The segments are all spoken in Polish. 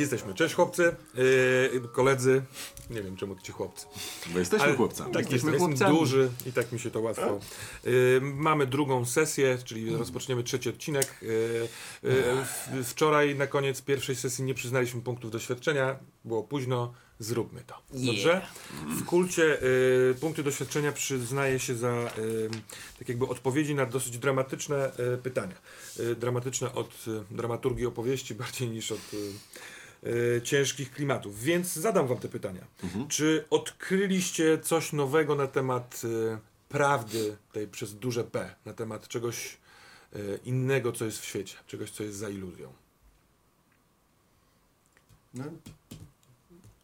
Jesteśmy. Cześć chłopcy, e, koledzy. Nie wiem czemu ci chłopcy. Bo jesteśmy Ale- chłopcami. Tak, Jesteśmy jestem chłopcami. duży i tak mi się to łatwo. E, mamy drugą sesję, czyli rozpoczniemy trzeci odcinek. E, w, wczoraj na koniec pierwszej sesji nie przyznaliśmy punktów doświadczenia. Było późno. Zróbmy to. Dobrze? W kulcie e, punkty doświadczenia przyznaje się za e, tak jakby odpowiedzi na dosyć dramatyczne pytania. Dramatyczne od dramaturgii opowieści bardziej niż od e, ciężkich klimatów. Więc zadam wam te pytania. Czy odkryliście coś nowego na temat e, prawdy tej przez duże P, na temat czegoś e, innego, co jest w świecie, czegoś, co jest za iluzją? No,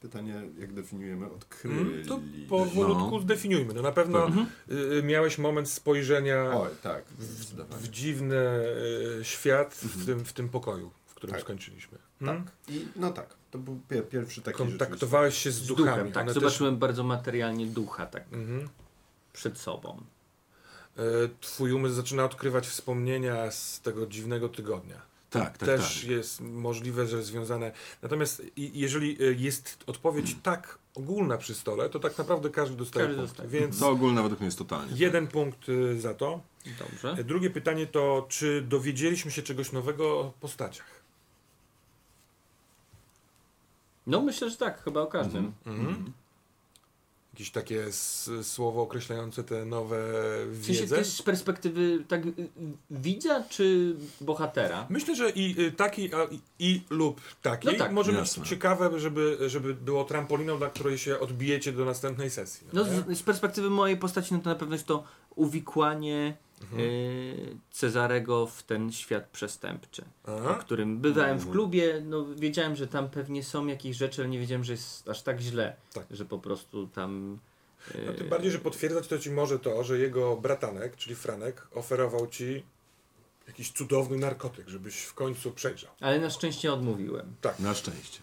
pytanie, jak definiujemy odkryli. Hmm? To powolutku No. zdefiniujmy. No na pewno y, miałeś moment spojrzenia Oj, tak. w zdecydowanie. dziwny y, świat w, tym, w tym pokoju, w którym Tak. skończyliśmy. Hmm? Tak. I, no tak, to był pier, pierwszy taki Kontaktowałeś się z, Z duchami. duchem, tak. One Zobaczyłem bardzo materialnie ducha tak Też, mhm. przed sobą. E, Twój umysł zaczyna odkrywać wspomnienia z tego dziwnego tygodnia. Tak, tak, Też tak. jest możliwe, że związane. Natomiast jeżeli e, jest odpowiedź tak ogólna przy stole, to tak naprawdę każdy dostaje Każdy punkt. dostaje. Więc To ogólne według mnie jest totalnie. jeden punkt y, za to. Dobrze. E, Drugie pytanie to, czy dowiedzieliśmy się czegoś nowego o postaciach? No myślę, że tak, chyba o każdym. Mhm. Jakieś takie słowo określające te nowe W sensie z perspektywy tak y, y, widza czy bohatera? Myślę, że i y, taki, a, i, i lub taki No tak, może jasne. być ciekawe, żeby, żeby było trampoliną, na której się odbijecie do następnej sesji. No nie? z, z perspektywy mojej postaci no to na pewno jest to uwikłanie Mhm. y, Cezarego w ten świat przestępczy, w Aha. którym bywałem Mhm. w klubie, no wiedziałem, że tam pewnie są jakieś rzeczy, ale nie wiedziałem, że jest aż tak źle, Tak. że po prostu tam... y, No, tym bardziej, że potwierdzać to ci może to, że jego bratanek, czyli Franek, oferował ci jakiś cudowny narkotyk, żebyś w końcu przejrzał. Ale na szczęście odmówiłem. Na szczęście.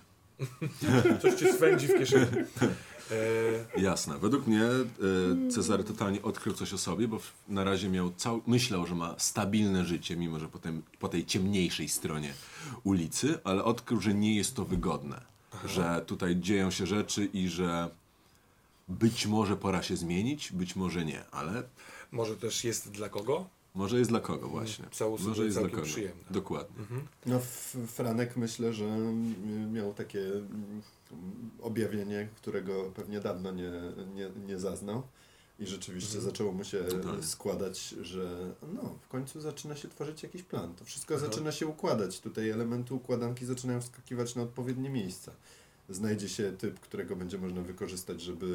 Coś ci swędzi w kieszeni. E, Jasne. Według mnie e, Cezary totalnie odkrył coś o sobie, bo na razie miał cał... myślał, że ma stabilne życie, mimo że potem po tej ciemniejszej stronie ulicy, ale odkrył, że nie jest to wygodne. Że tutaj dzieją się rzeczy i że być może pora się zmienić, być może nie, ale może też jest dla kogo? Może jest dla kogo właśnie. Może jest dla kogo. przyjemne. Dokładnie. No, F- Franek myślę, że miał takie mm, objawienie, którego pewnie dawno nie, nie, nie zaznał. I rzeczywiście zaczęło mu się Totalnie. składać, że no, w końcu zaczyna się tworzyć jakiś plan. To wszystko Aha. zaczyna się układać. Tutaj elementy układanki zaczynają wskakiwać na odpowiednie miejsca. Znajdzie się typ, którego będzie można wykorzystać, żeby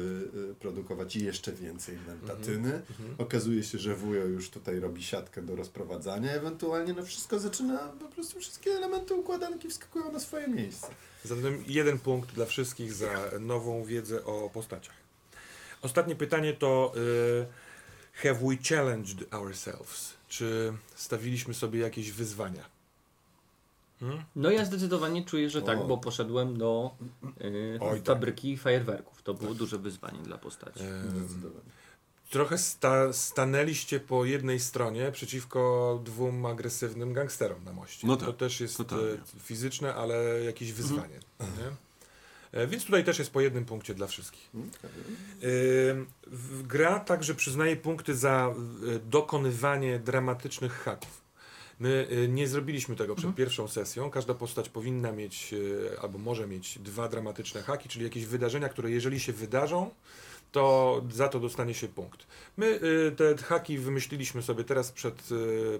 y, produkować jeszcze więcej mentatyny. Okazuje się, że wujo już tutaj robi siatkę do rozprowadzania. Ewentualnie no wszystko zaczyna, po prostu wszystkie elementy układanki wskakują na swoje miejsce. Zatem jeden punkt dla wszystkich za nową wiedzę o postaciach. Ostatnie pytanie to y, have we challenged ourselves? Czy stawiliśmy sobie jakieś wyzwania? No ja zdecydowanie czuję, że tak, O. bo poszedłem do y, Oj, tak. fabryki fajerwerków. To było duże wyzwanie dla postaci. Zdecydowanie. trochę sta, stanęliście po jednej stronie przeciwko dwóm agresywnym gangsterom na moście. No tak, to też jest totalnie. e, fizyczne, ale jakieś wyzwanie. Nie? E, Więc tutaj też jest po jednym punkcie dla wszystkich. Ym, w- Gra także przyznaje punkty za y, dokonywanie dramatycznych haków. My y, nie zrobiliśmy tego przed pierwszą sesją. Każda postać powinna mieć y, albo może mieć dwa dramatyczne haki, czyli jakieś wydarzenia, które jeżeli się wydarzą, to za to dostanie się punkt. My y, te haki wymyśliliśmy sobie teraz przed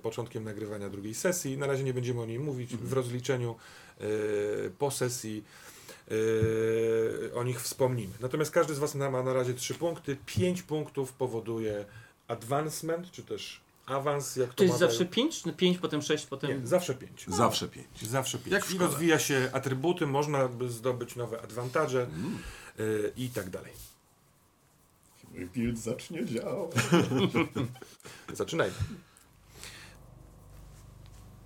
początkiem nagrywania drugiej sesji. Na razie nie będziemy o niej mówić. W rozliczeniu po sesji o nich wspomnimy. Natomiast każdy z Was ma na razie trzy punkty. Pięć punktów powoduje advancement, czy też awans, jak to, To jest mawiają. zawsze 5? 5, potem 6, potem... Nie, zawsze pięć. Zawsze pięć. Zawsze pięć. Jak w I szkole. rozwija się atrybuty, można by zdobyć nowe adwantaże y, i tak dalej. Mój build zacznie działać. Zaczynajmy.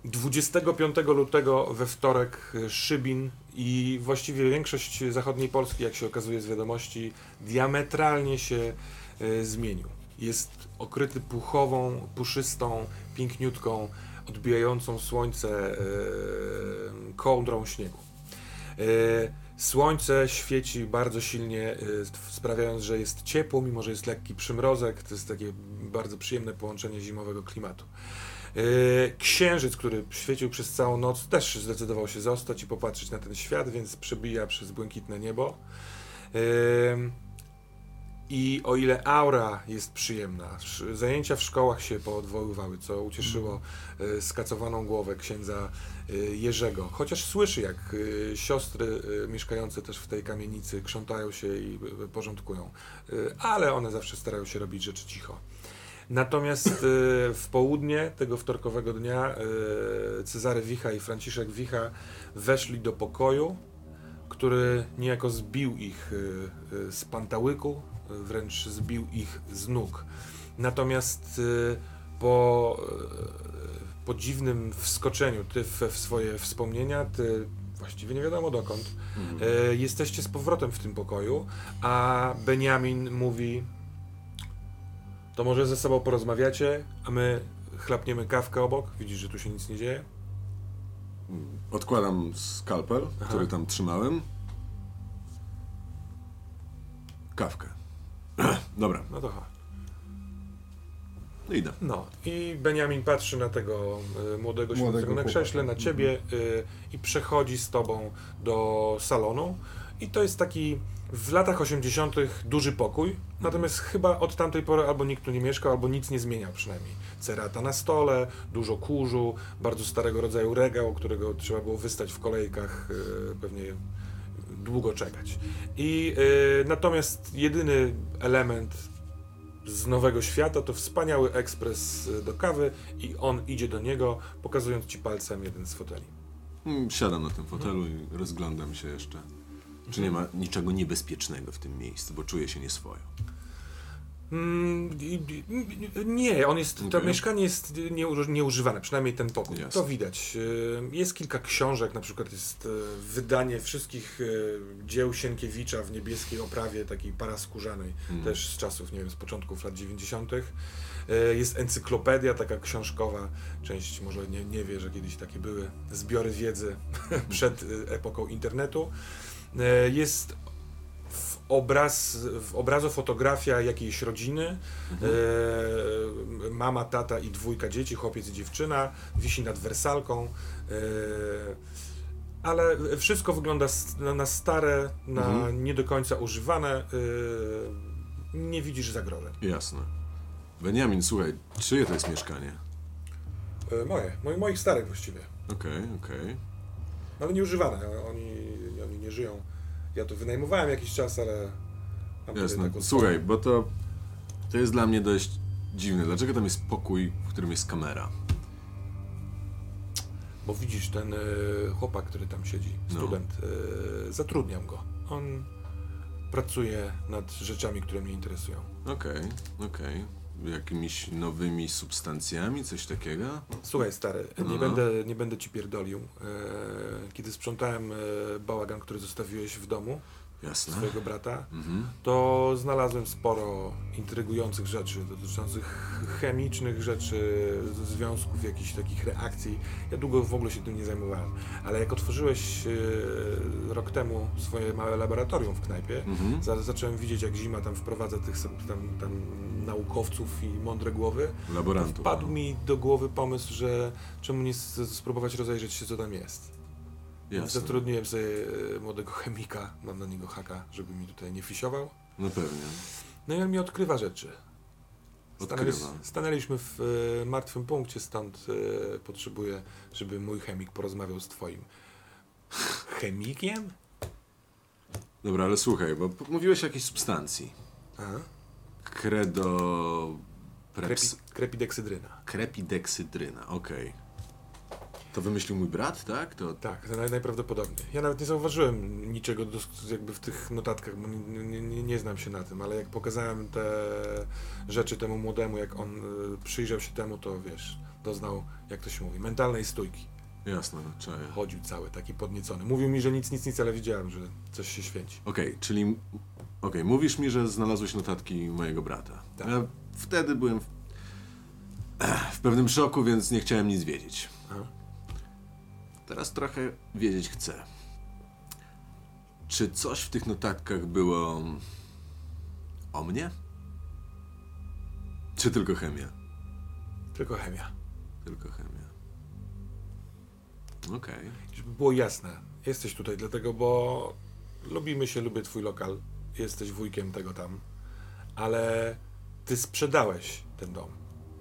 25 lutego we wtorek y, Szybin i właściwie większość zachodniej Polski, jak się okazuje z wiadomości, diametralnie się y, zmienił. Jest okryty puchową, puszystą, piękniutką, odbijającą słońce y, kołdrą śniegu. Słońce świeci bardzo silnie, y, sprawiając, że jest ciepło, mimo że jest lekki przymrozek. To jest takie bardzo przyjemne połączenie zimowego klimatu. Księżyc, który świecił przez całą noc, też zdecydował się zostać i popatrzeć na ten świat, więc przebija przez błękitne niebo. I o ile aura jest przyjemna, zajęcia w szkołach się poodwoływały, co ucieszyło y, skacowaną głowę księdza y, Jerzego. Chociaż słyszy, jak y, siostry mieszkające też w tej kamienicy krzątają się i porządkują, ale one zawsze starają się robić rzeczy cicho. Natomiast w południe tego wtorkowego dnia Cezary Wicha i Franciszek Wicha weszli do pokoju, który niejako zbił ich z pantałyku, wręcz zbił ich z nóg. Natomiast y, po, y, po dziwnym wskoczeniu, ty w, w swoje wspomnienia, ty właściwie nie wiadomo dokąd, y, jesteście z powrotem w tym pokoju, a Benjamin mówi to może ze sobą porozmawiacie, a my chlapniemy kawkę obok. Widzisz, że tu się nic nie dzieje? Odkładam skalpel, Aha. który tam trzymałem. Kawkę. Dobra, No to chodź. no idę. No i Benjamin patrzy na tego y, młodego siedzącego na krześle, na ciebie y, i przechodzi z tobą do salonu. I to jest taki w latach 80. duży pokój, natomiast chyba od tamtej pory albo nikt tu nie mieszkał, albo nic nie zmieniał przynajmniej. Cerata na stole, dużo kurzu, bardzo starego rodzaju regał, którego trzeba było wystać w kolejkach, y, pewnie długo czekać. I y, natomiast jedyny element z Nowego Świata to wspaniały ekspres y, do kawy i on idzie do niego, pokazując ci palcem jeden z foteli. Mm, Siadam na tym fotelu i rozglądam się jeszcze. Czy nie ma niczego niebezpiecznego w tym miejscu, bo czuję się nieswojo. Mm, nie, on jest, to mieszkanie jest nieuży- nieużywane, przynajmniej ten pokój. To widać. Y, Jest kilka książek, na przykład jest y, wydanie wszystkich y, dzieł Sienkiewicza w niebieskiej oprawie, takiej paraskórzanej, Mm. też z czasów, nie wiem, z początków lat 90. Y, Jest encyklopedia taka książkowa, część może nie, nie wie, że kiedyś takie były zbiory wiedzy przed epoką internetu. Jest obraz, w obrazu fotografia jakiejś rodziny, e, mama, tata i dwójka dzieci, chłopiec i dziewczyna, wisi nad wersalką, e, ale wszystko wygląda na, na stare, na Mhm. nie do końca używane, e, nie widzisz zagrożeń. Jasne. Benjamin, słuchaj, czyje to jest mieszkanie? E, moje, moi, moich starych właściwie, Okej, okej. ale nieużywane, oni, oni nie żyją. Ja to wynajmowałem jakiś czas, ale Jasne. taką Słuchaj, bo to, to jest dla mnie dość dziwne. Dlaczego tam jest pokój, w którym jest kamera? Bo widzisz, ten e, chłopak, który tam siedzi, No. student, e, zatrudniam go. On pracuje nad rzeczami, które mnie interesują. Okej, okej. Jakimiś nowymi substancjami, coś takiego? Słuchaj, stary, nie, No. będę, nie będę ci pierdolił. E, kiedy sprzątałem e, bałagan, który zostawiłeś w domu Jasne. swojego brata, Mhm. to znalazłem sporo intrygujących rzeczy dotyczących chemicznych rzeczy, związków, jakichś takich reakcji. Ja długo w ogóle się tym nie zajmowałem, ale jak otworzyłeś e, rok temu swoje małe laboratorium w knajpie, Mhm. za, zacząłem widzieć, jak zima tam wprowadza tych tam, tam naukowców i mądre głowy. Laborantów. Wpadł mi do głowy pomysł, że czemu nie spróbować rozejrzeć się, co tam jest. Jasne. Zatrudniłem sobie e, młodego chemika, mam na niego haka, żeby mi tutaj nie fisiował. No pewnie. No i on mi odkrywa rzeczy. Stanęli, Odkrywa. stanęliśmy w e, martwym punkcie, stąd e, potrzebuję, żeby mój chemik porozmawiał z twoim chemikiem? Dobra, ale słuchaj, bo p- mówiłeś o jakiejś substancji. Aha. Credo... Preps... Krepi, krepideksydryna. Krepideksydryna, okej. To wymyślił mój brat, tak? To... Tak, to naj- najprawdopodobniej. Ja nawet nie zauważyłem niczego dos- jakby w tych notatkach, bo nie, nie, nie, znam się na tym, ale jak pokazałem te rzeczy temu młodemu, jak on e, przyjrzał się temu, to wiesz, doznał, jak to się mówi, mentalnej stójki. Jasne, czaję. Chodził cały, taki podniecony. Mówił mi, że nic, nic, nic, ale widziałem, że coś się święci. Okej, czyli... Okej, mówisz mi, że znalazłeś notatki mojego brata. Tak. Ja wtedy byłem w... w pewnym szoku, więc nie chciałem nic wiedzieć. Aha. Teraz trochę wiedzieć chcę. Czy coś w tych notatkach było o mnie? Czy tylko chemia? Tylko chemia. Tylko chemia. Okej. Żeby było jasne, jesteś tutaj dlatego, bo lubimy się, lubię twój lokal, jesteś wujkiem tego tam, ale ty sprzedałeś ten dom.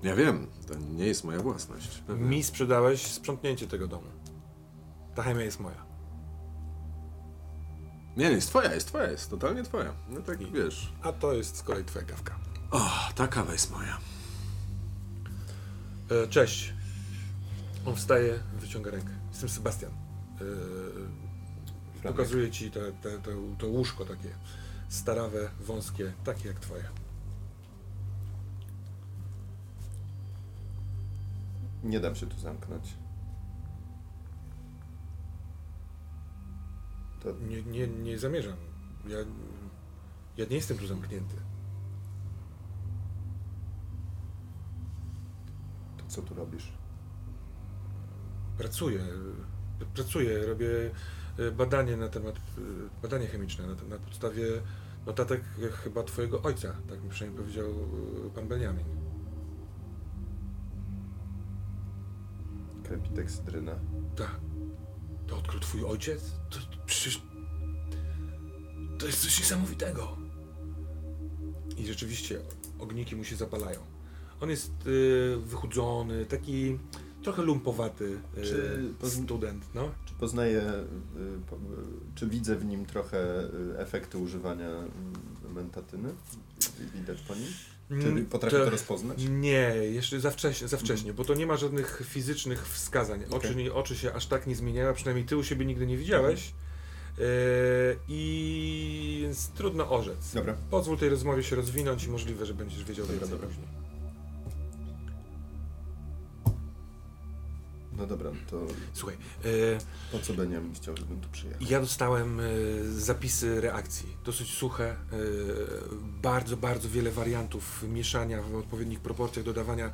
Ja wiem, to nie jest moja własność. pewnie. Mi sprzedałeś sprzątnięcie tego domu. Ta chemia jest moja. Nie, jest twoja, jest twoja, jest totalnie twoja. No tak, I- wiesz. A to jest z kolei twoja kawka. O, ta kawa jest moja. E, cześć. On wstaje, wyciąga rękę. Jestem Sebastian. E, pokazuję ci te, te, te, to łóżko takie starawe, wąskie, takie jak twoje. Nie dam się tu zamknąć. To Nie, nie, nie zamierzam. Ja, ja nie jestem tu zamknięty. To co tu robisz? Pracuję. Pracuję, robię e, badanie na temat, e, badanie chemiczne na, na podstawie notatek chyba twojego ojca, tak mi przynajmniej powiedział e, pan Benjamin. Krepiteksydryna. Tak. To odkrył twój ojciec? To przecież... To jest coś niesamowitego. I rzeczywiście ogniki mu się zapalają. On jest y, wychudzony, taki trochę lumpowaty y, Czy student, no. Czy poznaję, y, po- czy widzę w nim trochę efekty używania y, mentatyny? Widać po nim? Czy Mm, potrafię to rozpoznać? Nie, jeszcze za wcześnie, za wcześnie, bo to nie ma żadnych fizycznych wskazań. Oczy, nie, oczy się aż tak nie zmieniają, a przynajmniej ty u siebie nigdy nie widziałeś. E, I więc trudno orzec. Dobra. Pozwól tej rozmowie się rozwinąć i możliwe, że będziesz wiedział Dobra, więcej dobra. później. No dobra, to Słuchaj, e, po co Beniamin chciał, żebym tu przyjechał? ja dostałem e, zapisy reakcji, dosyć suche, e, bardzo, bardzo wiele wariantów mieszania w odpowiednich proporcjach, dodawania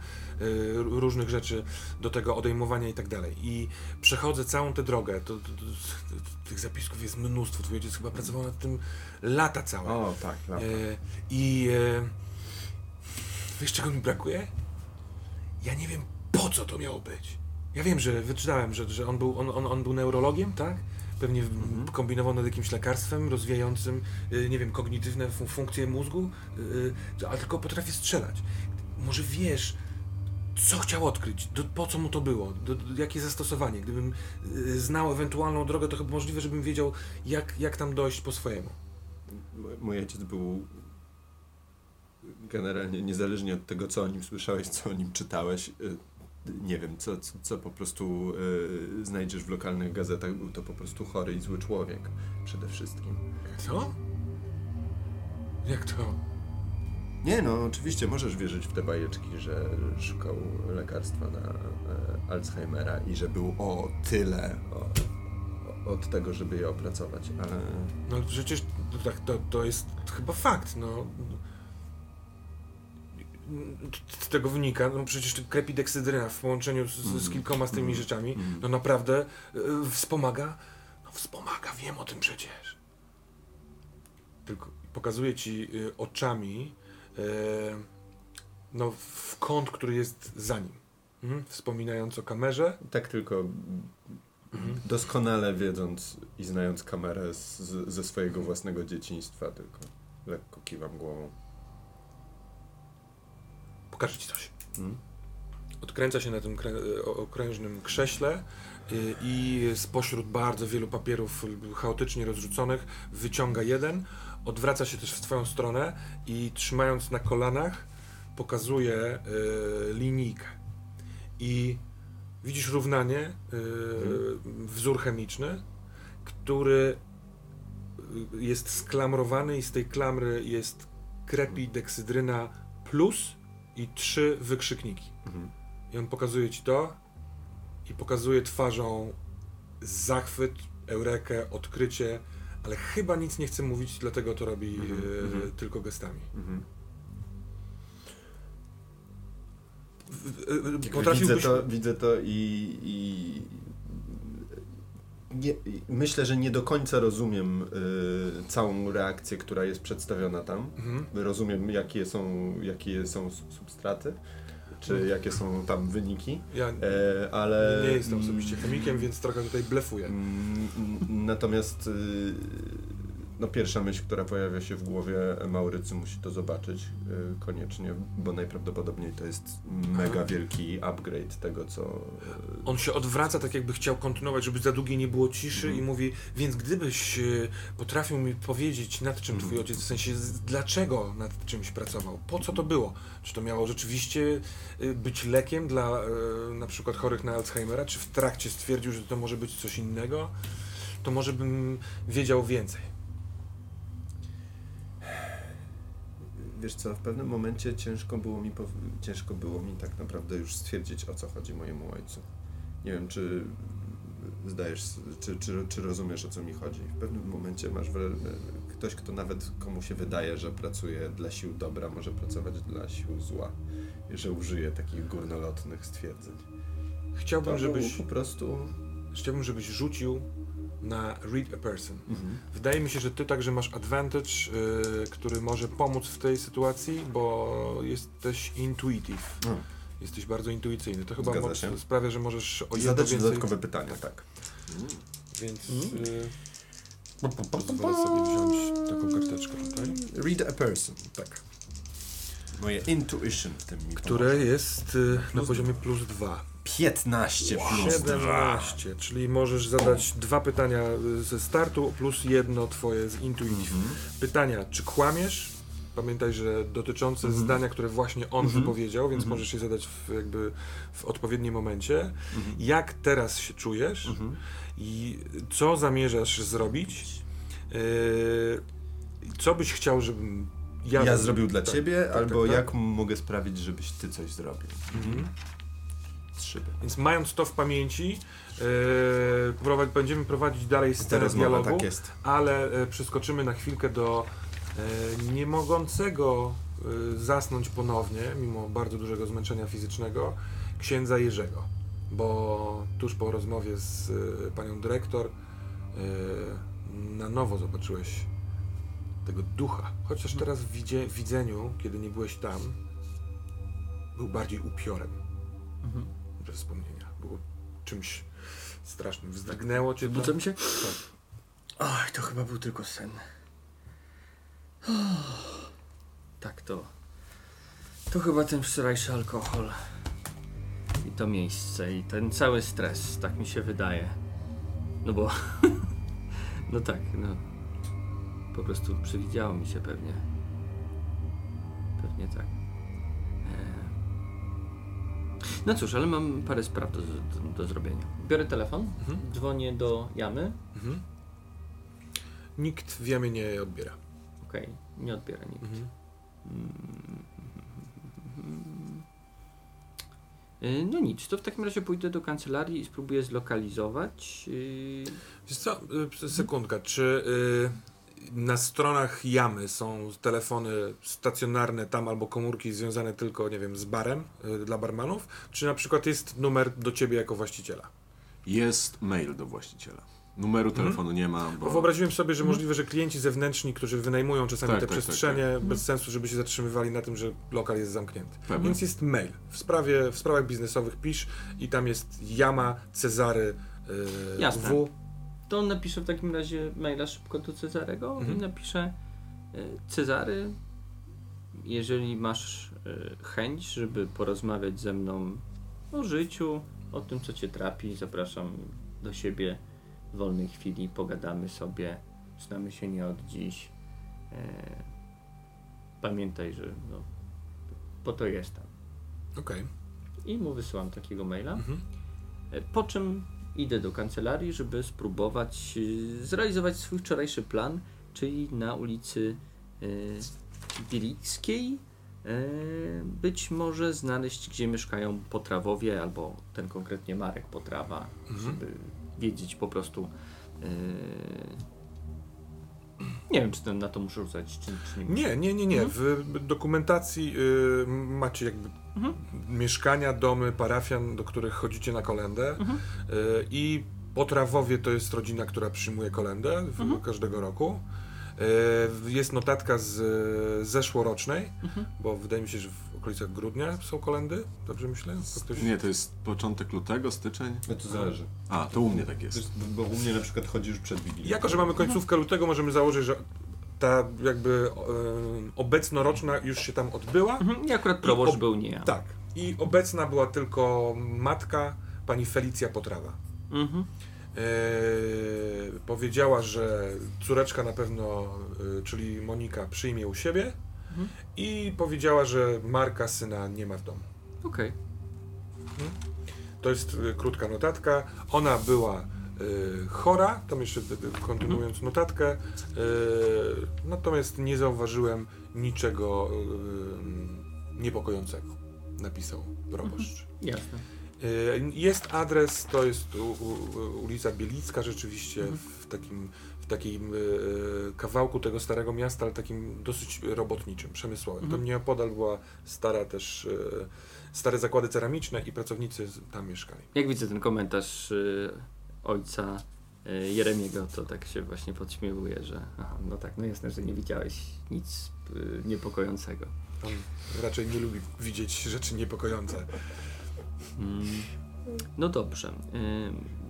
różnych rzeczy do tego, odejmowania i tak dalej. I przechodzę całą tę drogę, to, to, to, tych zapisków jest mnóstwo, twój ojciec chyba pracował nad tym lata całe. O, tak, lata. I wiesz czego mi brakuje? Ja nie wiem po co to miało być. Ja wiem, że wyczytałem, że, że on, był, on, on, on był neurologiem, tak? Pewnie Mhm. kombinował nad jakimś lekarstwem rozwijającym, y, nie wiem, kognitywne fun- funkcje mózgu, y, ale tylko potrafi strzelać. Może wiesz, co chciał odkryć, do, po co mu to było, do, do, jakie zastosowanie. Gdybym y, znał ewentualną drogę, to chyba możliwe, żebym wiedział, jak, jak tam dojść po swojemu. Mój ojciec był generalnie niezależnie od tego, co o nim słyszałeś, co o nim czytałeś, y, nie wiem, co, co, co po prostu y, znajdziesz w lokalnych gazetach, był to po prostu chory i zły człowiek przede wszystkim. Co? Jak to? Nie no, oczywiście możesz wierzyć w te bajeczki, że szukał lekarstwa na e, Alzheimera i że był o tyle o, o, od tego, żeby je opracować, ale No ale przecież to, tak, to, to jest chyba fakt, no. Z tego wynika, no przecież krepideksidryna w połączeniu z, z kilkoma z tymi rzeczami, no naprawdę y, wspomaga, no wspomaga, wiem o tym przecież. Tylko pokazuję ci y, oczami y, no w kąt, który jest za nim. Mhm? Wspominając o kamerze, tak tylko Mhm. doskonale wiedząc i znając kamerę z, ze swojego własnego dzieciństwa, tylko lekko kiwam głową. Pokażę ci coś. Mm. odkręca się na tym o- okrężnym krześle y, i spośród bardzo wielu papierów chaotycznie rozrzuconych wyciąga jeden, odwraca się też w twoją stronę i trzymając na kolanach pokazuje y, linijkę. I widzisz równanie, y, wzór chemiczny, który jest sklamrowany i z tej klamry jest krepideksydryna plus i trzy wykrzykniki. Mhm. I on pokazuje ci to i pokazuje twarzą zachwyt, eurekę, odkrycie, ale chyba nic nie chce mówić, dlatego to robi Mhm, e, mhm. tylko gestami. Mhm. W- e. Widzę to, widzę to i, i nie, myślę, że nie do końca rozumiem y, całą reakcję, która jest przedstawiona tam. Mhm. Rozumiem, jakie są, jakie są substraty, czy jakie są tam wyniki, Ja e, ale... nie jestem osobiście chemikiem, więc trochę tutaj blefuję. Mm, mm, Natomiast y, no pierwsza myśl, która pojawia się w głowie Maurycy musi to zobaczyć y, koniecznie, bo najprawdopodobniej to jest mega wielki upgrade tego, co... y, On się odwraca tak jakby chciał kontynuować, żeby za długie nie było ciszy Mhm. i mówi, więc gdybyś e, potrafił mi powiedzieć nad czym Mhm. twój ojciec, w sensie dlaczego nad czymś pracował, po co to było? Czy to miało rzeczywiście być lekiem dla na przykład chorych na Alzheimera, czy w trakcie stwierdził, że to może być coś innego? To może bym wiedział więcej. Wiesz co, w pewnym momencie ciężko było mi, ciężko było mi tak naprawdę już stwierdzić, o co chodzi mojemu ojcu. Nie wiem, czy zdajesz, czy, czy, czy rozumiesz, o co mi chodzi. W pewnym momencie masz wra- ktoś, kto nawet komu się wydaje, że pracuje dla sił dobra, może pracować dla sił zła. I że użyje takich górnolotnych stwierdzeń. Chciałbym, To żebyś, po prostu... chciałbym, żebyś rzucił na read a person. Mhm. Wydaje mi się, że ty także masz advantage, y, który może pomóc w tej sytuacji, bo jesteś intuitive. No. Jesteś bardzo intuicyjny. To chyba mo- sprawia, że możesz o jedno Zadać więcej... dodatkowe pytania, tak. Więc Mm. y, pozwolę sobie wziąć taką karteczkę tutaj. Read a person, tak. Moje intuition w tym mi Które jest y, na poziomie plus dwa. 15 plus 2. 17, czyli możesz zadać dwa pytania y, ze startu plus jedno twoje z intuitive. Mhm. Pytania, czy kłamiesz? Pamiętaj, że dotyczące zdania, które właśnie on Mhm. wypowiedział, więc Mhm. możesz je zadać w, jakby w odpowiednim momencie. Mhm. Jak teraz się czujesz Mhm. i co zamierzasz zrobić? Yy, co byś chciał, żebym ja, Ja, zrobił dla tak, ciebie, tak, albo tak, tak. jak mogę sprawić, żebyś ty coś zrobił. Mhm. Więc mając to w pamięci, yy, prowadzi, będziemy prowadzić dalej scenę dialogu, tak jest. ale e, przeskoczymy na chwilkę do e, nie mogącego e, zasnąć ponownie, mimo bardzo dużego zmęczenia fizycznego, księdza Jerzego. Bo tuż po rozmowie z e, panią dyrektor e, na nowo zobaczyłeś tego ducha. Chociaż teraz w widzie, widzeniu, kiedy nie byłeś tam, był bardziej upiorem Mhm. Że wspomnienia. Było czymś strasznym. Wzdrygnęło cię. Budzę mi się? Oj, to chyba był tylko sen. Tak, to. To chyba ten wczorajszy alkohol. I to miejsce, i ten cały stres, tak mi się wydaje. No bo. no tak, no. Po prostu przywidziało mi się pewnie. Pewnie tak. No cóż, ale mam parę spraw do, do, do zrobienia. Biorę telefon, Mhm. dzwonię do jamy. Mhm. Nikt wiemy nie odbiera. Okej, nie odbiera nikt. Mhm. Y, No nic, to w takim razie pójdę do kancelarii i spróbuję zlokalizować. y, Wiesz co, y, sekundka, czy na stronach jamy są telefony stacjonarne tam albo komórki związane tylko, nie wiem, z barem y, dla barmanów? Czy na przykład jest numer do ciebie jako właściciela? Jest mail do właściciela. Numeru telefonu nie ma, bo... Bo wyobraziłem sobie, że możliwe, że klienci zewnętrzni, którzy wynajmują czasami Tak, te tak, tak, przestrzenie, bez sensu, żeby się zatrzymywali na tym, że lokal jest zamknięty. Pewnie. Więc jest mail. W, sprawie, w sprawach biznesowych pisz i tam jest Jama, Cezary, yy, Jasne. W. To napiszę w takim razie maila szybko do Cezarego Mhm. i napiszę y, Cezary, jeżeli masz y, chęć, żeby porozmawiać ze mną o życiu, o tym, co cię trapi, zapraszam do siebie w wolnej chwili, pogadamy sobie, znamy się nie od dziś. E, pamiętaj, że no, po to jestem. Okej. I mu wysyłam takiego maila. Mhm. E, Po czym idę do kancelarii, żeby spróbować y, zrealizować swój wczorajszy plan, czyli na ulicy y, Bielickiej y, być może znaleźć, gdzie mieszkają Potrawowie, albo ten konkretnie Marek Potrawa, Mhm. żeby wiedzieć po prostu. Y, nie wiem, czy ten na to muszę rzucać, czy, czy nie. Nie, nie, nie, nie. Mhm. W dokumentacji y, macie jakby Mhm. mieszkania, domy, parafian, do których chodzicie na kolendę Mhm. y, i Potrawowie to jest rodzina, która przyjmuje kolendę w, Mhm. każdego roku. E, Jest notatka z e, zeszłorocznej, Mhm. bo wydaje mi się, że w okolicach grudnia są kolendy. Dobrze myślę? To ktoś... Nie, to jest początek lutego, styczeń. No to zależy. A, to u mnie tak jest. Bo u mnie na przykład chodzi już przed Wigilią. Jako, że mamy końcówkę lutego, możemy założyć, że ta jakby e, obecnoroczna już się tam odbyła. Mhm. I akurat proboszcz ob- był nie ja. Tak. I obecna była tylko matka, pani Felicja Potrawa. Mhm. E, powiedziała, że córeczka na pewno, e, czyli Monika, przyjmie u siebie Mhm. i powiedziała, że Marka syna nie ma w domu. Okej. To jest e, krótka notatka. Ona była e, chora, tam jeszcze e, e, kontynuując notatkę, e, natomiast nie zauważyłem niczego niepokojącego, napisał proboszcz. Jasne. Y, Jest adres, to jest u, u, ulica Bielicka, rzeczywiście Mhm. w takim, takim y, kawałku tego starego miasta, ale takim dosyć robotniczym, przemysłowym. Mhm. Tam nieopodal była stara też, y, stare zakłady ceramiczne i pracownicy tam mieszkali. Jak widzę ten komentarz ojca Jeremiego, to tak się właśnie podśmiewuje, że aha, no tak, no jasne, że nie widziałeś nic niepokojącego. On raczej nie lubi widzieć rzeczy niepokojące. Mm. No dobrze.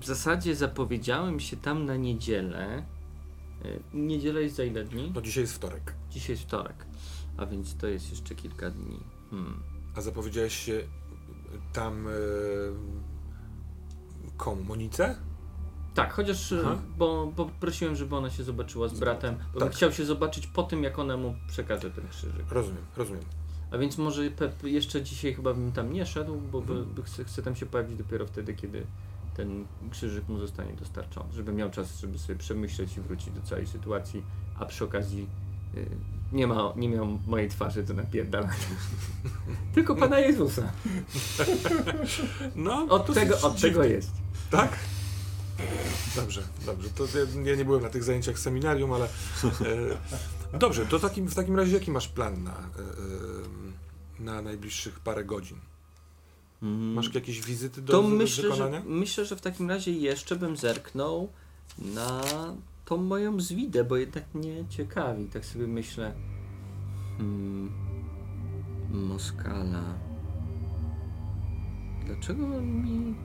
W zasadzie zapowiedziałem się tam na niedzielę. Y, Niedziela jest za ile dni? No dzisiaj jest wtorek. Dzisiaj jest wtorek, a więc to jest jeszcze kilka dni. Hmm. A zapowiedziałeś się tam y, komu? Monice? Tak, chociaż y, Aha. bo, bo prosiłem, żeby ona się zobaczyła z bratem, bo Tak. bym chciał się zobaczyć po tym, jak ona mu przekaże ten krzyżyk. Rozumiem, rozumiem. A więc może Pep jeszcze dzisiaj chyba bym tam nie szedł, bo by, Mhm. by chcę, chcę tam się pojawić dopiero wtedy, kiedy ten krzyżyk mu zostanie dostarczony, żeby miał czas, żeby sobie przemyśleć i wrócić do całej sytuacji, a przy okazji y, nie, ma, nie miał mojej twarzy do napierdalania. Tylko Pana Jezusa. No, Od tego, od dziwne. tego jest. Tak? Dobrze, dobrze. To ja, ja nie byłem na tych zajęciach seminarium, ale. E, dobrze, to takim, w takim razie jaki masz plan na, e, e, na najbliższych parę godzin? Masz jakieś wizyty do To myślę że, wykonania? myślę, że w takim razie jeszcze bym zerknął na tą moją zwidę, bo jednak mnie ciekawi. Tak sobie myślę. Hmm, Moskala. Dlaczego on mi.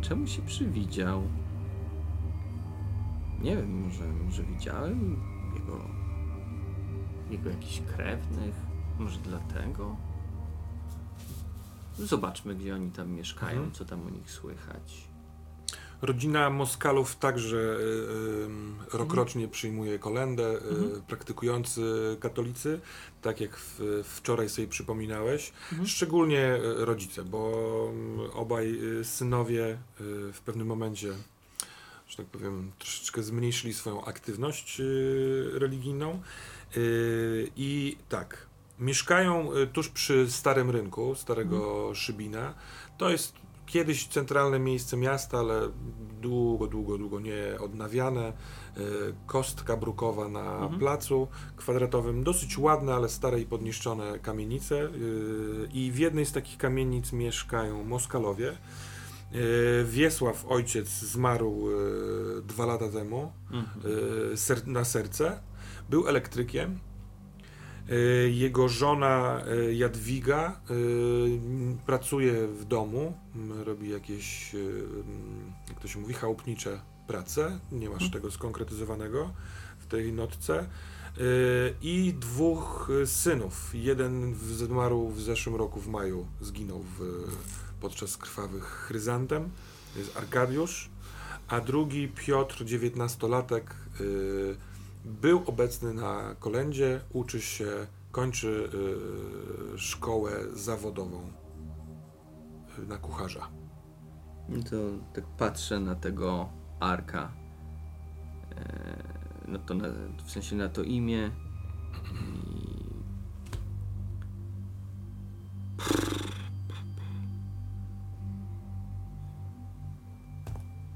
Czemu się przywidział? Nie wiem, może, może widziałem jego. jego jakichś krewnych. Może dlatego. Zobaczmy, gdzie oni tam mieszkają, Mhm. co tam u nich słychać. Rodzina Moskalów także e, e, rokrocznie przyjmuje kolendę. E, Mhm. Praktykujący katolicy, tak jak w, wczoraj sobie przypominałeś, Mhm. szczególnie e, rodzice, bo mm, obaj e, synowie e, w pewnym momencie, że tak powiem, troszeczkę zmniejszyli swoją aktywność religijną. I tak, mieszkają e, tuż przy Starym Rynku, Starego Szybina. To jest kiedyś centralne miejsce miasta, ale długo, długo, długo nie odnawiane. E, Kostka brukowa na Mhm. placu kwadratowym, dosyć ładne, ale stare i podniszczone kamienice. E, I w jednej z takich kamienic mieszkają Moskalowie. Wiesław, ojciec, zmarł dwa lata temu Mhm. na serce. Był elektrykiem. E, Jego żona e, Jadwiga e, pracuje w domu, robi jakieś, jak to się mówi, chałupnicze prace. Nie masz Mhm. tego skonkretyzowanego w tej notce. I dwóch synów. Jeden zmarł w zeszłym roku w maju, zginął w, podczas krwawych chryzantem. To jest Arkadiusz. A drugi Piotr, dziewiętnastolatek, był obecny na kolędzie, uczy się, kończy y, szkołę zawodową y, na kucharza. I To tak patrzę na tego Arka. E, no to na, w sensie na to imię.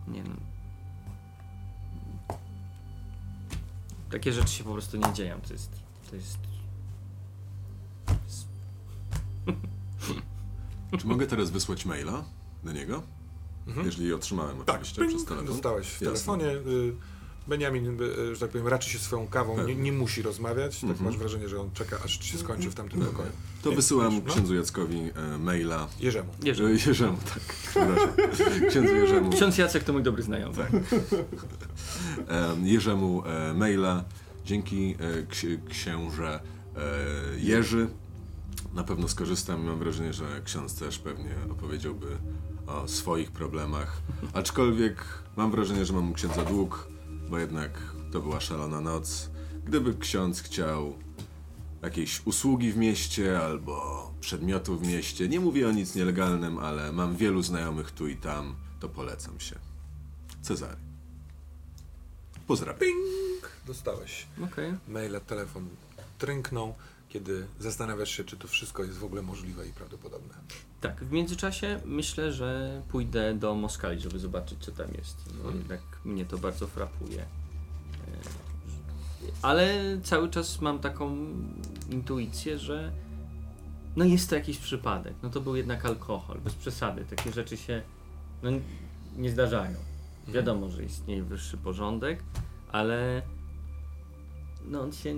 Nie no. Takie rzeczy się po prostu nie dzieją. To jest. To jest. Czy mogę teraz wysłać maila do niego? Mhm. Jeżeli je otrzymałem Tak, oczywiście ping, przez telefon. dostałeś w Jasne. telefonie. y, Benjamin, y, że tak powiem, raczy się swoją kawą, nie, nie musi rozmawiać. Tak Mhm. masz wrażenie, że on czeka, aż się skończy w tamtym pokoju. To Nie, wysyłam no. księdzu Jackowi e, maila. Jerzemu. Jerzy. E, Jerzemu, tak. Księdzu Jerzemu. Ksiądz Jacek to mój dobry znajomy. Tak. E, Jerzemu e, maila. Dzięki e, ksi- księże e, Jerzy. Na pewno skorzystam i mam wrażenie, że ksiądz też pewnie opowiedziałby o swoich problemach. Aczkolwiek mam wrażenie, że mam u księdza dług, bo jednak to była szalona noc. Gdyby ksiądz chciał jakiejś usługi w mieście albo przedmiotu w mieście, nie mówię o nic nielegalnym, ale mam wielu znajomych tu i tam, to polecam się. Cezary. Pozdrawiam. Ping! Dostałeś Okej. maila, telefon tręknął, kiedy zastanawiasz się, czy to wszystko jest w ogóle możliwe i prawdopodobne. Tak, w międzyczasie myślę, że pójdę do Moskali, żeby zobaczyć, co tam jest. Bo Mhm. jednak mnie to bardzo frapuje. E, Ale cały czas mam taką intuicję, że no jest to jakiś przypadek. No to był jednak alkohol, bez przesady. Takie rzeczy się no, nie zdarzają. Wiadomo, że istnieje wyższy porządek, ale no on się,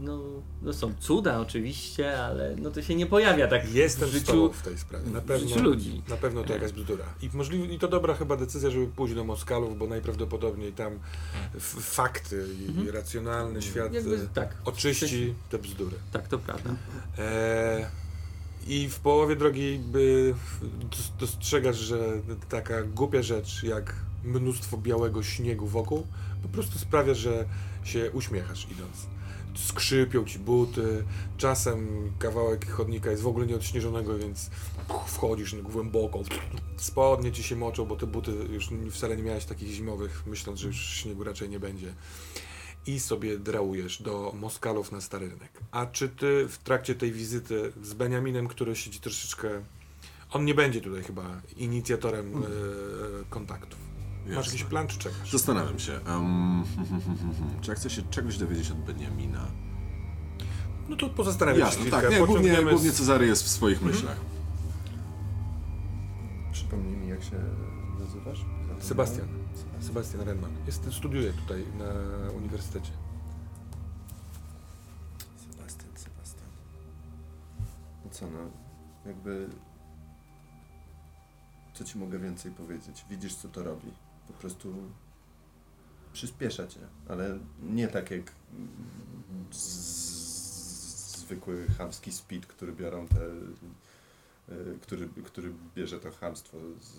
no, no są cuda oczywiście, ale no to się nie pojawia tak Jestem w życiu, w tej sprawie. Na w pewno, życiu ludzi. Na pewno to jakaś bzdura. I, możliwe, I to dobra chyba decyzja, żeby pójść do Moskalów, bo najprawdopodobniej tam fakty i, Mhm. racjonalny świat Jakby, e, tak, oczyści te bzdury. tak, to prawda. E, I w połowie drogi by dos- dostrzegasz, że taka głupia rzecz jak mnóstwo białego śniegu wokół po prostu sprawia, że się uśmiechasz idąc. Skrzypią ci buty, czasem kawałek chodnika jest w ogóle nieodśnieżonego, więc wchodzisz głęboko, spodnie ci się moczą, bo te buty już wcale nie miałeś takich zimowych, myśląc, że już śniegu raczej nie będzie i sobie drałujesz do Moskalów na Stary Rynek. A czy ty w trakcie tej wizyty z Beniaminem, który siedzi troszeczkę... On nie będzie tutaj chyba inicjatorem e, kontaktów. Masz Jasne. jakiś plan, czy czekasz? Zastanawiam się, em, czy ja chcę się czegoś dowiedzieć od Benjamina? No to pozastanawiam się Jasne, tak, nie, głównie, pociągniemy głównie z- Cezary jest w swoich myślach. Przypomnij mi, jak się nazywasz? Zapomniałem. Sebastian. Sebastian Renman. Jest, studiuje tutaj na uniwersytecie. Sebastian, Sebastian. No co no, jakby... Co ci mogę więcej powiedzieć? Widzisz, co to robi. Po prostu przyspiesza cię, ale nie tak jak zwykły chamski speed, który biorą te... y, Który, który bierze to z,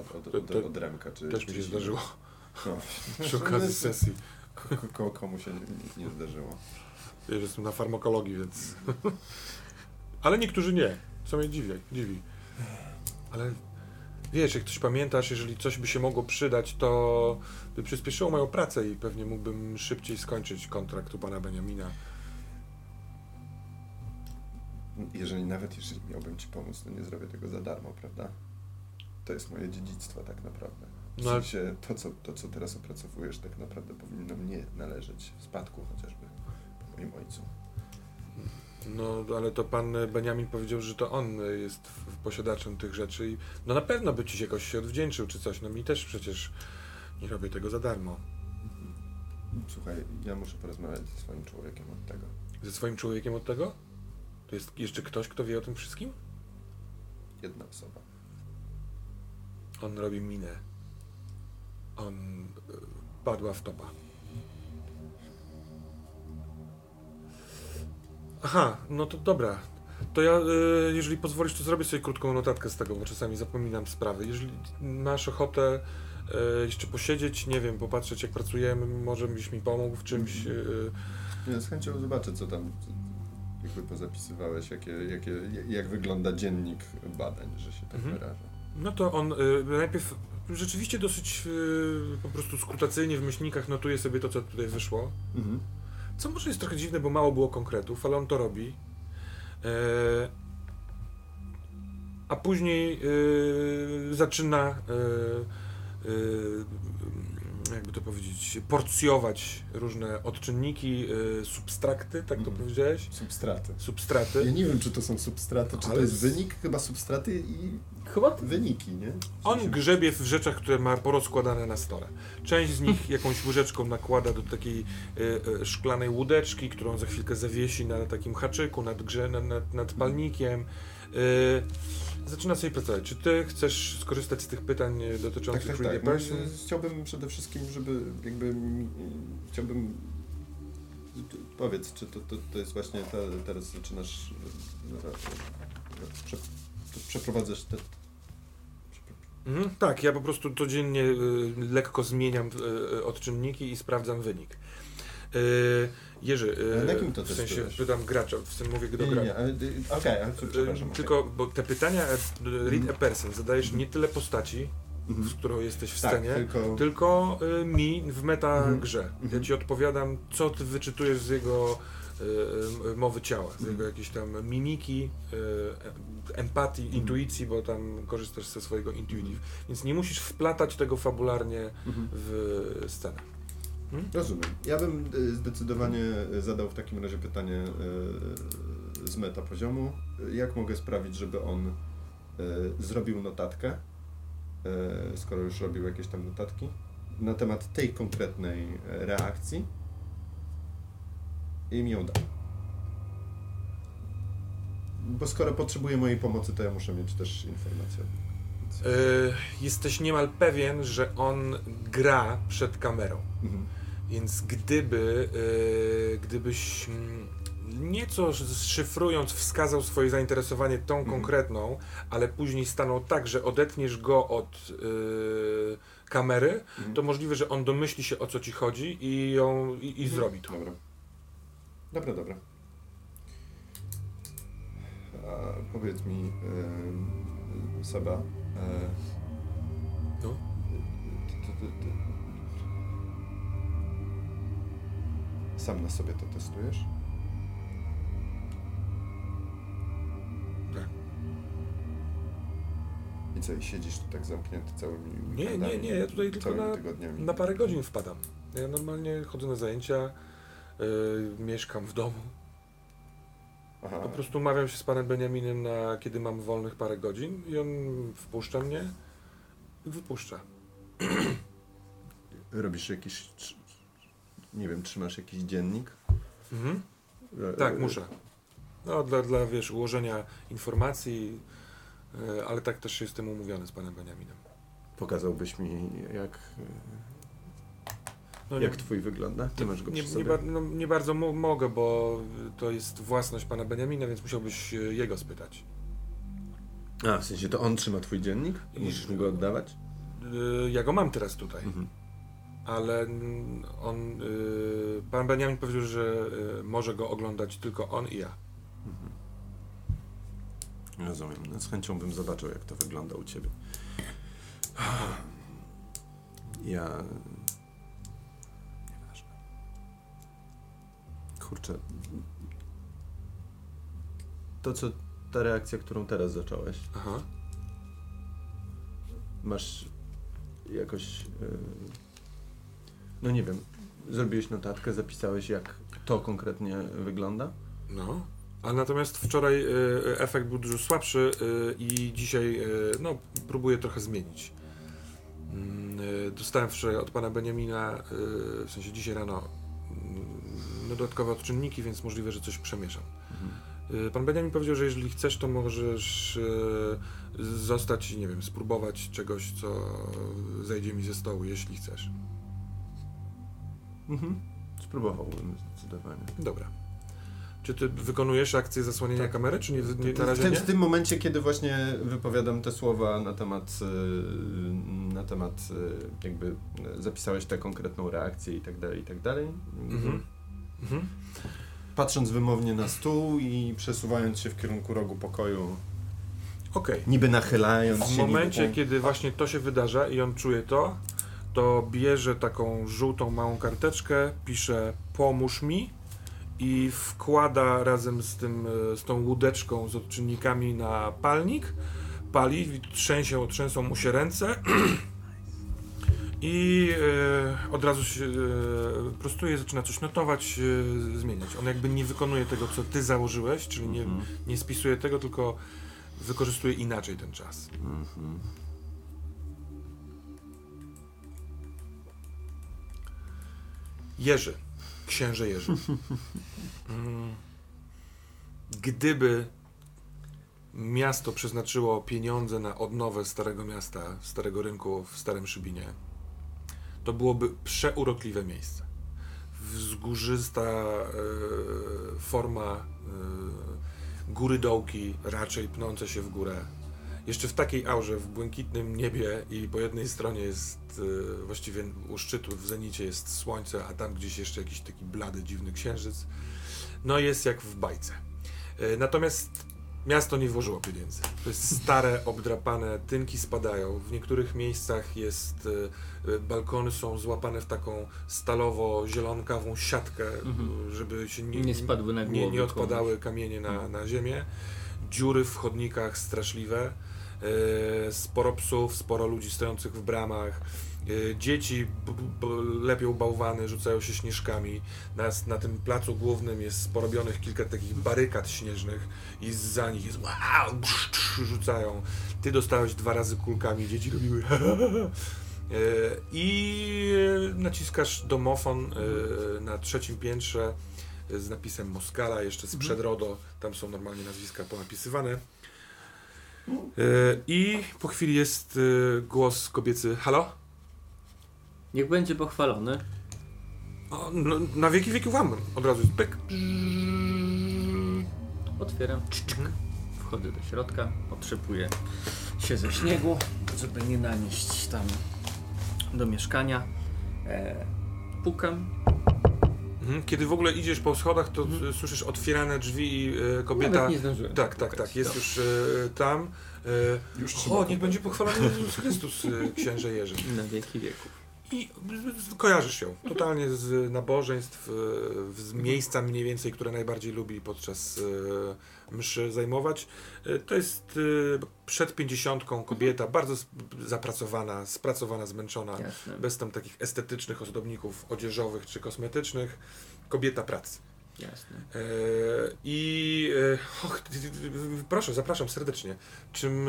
od, od, od, od Remka. Czy, Też mi się zdarzyło No. przy okazji sesji. Ko- ko- komu się nie, nie zdarzyło. Wiesz, jestem na farmakologii, więc... Ale niektórzy nie, co mnie dziwi. dziwi. Ale wiesz, jak coś pamiętasz, jeżeli coś by się mogło przydać, to by przyspieszyło moją pracę i pewnie mógłbym szybciej skończyć kontrakt u pana Beniamina. Jeżeli nawet jeżeli miałbym ci pomóc, to nie zrobię tego za darmo, prawda? To jest moje dziedzictwo tak naprawdę. W No sensie to co, to, co teraz opracowujesz, tak naprawdę powinno mnie należeć w spadku chociażby po moim ojcu. No, ale to pan Beniamin powiedział, że to on jest posiadaczem tych rzeczy i no na pewno by ci się jakoś się odwdzięczył czy coś. No mi też przecież nie robię tego za darmo. Słuchaj, ja muszę porozmawiać ze swoim człowiekiem od tego. Ze swoim człowiekiem od tego? To jest jeszcze ktoś, kto wie o tym wszystkim? Jedna osoba. On robi minę. On y, padła w topa. Aha, no to dobra. To ja, y, jeżeli pozwolisz, to zrobię sobie krótką notatkę z tego, bo czasami zapominam sprawy. Jeżeli masz ochotę y, jeszcze posiedzieć, nie wiem, popatrzeć jak pracujemy, może byś mi pomógł w czymś. y, Ja z chęcią zobaczę, co tam jakby pozapisywałeś, jakie, jakie, jak wygląda dziennik badań, że się tak Mhm. wyrażę. No to on najpierw rzeczywiście dosyć po prostu skutacyjnie w myślnikach notuje sobie to, co tutaj wyszło. Mhm. Co może jest trochę dziwne, bo mało było konkretów, ale on to robi. E, a później e, zaczyna e, jakby to powiedzieć, porcjować różne odczynniki, y, substrakty, tak to Mhm. powiedziałeś? Substraty. Ja Substraty. nie wiem, czy to są substraty, czy Ale to jest z- wynik, chyba substraty i Chyba wyniki, nie? On grzebie w rzeczach, które ma porozkładane na stole. Część z nich jakąś łyżeczką nakłada do takiej y, y, szklanej łódeczki, którą za chwilkę zawiesi na takim haczyku nad, grze, nad, nad palnikiem. Y, zaczyna sobie pracować. Czy ty chcesz skorzystać z tych pytań Tak, dotyczących tak, tak. No, Person? y, chciałbym przede wszystkim, żeby jakby chciałbym powiedz, czy to, to, to jest właśnie ta, teraz zaczynasz y, y, prze, przeprowadzasz te Mhm, tak, ja po prostu codziennie y, lekko zmieniam y, odczynniki i sprawdzam wynik. Y, Jerzy, Ale na kim to w sensie testujesz? pytam gracza, w tym mówię do gracza. y, okej, ale to przepraszam. Y, Tylko, bo te pytania e, read a person zadajesz nie tyle postaci, Mhm. z którą jesteś w Tak, scenie, tylko tylko y, mi w meta Mhm. grze. Ja Mhm. ci odpowiadam, co ty wyczytujesz z jego y, mowy ciała, z Mhm. jego jakiejś tam mimiki, y, empatii, Mhm. intuicji, bo tam korzystasz ze swojego intuitive. Więc nie musisz wplatać tego fabularnie Mhm. w scenę. Rozumiem. Ja bym y, zdecydowanie zadał w takim razie pytanie y, z meta poziomu. Jak mogę sprawić, żeby on y, zrobił notatkę, skoro już robił jakieś tam notatki, na temat tej konkretnej reakcji i mi ją da. Bo skoro potrzebuje mojej pomocy, to ja muszę mieć też informację. Więc- Y, jesteś niemal pewien, że on gra przed kamerą. Mhm. Więc gdyby, e, gdybyś mm, nieco szyfrując wskazał swoje zainteresowanie tą Mhm. konkretną, ale później stanął tak, że odetniesz go od e, kamery, Mhm. to możliwe, że on domyśli się o co ci chodzi i, ją, i, i Mhm. zrobi to. Dobra. Dobra, dobra. A powiedz mi, yy, Seba, yy, sam na sobie to testujesz? Tak. I co, i siedzisz tu tak zamknięty całymi Nie, nie, weekendami, nie, ja tutaj tylko na, tygodniami? na parę godzin wpadam. Ja normalnie chodzę na zajęcia, e, mieszkam w domu. Aha, Po prostu umawiam się z panem Beniaminem na kiedy mam wolnych parę godzin i on wpuszcza mnie i wypuszcza. robisz jakiś, trz- nie wiem, trzymasz jakiś dziennik? Mhm. E, Tak, muszę. No, dla, dla wiesz, ułożenia informacji, e, ale tak też jestem umówiony z panem Beniaminem. Pokazałbyś mi, jak, No, jak twój wygląda? Ty masz go nie, nie, ba- no, nie bardzo mo- mogę, bo to jest własność pana Beniamina, więc musiałbyś e, jego spytać. A, w sensie to on trzyma twój dziennik? I- Musisz mu go oddawać? E, Ja go mam teraz tutaj, Mhm. Ale on, e, pan Beniamin powiedział, że e, może go oglądać tylko on i ja. Rozumiem. No, z chęcią bym zobaczył, jak to wygląda u ciebie. Ja... Nieważne. Kurczę. To, co... Ta reakcja, którą teraz zacząłeś, Aha. masz jakoś... Yy... No nie wiem. Zrobiłeś notatkę, zapisałeś, jak to konkretnie wygląda? No. A natomiast wczoraj y, efekt był dużo słabszy y, i dzisiaj y, no, próbuję trochę zmienić. Mm, y, dostałem wczoraj od pana Beniamina, y, w sensie dzisiaj rano, mm, dodatkowe odczynniki, więc możliwe, że coś przemieszam. Y, Pan Beniamin powiedział, że jeżeli chcesz, to możesz y, zostać i nie wiem, spróbować czegoś, co zejdzie mi ze stołu, jeśli chcesz. Mhm. Spróbowałbym zdecydowanie. Dobra. Czy ty wykonujesz akcję zasłonienia Tak. kamery, czy nie, nie, W na razie tym, nie? w tym momencie, kiedy właśnie wypowiadam te słowa na temat, y, na temat y, jakby zapisałeś tę konkretną reakcję i tak dalej, i tak dalej. Mhm. Mhm. Patrząc wymownie na stół i przesuwając się w kierunku rogu pokoju, Okej. niby nachylając W się. momencie, niby, kiedy właśnie to się wydarza i on czuje to, to bierze taką żółtą małą karteczkę, pisze pomóż mi i wkłada razem z, tym, e, z tą łódeczką z odczynnikami na palnik, pali, trzęsie, trzęsą mu się ręce I e, od razu się e, prostuje, zaczyna coś notować, zmieniać. On jakby nie wykonuje tego, co ty założyłeś, czyli nie, Mhm. nie spisuje tego, tylko wykorzystuje inaczej ten czas. Mhm. Jerzy, księże Jerzy. Mm. Gdyby miasto przeznaczyło pieniądze na odnowę Starego Miasta, Starego Rynku w Starym Szybinie, to byłoby przeurokliwe miejsce. Wzgórzysta e, forma e, góry dołki, raczej pnące się w górę. Jeszcze w takiej aurze, w błękitnym niebie i po jednej stronie jest e, właściwie u szczytu w zenicie jest słońce, a tam gdzieś jeszcze jakiś taki blady, dziwny księżyc. No jest jak w bajce. E, Natomiast miasto nie włożyło pieniędzy. To jest stare, obdrapane, tynki spadają. W niektórych miejscach jest, e, e, balkony są złapane w taką stalowo-zielonkawą siatkę, Mhm. żeby się nie, Nie spadły na nie, głowę nie odpadały kamienie na, na ziemię. Dziury w chodnikach straszliwe. E, Sporo psów, sporo ludzi stojących w bramach. E, Dzieci lepią bałwany, rzucają się śnieżkami. Na, na tym placu głównym jest porobionych kilka takich barykad śnieżnych i za nich jest wow, brz, brz, rzucają. Ty dostałeś dwa razy kulkami, dzieci robiły E, I naciskasz domofon na trzecim piętrze z napisem Moskala, jeszcze sprzed RODO, tam są normalnie nazwiska ponapisywane. E, I po chwili jest e, głos kobiecy, halo? Niech będzie pochwalony. O, no, na wieki wieków wam od razu jest pyk. Otwieram. Wchodzę do środka, otrzepuję się ze śniegu, żeby nie nanieść tam do mieszkania. E, pukam. Mhm. Kiedy w ogóle idziesz po schodach, to e, słyszysz otwierane drzwi i e, kobieta... Nawet nie zdążyłem. Tak, tak, tak, jest już e, tam. E, Już o, niech będzie pochwalony Jezus Chrystus, e, księże Jerzy. Na wieki wieków. I kojarzysz ją totalnie z nabożeństw, e, z miejsca mniej więcej, które najbardziej lubi podczas e, mszy zajmować. E, To jest przed pięćdziesiątką kobieta, bardzo sp- zapracowana, spracowana, zmęczona, Jasne. bez tam takich estetycznych ozdobników odzieżowych czy kosmetycznych. Kobieta pracy. Jasne. I och, proszę, zapraszam serdecznie. Czym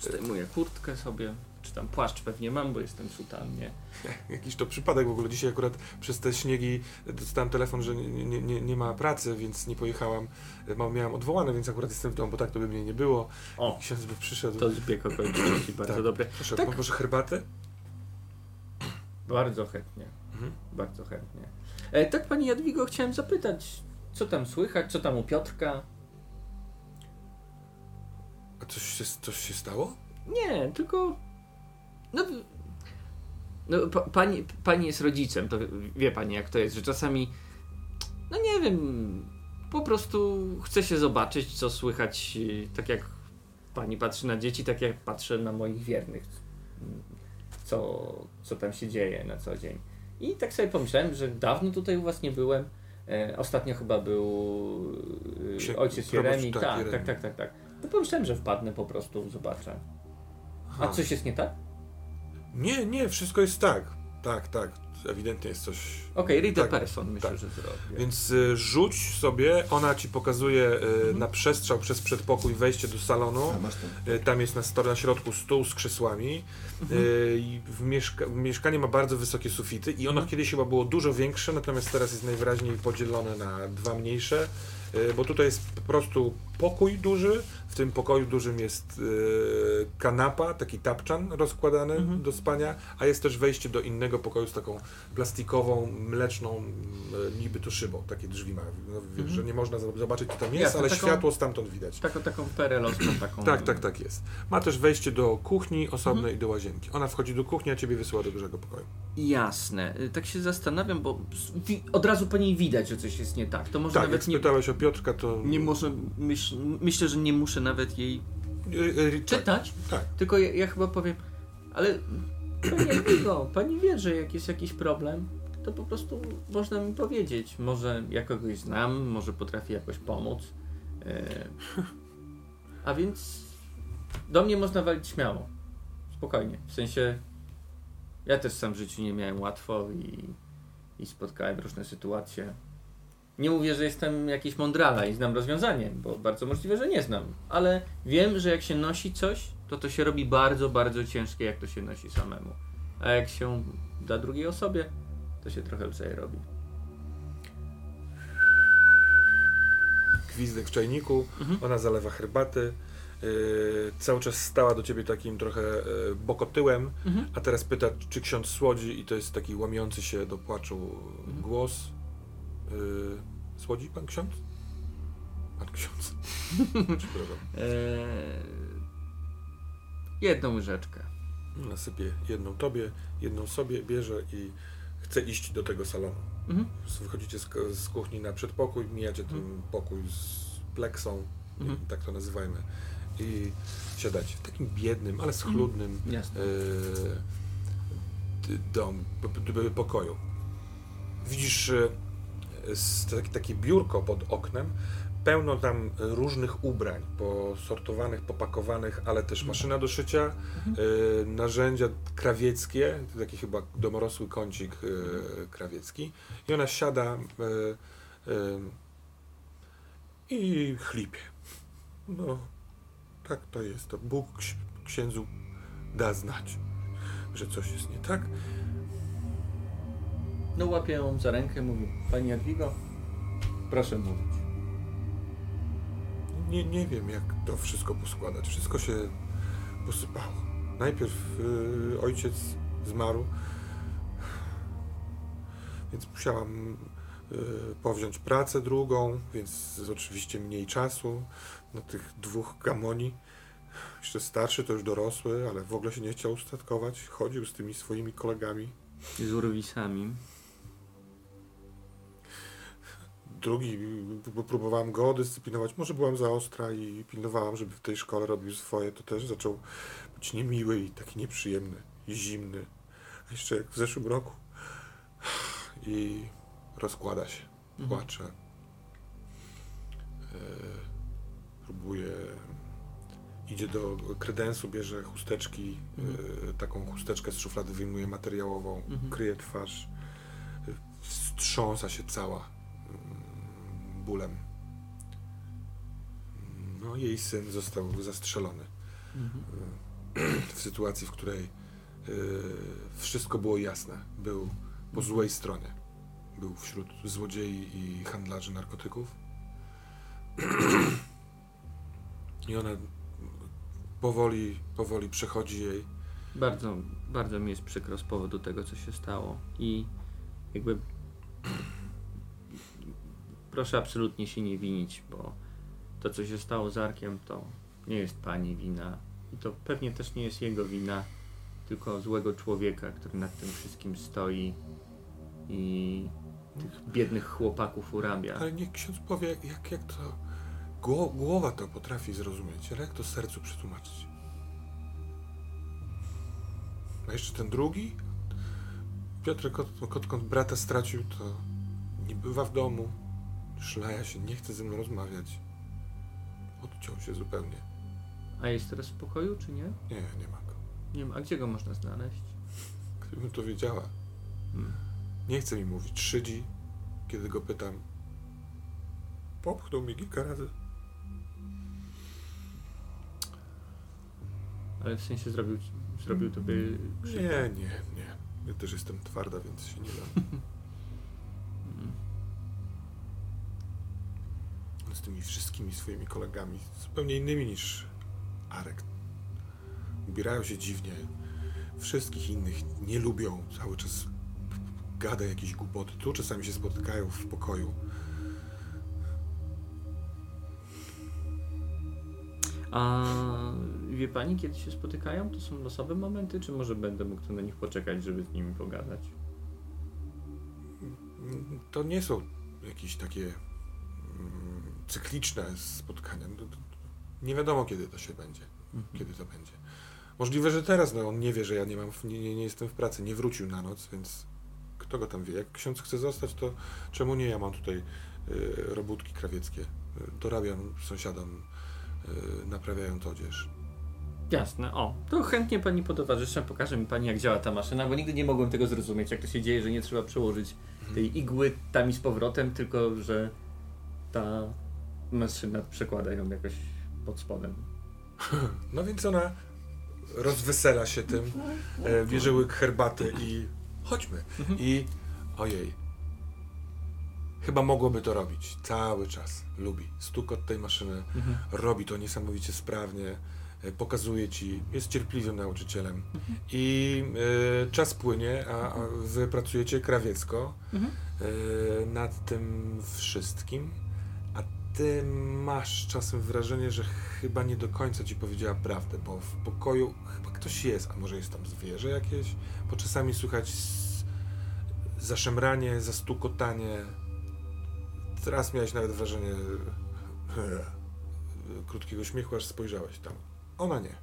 Zdejmuję kurtkę sobie, czy tam płaszcz pewnie mam, bo jestem w sutannie. Jakiś to przypadek w ogóle. Dzisiaj akurat przez te śniegi dostałem telefon, że nie, nie, nie, ma pracy, więc nie pojechałam. Miałam odwołane, więc akurat jestem w domu, bo tak to by mnie nie było. O, Ksiądz by przyszedł. to zbieg okoliczności bardzo Tak. dobry. Proszę, tak. herbatę? Bardzo chętnie. Mhm. Bardzo chętnie. E, tak, Pani Jadwigo, chciałem zapytać, co tam słychać, co tam u Piotrka? A coś się, coś się stało? Nie, tylko. No. no pa, pani, pani jest rodzicem, to wie pani jak to jest, że czasami. No nie wiem. Po prostu chcę się zobaczyć, co słychać. y, Tak jak pani patrzy na dzieci, tak jak patrzę na moich wiernych. Co, co tam się dzieje na co dzień. I tak sobie pomyślałem, że dawno tutaj u was nie byłem. E, ostatnio chyba był y, Księ- ojciec Jeremi. tak, Tak, tak, tak, tak, tak. No pomyślałem, że wpadnę po prostu, zobaczę. A Aha. coś jest nie tak? Nie, nie, wszystko jest tak. Tak, tak. Ewidentnie jest coś. Okej, read the Tak, person myślę, tak. że zrobię. Więc y, rzuć sobie, ona ci pokazuje y, Mhm. na przestrzał przez przedpokój wejście do salonu. A. Y, Tam jest na, sto- na środku stół z krzesłami. Mhm. Y, w mieszka mieszkanie ma bardzo wysokie sufity i ono Mhm. kiedyś chyba było dużo większe, natomiast teraz jest najwyraźniej podzielone na dwa mniejsze, y, bo tutaj jest po prostu pokój duży. W tym pokoju dużym jest y, kanapa, taki tapczan rozkładany Mhm. do spania, a jest też wejście do innego pokoju z taką plastikową, mleczną niby to szybą. Takie drzwi ma, no, Mhm. że nie można zobaczyć co tam jest, Jasne, ale taką- światło stamtąd widać. Taką, taką perelowską taką. Tak, tak, tak jest. Ma też wejście do kuchni osobnej i do łazienki. Ona wchodzi do kuchni, a ciebie wysyła do dużego pokoju. Jasne. Y, Tak się zastanawiam, bo od razu po niej widać, że coś jest nie tak. To może tak, jak nawet nie, spytałeś o Piotrka, to... nie może. Myśl, myślę, że nie muszę nawet jej Y, y, tak, czytać. tak. Tylko ja, ja chyba powiem, ale pani Jadwigo, pani wie, że jak jest jakiś problem, to po prostu można mi powiedzieć. Może ja kogoś znam, może potrafi jakoś pomóc. E, a więc do mnie można walić śmiało. Spokojnie. W sensie Ja też sam w życiu nie miałem łatwo i, i spotkałem różne sytuacje. Nie mówię, że jestem jakiś mądrala i znam rozwiązanie, bo bardzo możliwe, że nie znam, ale wiem, że jak się nosi coś, to to się robi bardzo, bardzo ciężkie, jak to się nosi samemu. A jak się da drugiej osobie, to się trochę lżej robi. Gwizdek w czajniku, Mhm. ona zalewa herbaty. Yy, cały czas stała do ciebie takim trochę yy, bokotyłem, Mhm. a teraz pyta, czy ksiądz słodzi i to jest taki łamiący się do płaczu Mhm. głos. Yy, słodzi pan ksiądz? Pan ksiądz. Przepraszam. Eee, jedną łyżeczkę. Nasypie jedną tobie, jedną sobie, bierze i chce iść do tego salonu. Mhm. Wychodzicie z, z kuchni na przedpokój, mijacie ten pokój z pleksą, Mhm. tak to nazywajmy, i siadacie w takim biednym, ale schludnym e, d- dom, pokoju. Widzisz e, takie biurko pod oknem, pełno tam różnych ubrań, posortowanych, popakowanych, ale też maszyna do szycia, e, narzędzia krawieckie, taki chyba domorosły kącik e, krawiecki i ona siada e, i chlipie. No, tak to jest. To Bóg ks- księdzu da znać, że coś jest nie tak. No łapię ją za rękę, mówi, Pani Jadwigo, proszę mówić. Nie, nie wiem, jak to wszystko poskładać. Wszystko się posypało. Najpierw y, ojciec zmarł, więc musiałam y, powziąć pracę drugą, więc jest oczywiście mniej czasu na tych dwóch gamoni. Jeszcze starszy, to już dorosły, ale w ogóle się nie chciał ustatkować. Chodził z tymi swoimi kolegami. Z urwisami. Drugi, bo próbowałam go dyscyplinować. Może byłam za ostra i pilnowałam, żeby w tej szkole robił swoje. To też zaczął być niemiły i taki nieprzyjemny i zimny. A jeszcze jak w zeszłym roku. I rozkłada się, Mhm. płacze. E, próbuje. Idzie do kredensu, bierze chusteczki, e, taką chusteczkę z szuflady wyjmuje materiałową, Mhm. kryje twarz, wstrząsa się cała bólem. No, jej syn został zastrzelony Mhm. w sytuacji, w której e, wszystko było jasne. Był po złej stronie. Był wśród złodziei i handlarzy narkotyków. I ona powoli, powoli przechodzi jej. Bardzo, bardzo mi jest przykro z powodu tego, co się stało. I jakby proszę absolutnie się nie winić, bo to, co się stało z Arkiem, to nie jest pani wina. I to pewnie też nie jest jego wina, tylko złego człowieka, który nad tym wszystkim stoi i tych biednych chłopaków urabia. Ale niech ksiądz powie, jak, jak to. Gło, głowa to potrafi zrozumieć, ale jak to sercu przetłumaczyć? A jeszcze ten drugi? Piotr, kot, brata stracił, to nie bywa w domu, szlaja się, nie chce ze mną rozmawiać. Odciął się zupełnie. A jest teraz w pokoju, czy nie? Nie, nie ma go. Nie ma. A gdzie go można znaleźć? Gdybym to wiedziała. Hmm. Nie chce mi mówić. Szydzi, kiedy go pytam. Popchnął mi kilka razy. Ale w sensie zrobił, zrobił tobie krzywdę. Nie, nie, nie. Ja też jestem twarda, więc się nie dam. tymi wszystkimi swoimi kolegami, zupełnie innymi niż Arek. Ubierają się dziwnie. Wszystkich innych nie lubią. Cały czas gada jakieś głupoty. Tu czasami się spotykają w pokoju. A wie pani, kiedy się spotykają? To są losowe momenty, czy może będę mógł na nich poczekać, żeby z nimi pogadać? To nie są jakieś takie cykliczne spotkania. No, to- Nie wiadomo, kiedy to się będzie. Kiedy to będzie. Możliwe, że teraz, no on nie wie, że ja nie mam, nie, nie, nie jestem w pracy, nie wrócił na noc, więc kto go tam wie. Jak ksiądz chce zostać, to czemu nie? Ja mam tutaj y, robótki krawieckie. Y, dorabiam sąsiadom, y, naprawiając odzież. Jasne, o, to chętnie pani potowarzyszę, pokaże mi pani jak działa ta maszyna, bo nigdy nie mogłem tego zrozumieć, jak to się dzieje, że nie trzeba przełożyć tej igły tam i z powrotem, tylko że ta maszyna przekłada ją jakoś pod spodem. No więc ona rozwesela się tym, e, bierze łyk herbaty i chodźmy. I ojej, chyba mogłoby to robić cały czas. Lubi. Stukot tej maszyny, robi to niesamowicie sprawnie, e, pokazuje ci, jest cierpliwym nauczycielem. I e, czas płynie, a, a wy pracujecie krawiecko e, nad tym wszystkim. Ty masz czasem wrażenie, że chyba nie do końca ci powiedziała prawdę, bo w pokoju chyba ktoś jest, a może jest tam zwierzę jakieś, bo czasami słychać zaszemranie, zastukotanie. Teraz miałeś nawet wrażenie krótkiego śmiechu, aż spojrzałeś tam. Ona nie.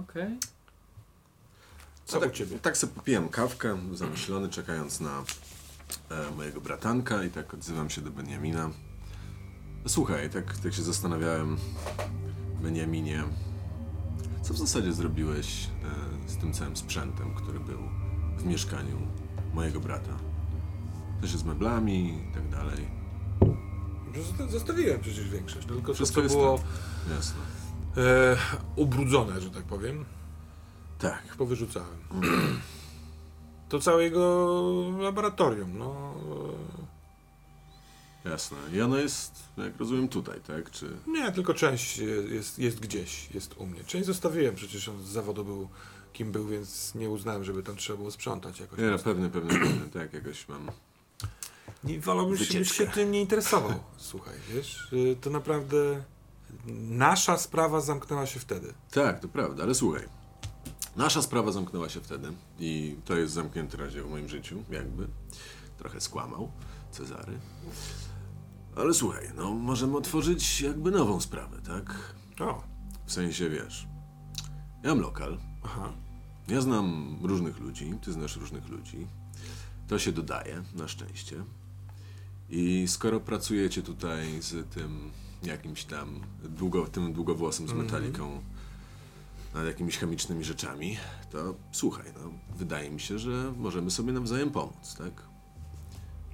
Okej. Co A tak, u ciebie? Tak sobie popijam kawkę, zamyślony, czekając na e, mojego bratanka i tak odzywam się do Beniamina. Słuchaj, tak, tak się zastanawiałem, Beniaminie, co w zasadzie zrobiłeś e, z tym całym sprzętem, który był w mieszkaniu mojego brata? To się z meblami i tak dalej. Zosta- Zostawiłem przecież większość, tylko to, Wszystko co jest było Jasne. e, ubrudzone, że tak powiem, Tak. powyrzucałem. To całe jego laboratorium, no. Jasne. I ono jest, jak rozumiem, tutaj, tak? Czy... Nie, tylko część jest, jest gdzieś, jest u mnie. Część zostawiłem, przecież on z zawodu był kim był, więc nie uznałem, żeby tam trzeba było sprzątać jakoś. Nie, no pewnie, pewnie, pewnie, tak, jakoś mam. Nie, wolałbym się, byś Wycieczkę. się tym nie interesował. Słuchaj, wiesz, y, to naprawdę nasza sprawa zamknęła się wtedy. Tak, to prawda, ale słuchaj. Nasza sprawa zamknęła się wtedy i to jest zamknięty razie w moim życiu, jakby. Trochę skłamał Cezary. Ale słuchaj, no możemy otworzyć jakby nową sprawę, tak? O, W sensie, wiesz, ja mam lokal, aha. ja znam różnych ludzi, ty znasz różnych ludzi. To się dodaje, na szczęście. I skoro pracujecie tutaj z tym jakimś tam długo, tym długowłosem z metaliką nad jakimiś chemicznymi rzeczami, to słuchaj, no, wydaje mi się, że możemy sobie nawzajem pomóc, tak?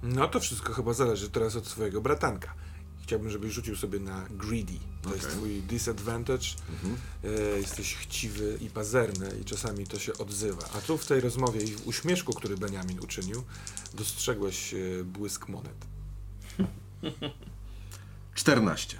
No to wszystko chyba zależy teraz od twojego bratanka. Chciałbym, żebyś rzucił sobie na greedy. To jest Okej. twój disadvantage. E, jesteś chciwy i pazerny i czasami to się odzywa. A tu w tej rozmowie i w uśmieszku, który Benjamin uczynił, dostrzegłeś e, błysk monet. 14.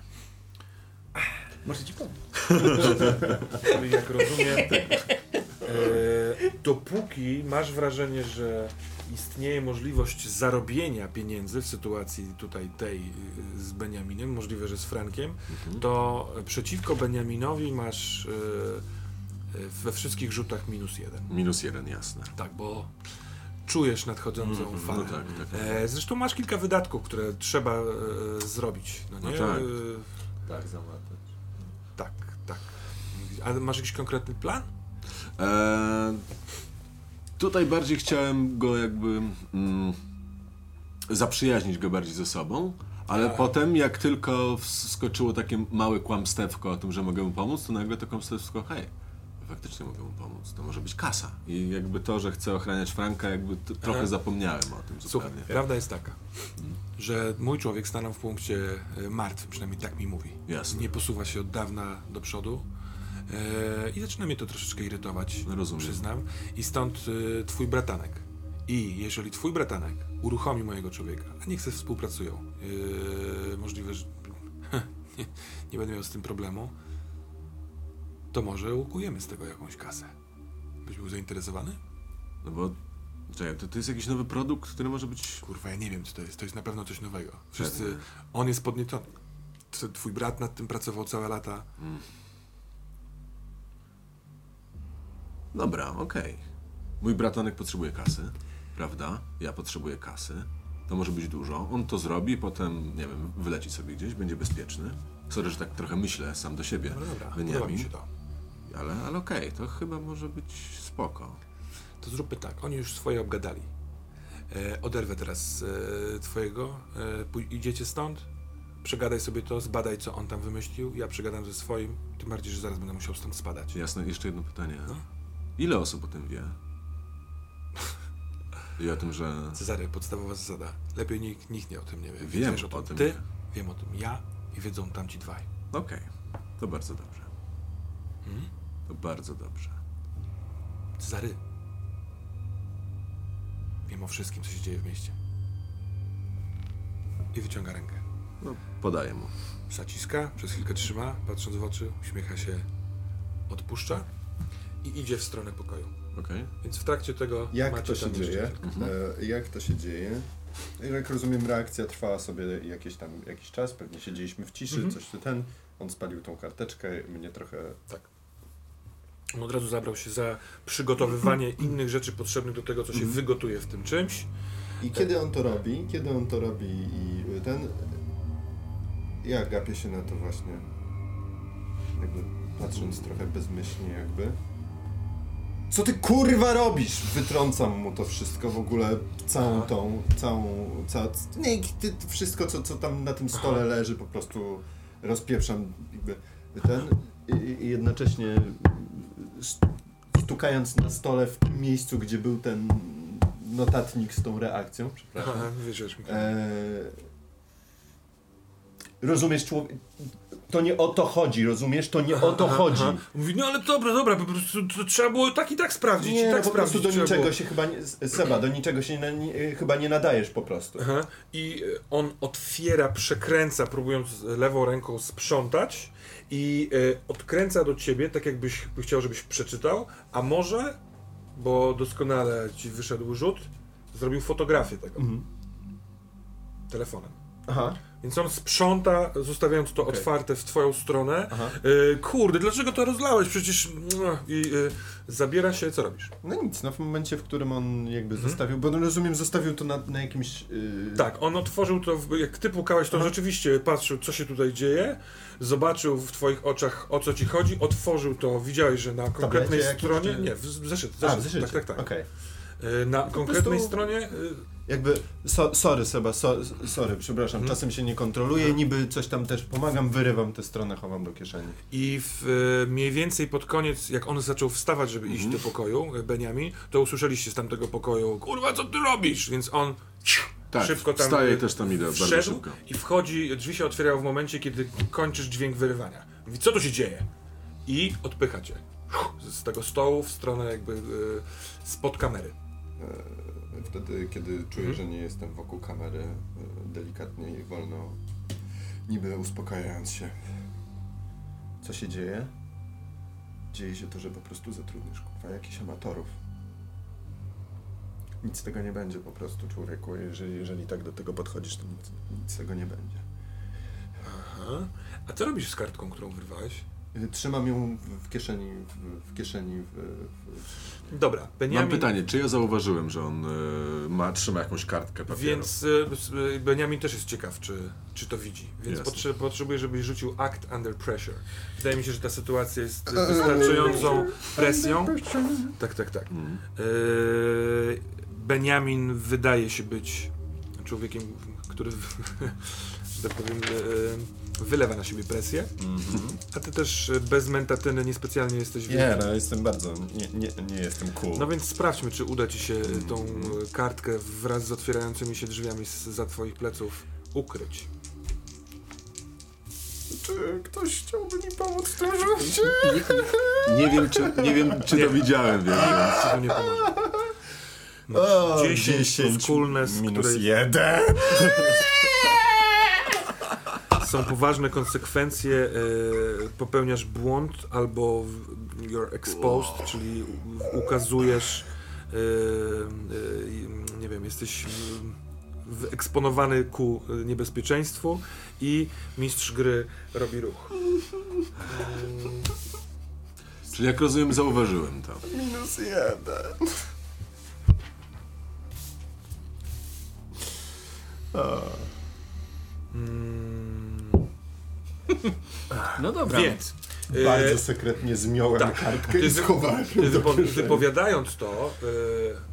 Może ci pomóc. Jak rozumiem, e, dopóki masz wrażenie, że istnieje możliwość zarobienia pieniędzy w sytuacji tutaj tej e, z Beniaminem, możliwe, że z Frankiem, to przeciwko Beniaminowi masz e, e, we wszystkich rzutach minus jeden. Minus jeden, jasne. Tak, bo czujesz nadchodzącą Mhm, falę. no tak, tak. E, zresztą masz kilka wydatków, które trzeba e, zrobić. No, No nie? tak. E, Tak, załatać. tak, tak. A masz jakiś konkretny plan? Eee, tutaj bardziej chciałem go jakby mm, zaprzyjaźnić go bardziej ze sobą, ale Tak. potem jak tylko wskoczyło takie małe kłamstewko o tym, że mogę mu pomóc, to nagle to kłamstewko, hej, faktycznie mogę mu pomóc, to może być kasa. I jakby to, że chcę ochraniać Franka, jakby trochę Aha. zapomniałem o tym Słuchaj, zupełnie. prawda jest taka, że mój człowiek stanął w punkcie e, martwym, przynajmniej tak mi mówi. Jasne. Nie posuwa się od dawna do przodu. E, I zaczyna mnie to troszeczkę irytować, Rozumiem. przyznam. I stąd e, twój bratanek. I jeżeli twój bratanek uruchomi mojego człowieka, a niech se współpracują, e, możliwe, że nie, nie będę miał z tym problemu, to może ukujemy z tego jakąś kasę. Byś był zainteresowany? No bo, czekaj, to, to jest jakiś nowy produkt, który może być... Kurwa, ja nie wiem, co to jest. To jest na pewno coś nowego. Wszyscy, on jest podniecony. Twój brat nad tym pracował całe lata. Dobra, okej. Mój bratanek potrzebuje kasy, prawda? Ja potrzebuję kasy. To może być dużo. On to zrobi, potem, nie wiem, wyleci sobie gdzieś, będzie bezpieczny. Sorry, że tak trochę myślę sam do siebie, No dobra, podoba mi Beniamin. się to. Ale, ale okej, to chyba może być spoko. To zróbmy tak. Oni już swoje obgadali. E, oderwę teraz e, twojego. E, pój- idziecie stąd? przegadaj sobie to, zbadaj co on tam wymyślił, ja przegadam ze swoim, tym bardziej, że zaraz będę musiał stąd spadać. Jasne, jeszcze jedno pytanie. No. Ile osób o tym wie? I o tym, że... Cezary, podstawowa zasada. Lepiej nikt, nikt nie o tym nie wie. Wiem Wiesz o tym. Ty, wiem o tym ja i wiedzą tamci dwaj. Okej, to bardzo dobrze. Hmm? To bardzo dobrze. Cezary, wiem o wszystkim, co się dzieje w mieście. I wyciąga rękę. No, podaję mu. Zaciska, przez chwilkę trzyma, patrząc w oczy, uśmiecha się, odpuszcza i idzie w stronę pokoju. Okej. Więc w trakcie tego Jak macie to się dzieje? chwilkę. E, jak to się dzieje? Jak rozumiem, reakcja trwała sobie jakiś tam jakiś czas, pewnie siedzieliśmy w ciszy, Mhm. coś tu ten. On spalił tą karteczkę, mnie trochę. On od razu zabrał się za przygotowywanie innych rzeczy potrzebnych do tego, co się Mhm. wygotuje w tym czymś. I kiedy on to robi, kiedy on to robi i ten. Ja gapię się na to właśnie. Jakby patrząc trochę bezmyślnie, jakby. Co ty kurwa robisz? Wytrącam mu to wszystko w ogóle, całą tą, całą, ca, nie, ty, wszystko co, co tam na tym stole leży, po prostu rozpieprzam jakby ten i, i jednocześnie stukając na stole w tym miejscu, gdzie był ten notatnik z tą reakcją, przepraszam. Aha, wiesz, E, rozumiesz, człowiek. To nie o to chodzi, rozumiesz? To nie o to Aha, chodzi. aha. Mówi, no ale dobra, dobra, po prostu to trzeba było tak i tak sprawdzić. i Nie, tak po prostu do niczego było. się chyba nie. Seba, do niczego się na, nie, chyba nie nadajesz po prostu. Aha. I e, on otwiera, przekręca, próbując lewą ręką sprzątać i e, odkręca do ciebie, tak jakbyś chciał, żebyś przeczytał, a może, bo doskonale ci wyszedł rzut, zrobił fotografię tego Mhm. telefonem. telefonem. Więc on sprząta, zostawiając to Okej. otwarte w twoją stronę. E, kurde, dlaczego to rozlałeś? Przecież... no, I e, zabiera się, co robisz? No nic, no w momencie, w którym on jakby Mhm. zostawił, bo no rozumiem, zostawił to na, na jakimś. Yy... Tak, on otworzył to, w- jak ty pukałeś, to Aha. rzeczywiście patrzył, co się tutaj dzieje, zobaczył w twoich oczach, o co ci chodzi, otworzył to, widziałeś, że na konkretnej jakimś, stronie, nie, w zeszyt, A, zeszyt, w zeszycie. tak, tak, tak. Okej. Y, Na konkretnej prostu- stronie, y, Jakby, so, sorry Seba, so, sorry, przepraszam, Mhm. czasem się nie kontroluję, niby coś tam też pomagam, wyrywam tę stronę, chowam do kieszeni. i w, y, mniej więcej pod koniec, jak on zaczął wstawać, żeby iść do pokoju, y, Beniamin, to usłyszeliście z tamtego pokoju, kurwa, co ty robisz? Więc on Tak, szybko tam wstaję, y, też tam idę, bardzo szybko. i wchodzi, drzwi się otwierają w momencie, kiedy kończysz dźwięk wyrywania. Mówi, co tu się dzieje? I odpycha cię z tego stołu w stronę jakby spod kamery. Wtedy, kiedy czuję, Mhm. że nie jestem wokół kamery, e, delikatnie i wolno, niby uspokajając się. Co się dzieje? Dzieje się to, że po prostu zatrudnisz kurwa jakichś amatorów. Nic z tego nie będzie po prostu, człowieku. Jeżeli, jeżeli tak do tego podchodzisz, to nic, nic z tego nie będzie. Aha. A co robisz z kartką, którą wyrwałeś? Trzymam ją w, w kieszeni, w, w kieszeni, w, w, Dobra, Beniamin... Mam pytanie, czy ja zauważyłem, że on y, ma, trzyma jakąś kartkę papieru? Więc y, y, Beniamin też jest ciekaw, czy, czy to widzi. Więc potrze potrzebuję, żebyś rzucił act under pressure. Wydaje mi się, że ta sytuacja jest y, wystarczającą presją. Tak, tak, tak. Mm. Y, Beniamin wydaje się być człowiekiem, który, że tak powiem, y, wylewa na siebie presję. A ty też y, bez mentatyny niespecjalnie jesteś Nie, wielki. no jestem bardzo, nie, nie, nie jestem cool. No więc sprawdźmy, czy uda ci się y, tą y, kartkę wraz z otwierającymi się drzwiami z, za twoich pleców ukryć. Czy ktoś chciałby mi pomóc w tym rzucie? Nie wiem, czy, nie wiem, czy to widziałem, więc... To nie pomoże. O, 10 plus coolness, minus której- jeden. Są poważne konsekwencje, e, popełniasz błąd albo you're exposed, czyli ukazujesz, e, e, nie wiem, jesteś w- wyeksponowany ku niebezpieczeństwu i mistrz gry robi ruch. Czyli jak rozumiem, zauważyłem to. Minus jeden. O, Mm, No dobra. Więc. e, bardzo sekretnie zmiołem tak. kartkę Ty, i schowałem ty do wypowiadając to, y,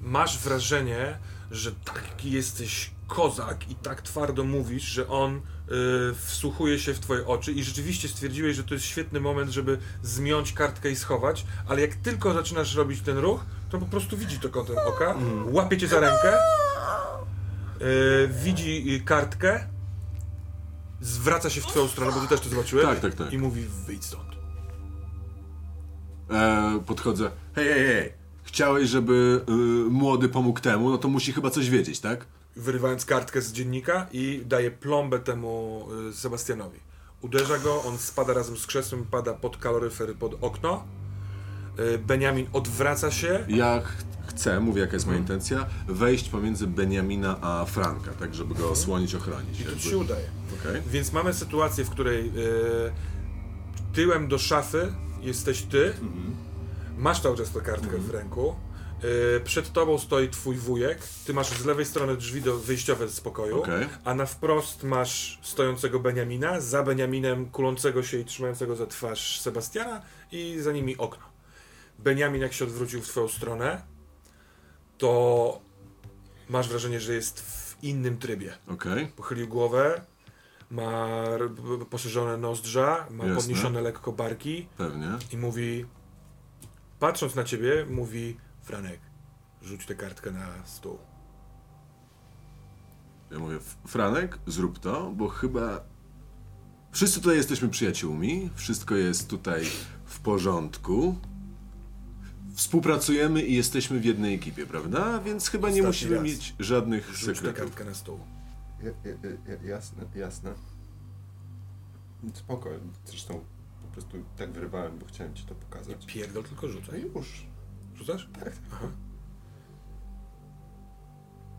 masz wrażenie, że taki jesteś kozak i tak twardo mówisz, że on y, wsłuchuje się w twoje oczy i rzeczywiście stwierdziłeś, że to jest świetny moment, żeby zmiąć kartkę i schować, ale jak tylko zaczynasz robić ten ruch, to po prostu widzi to kątem oka, łapie cię za rękę, widzi kartkę, zwraca się w twoją stronę, bo ty też to zobaczyłeś, Tak, tak, tak. i mówi wyjdź stąd. E, podchodzę. Hej, hej, hej. Chciałeś, żeby y, młody pomógł temu, no to musi chyba coś wiedzieć, tak? wyrywając kartkę z dziennika i daje plombę temu y, Sebastianowi. Uderza go, on spada razem z krzesłem, pada pod kaloryfer, pod okno. Y, Benjamin odwraca się. Ja ch chcę, mówię jaka jest moja intencja, wejść pomiędzy Beniamina a Franka, tak żeby go osłonić, ochronić. I to ci się udaje. Okej. Więc mamy sytuację, w której y, tyłem do szafy jesteś ty, masz cały czas tę kartkę w ręku, y, przed tobą stoi twój wujek, ty masz z lewej strony drzwi do wyjściowe z pokoju, Okej. a na wprost masz stojącego Beniamina, za Beniaminem kulącego się i trzymającego za twarz Sebastiana i za nimi okno. Beniamin jak się odwrócił w twoją stronę, to masz wrażenie, że jest w innym trybie Okej. pochylił głowę, ma poszerzone nozdrza, ma Jasne. podniesione lekko barki Pewnie. i mówi, patrząc na ciebie, mówi Franek, rzuć tę kartkę na stół. Ja mówię, "F- Franek, zrób to, bo chyba wszyscy tutaj jesteśmy przyjaciółmi, wszystko jest tutaj w porządku. Współpracujemy i jesteśmy w jednej ekipie, prawda? Więc chyba nie Ostatni musimy raz. mieć żadnych Rzuć tę sekretów. kartkę na stół. Ja, ja, ja, jasne, jasne. Spoko, zresztą po prostu tak wyrywałem, bo chciałem ci to pokazać. Pierdol, tylko No rzucaj. już. Rzucasz? Tak. Aha.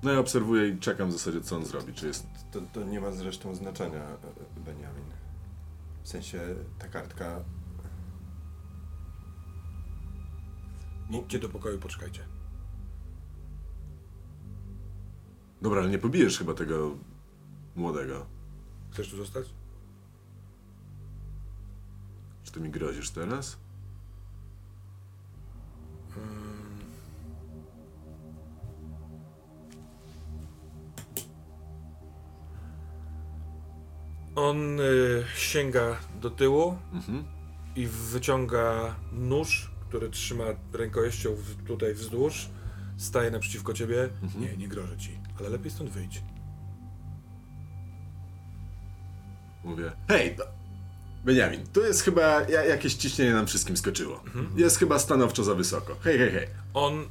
No ja obserwuję i czekam w zasadzie, co on zrobi. Czy jest. To, to nie ma zresztą znaczenia, Benjamin. W sensie ta kartka. Idźcie do pokoju, poczekajcie. Dobra, ale nie pobijesz chyba tego młodego. Chcesz tu zostać? Czy ty mi grozisz teraz? On y, sięga do tyłu Mhm. i wyciąga nóż, który trzyma rękojeścią w, tutaj wzdłuż. Staje naprzeciwko ciebie. Mhm. Nie, nie grożę ci, ale lepiej stąd wyjdź. Mówię, hej, Beniamin, tu jest chyba, ja, jakieś ciśnienie nam wszystkim skoczyło. Jest chyba stanowczo za wysoko. Hej, hej, hej. On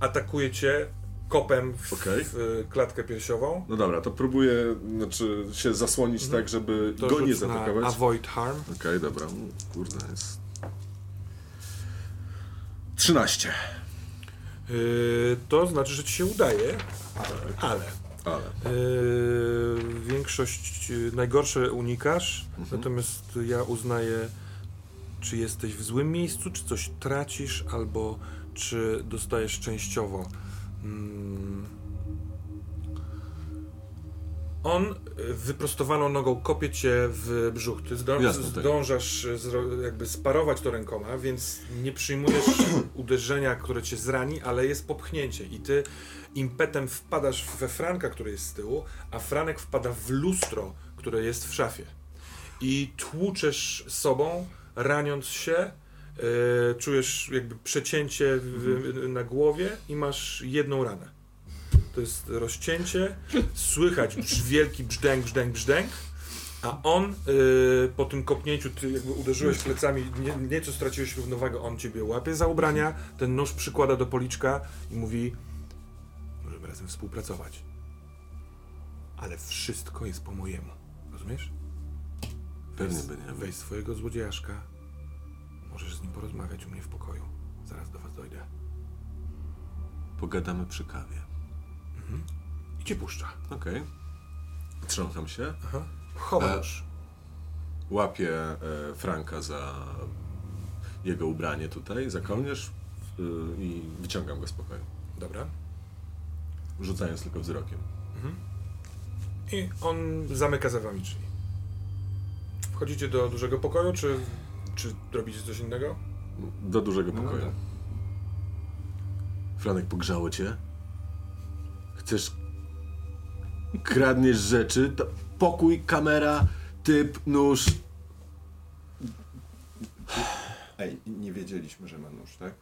atakuje cię kopem w, Okej. w y, klatkę piersiową. No dobra, to próbuję, znaczy się zasłonić tak, żeby To go nie na zaatakować. Okej, avoid harm. dobra, Mm, kurde, jest... 13, Y, to znaczy, że ci się udaje, ale ale... y, większość, najgorsze unikasz, natomiast ja uznaję, czy jesteś w złym miejscu, czy coś tracisz, albo czy dostajesz częściowo. Mm. On y, wyprostowaną nogą kopie cię w brzuch. Ty zdąż, Jasne, tak. zdążasz y, zro, jakby sparować to rękoma, więc nie przyjmujesz uderzenia, które cię zrani, ale jest popchnięcie i ty impetem wpadasz we Franka, który jest z tyłu, a Franek wpada w lustro, które jest w szafie. I tłuczesz sobą, raniąc się, e, czujesz jakby przecięcie w, na głowie i masz jedną ranę. To jest rozcięcie, słychać brz, wielki brzdęk, brzdęk, brzdęk, a on e, po tym kopnięciu, ty jakby uderzyłeś plecami, nie, nieco straciłeś równowagę, on ciebie łapie za ubrania, ten nóż przykłada do policzka i mówi możemy razem współpracować. Ale wszystko jest po mojemu. Rozumiesz? Pewnie, Weź- Beniamin. Weź swojego złodziejaszka. Możesz z nim porozmawiać u mnie w pokoju. Zaraz do was dojdę. Pogadamy przy kawie. I cię puszcza. Okej. Trzącham się, Aha. Chowa E, łapię e, Franka za jego ubranie tutaj, za kołnierz y, i wyciągam go z pokoju. Dobra. Rzucając tylko wzrokiem. I on zamyka za wami drzwi. Wchodzicie do dużego pokoju, czy, czy robicie coś innego? Do dużego No pokoju. tak. Franek, pogrzało cię? Chcesz... kradniesz rzeczy, to pokój, kamera, typ, nóż. Ej, nie wiedzieliśmy, że ma nóż, tak?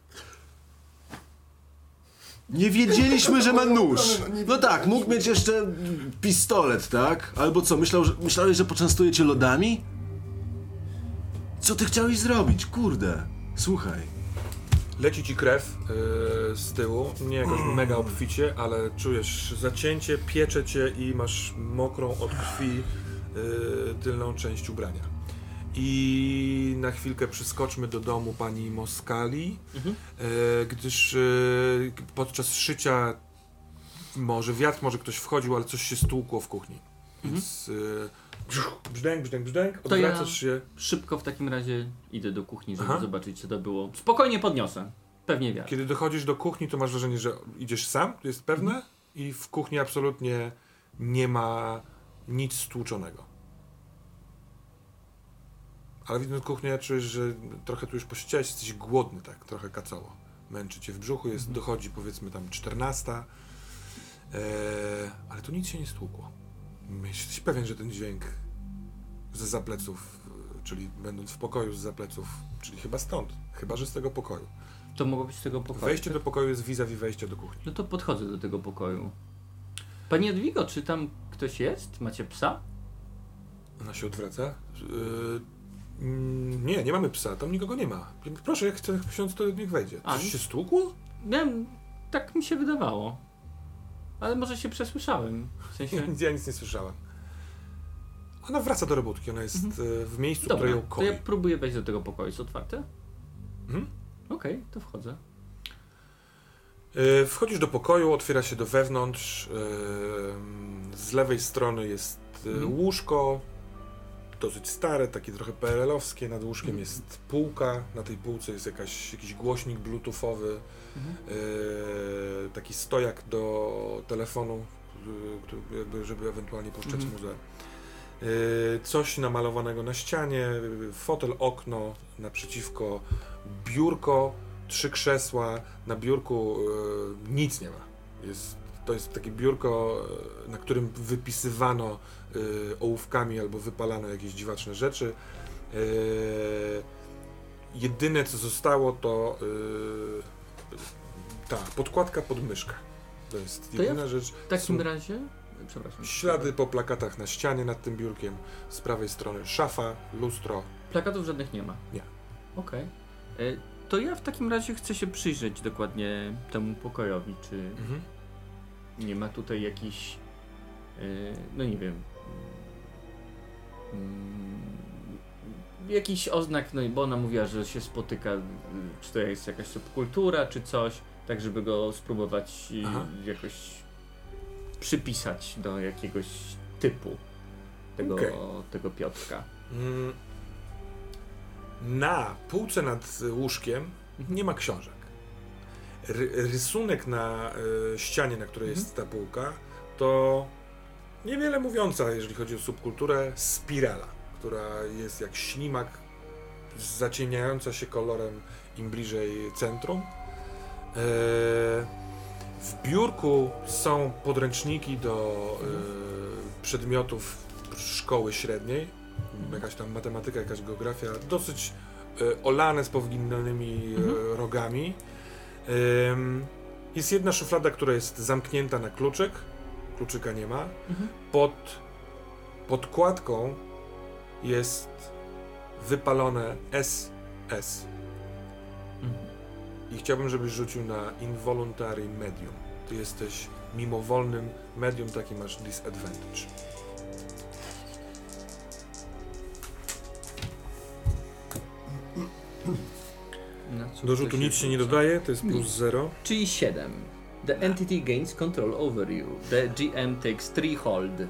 Nie wiedzieliśmy, że ma nóż. No, nie No tak, mógł mieć jeszcze pistolet, tak? Albo co, myślał, że, myślałeś, że poczęstuje cię lodami? Co ty chciałeś zrobić? Kurde. Słuchaj. Leci ci krew yy, z tyłu, nie jakoś mega obficie, ale czujesz zacięcie, piecze cię i masz mokrą od krwi yy, tylną część ubrania. I na chwilkę przyskoczmy do domu pani Moskali, Mhm. yy, gdyż yy, podczas szycia może wiatr, może ktoś wchodził, ale coś się stłukło w kuchni. Więc yy, brzdęk, brzdęk, brzdęk, To ja- odwracasz się. Szybko w takim razie idę do kuchni, żeby Aha. zobaczyć, co to było. Spokojnie podniosę. Pewnie wiatr. Kiedy dochodzisz do kuchni, to masz wrażenie, że idziesz sam, to jest pewne, i w kuchni absolutnie nie ma nic stłuczonego. Ale widząc kuchnię, czujesz, że trochę tu już posiedziałeś, jesteś głodny, tak, trochę kacało. Męczy cię w brzuchu, jest, dochodzi powiedzmy tam 14, eee, ale tu nic się nie stłukło. Jesteś pewien, że ten dźwięk ze zapleców, czyli będąc w pokoju z zapleców, czyli chyba stąd, chyba że z tego pokoju. To mogło być z tego pokoju. Wejście tak? do pokoju jest vis-a-vis wejścia do kuchni. No to podchodzę do tego pokoju. Panie Edwigo, czy tam ktoś jest? Macie psa? Ona się odwraca. Yy, mm, nie, nie mamy psa, tam nikogo nie ma. Proszę, jak chce ksiądz, to niech wejdzie. A, Coś się stłukło? Wiem, tak mi się wydawało. Ale może się przesłyszałem. W sensie... Ja nic nie słyszałem. Ona wraca do robótki, ona jest e, w miejscu, Dobra, które ją to koi. ja próbuję wejść do tego pokoju. Jest otwarte? Mhm. Okej, to wchodzę. E, Wchodzisz do pokoju, otwiera się do wewnątrz. e, Z lewej strony jest Mhm. łóżko, dosyć stare, takie trochę PRL-owskie. Nad łóżkiem jest półka, na tej półce jest jakaś, jakiś głośnik bluetoothowy. E, taki stojak do telefonu, jakby, żeby ewentualnie puszczać Mhm. muzę. E, coś namalowanego na ścianie, fotel, okno, naprzeciwko biurko, trzy krzesła, na biurku e, nic nie ma. Jest, to jest takie biurko, na którym wypisywano ołówkami albo wypalano jakieś dziwaczne rzeczy. E, jedyne co zostało to e, ta podkładka pod myszkę. To jest To ja jedyna rzecz. W takim razie... Przepraszam. Ślady po plakatach na ścianie nad tym biurkiem. Z prawej strony szafa, lustro. Plakatów żadnych nie ma? Nie. Okej. E, To ja w takim razie chcę się przyjrzeć dokładnie temu pokojowi, czy Mhm. nie ma tutaj jakichś, no nie wiem, jakiś oznak, no i bo ona mówiła, że się spotyka, y, czy to jest jakaś subkultura, czy coś, tak żeby go spróbować y, Aha. jakoś przypisać do jakiegoś typu tego, Okej. tego Piotrka. Mm. Na półce nad łóżkiem nie ma książek. Ry rysunek na y, ścianie, na której jest ta półka, to niewiele mówiąca, jeżeli chodzi o subkulturę, spirala, która jest jak ślimak, zacieniająca się kolorem im bliżej centrum. E, w biurku są podręczniki do e, przedmiotów szkoły średniej, jakaś tam matematyka, jakaś geografia, dosyć e, olane z powginnanymi e, rogami. Jest jedna szuflada, która jest zamknięta na kluczyk, kluczyka nie ma. Mhm. Pod podkładką jest wypalone SS. Mhm. I chciałbym, żebyś rzucił na involuntary medium. Ty jesteś mimowolnym medium, taki masz disadvantage. Do rzutu nic się nie dodaje, to jest plus Nic. 0. Czyli 7. The entity gains control over you. The GM takes 3 hold.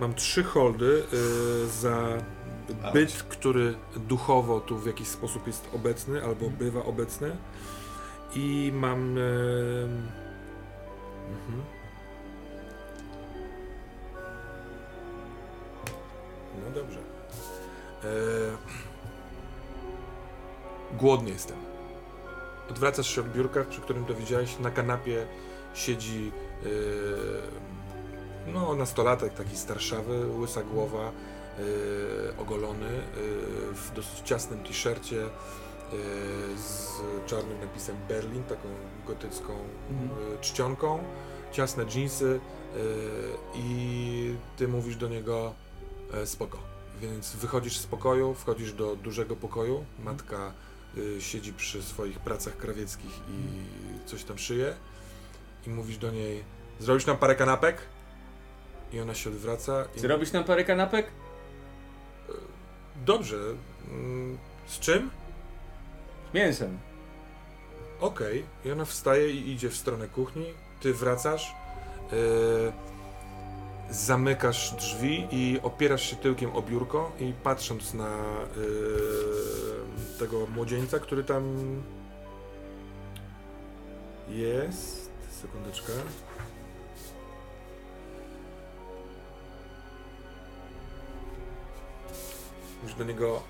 Mam trzy holdy y, za byt, który duchowo tu w jakiś sposób jest obecny albo bywa obecny. I mam. Y, mhm. No dobrze. E, głodny jestem. Odwracasz się od biurka, przy którym to widziałeś. Na kanapie siedzi e, No, nastolatek, taki starszawy, łysa głowa, y, ogolony, y, w dosyć ciasnym t-shircie y, z czarnym napisem Berlin, taką gotycką Mhm. y, czcionką, ciasne dżinsy y, i ty mówisz do niego e, spoko. Więc wychodzisz z pokoju, wchodzisz do dużego pokoju, matka y, siedzi przy swoich pracach krawieckich i coś tam szyje i mówisz do niej zrobisz nam parę kanapek? I ona się odwraca i Zrobisz nam parę kanapek? dobrze, mm, z czym? Z mięsem. Okej. I ona wstaje i idzie w stronę kuchni. Ty wracasz. Yy, zamykasz drzwi i opierasz się tyłkiem o biurko i patrząc na yy, tego młodzieńca, który tam jest. Sekundeczkę. Już do niego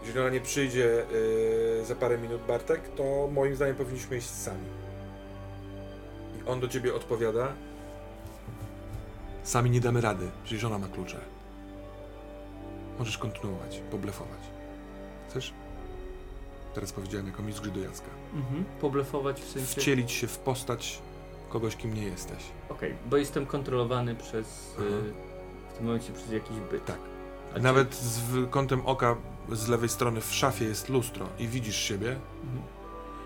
jeżeli ona nie przyjdzie yy, za parę minut, Bartek, to moim zdaniem powinniśmy iść sami. I on do ciebie odpowiada. Sami nie damy rady, przecież ona ma klucze. Możesz kontynuować, poblefować. Chcesz? Teraz powiedziałem jako mistrz do Jacka. Mhm. Poblefować w sensie... Wcielić się w postać kogoś, kim nie jesteś. Okej, bo jestem kontrolowany przez... Y, w tym momencie przez jakiś byt. Tak. A czy- Nawet z w- kątem oka z lewej strony w szafie jest lustro i widzisz siebie. Mhm.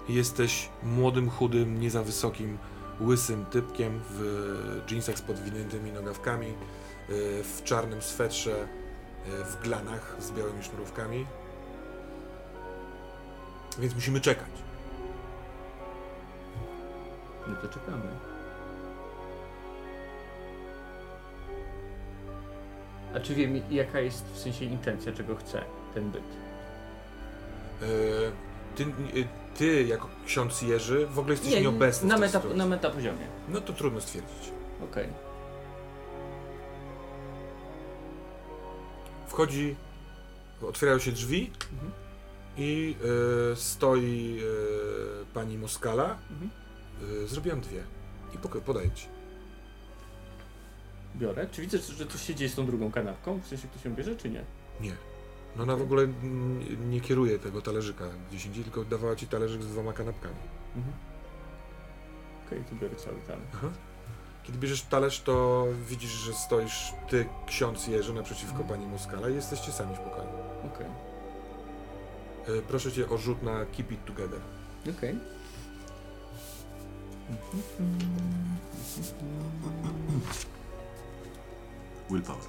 Jesteś młodym, chudym, nie za wysokim, łysym typkiem w dżinsach z podwiniętymi nogawkami, y, w czarnym swetrze, y, w glanach z białymi sznurówkami. Więc musimy czekać. No to czekamy. A czy wiem, jaka jest w sensie intencja, czego chce ten byt? Y, Ty, y, ty jako ksiądz Jerzy, w ogóle jesteś nieobecny na, meta, na metapoziomie. No to trudno stwierdzić. Okej. Wchodzi, otwierają się drzwi Mhm. i y, stoi pani Moskala. Mhm. Y, zrobiłem dwie i podaję ci. Biorę. Czy widzę, że coś się dzieje z tą drugą kanapką? W sensie ktoś ją bierze, czy nie? Nie. No ona w ogóle nie kieruje tego talerzyka gdzieś indziej, tylko dawała ci talerzyk z dwoma kanapkami. Mhm. Okej, to biorę cały talerz. Aha. Kiedy bierzesz talerz, to widzisz, że stoisz ty, ksiądz Jerzy, naprzeciwko Mhm. pani Moskala i jesteście sami w pokoju. Okej. Y, proszę cię o rzut na Keep It Together. Okej. Willpower.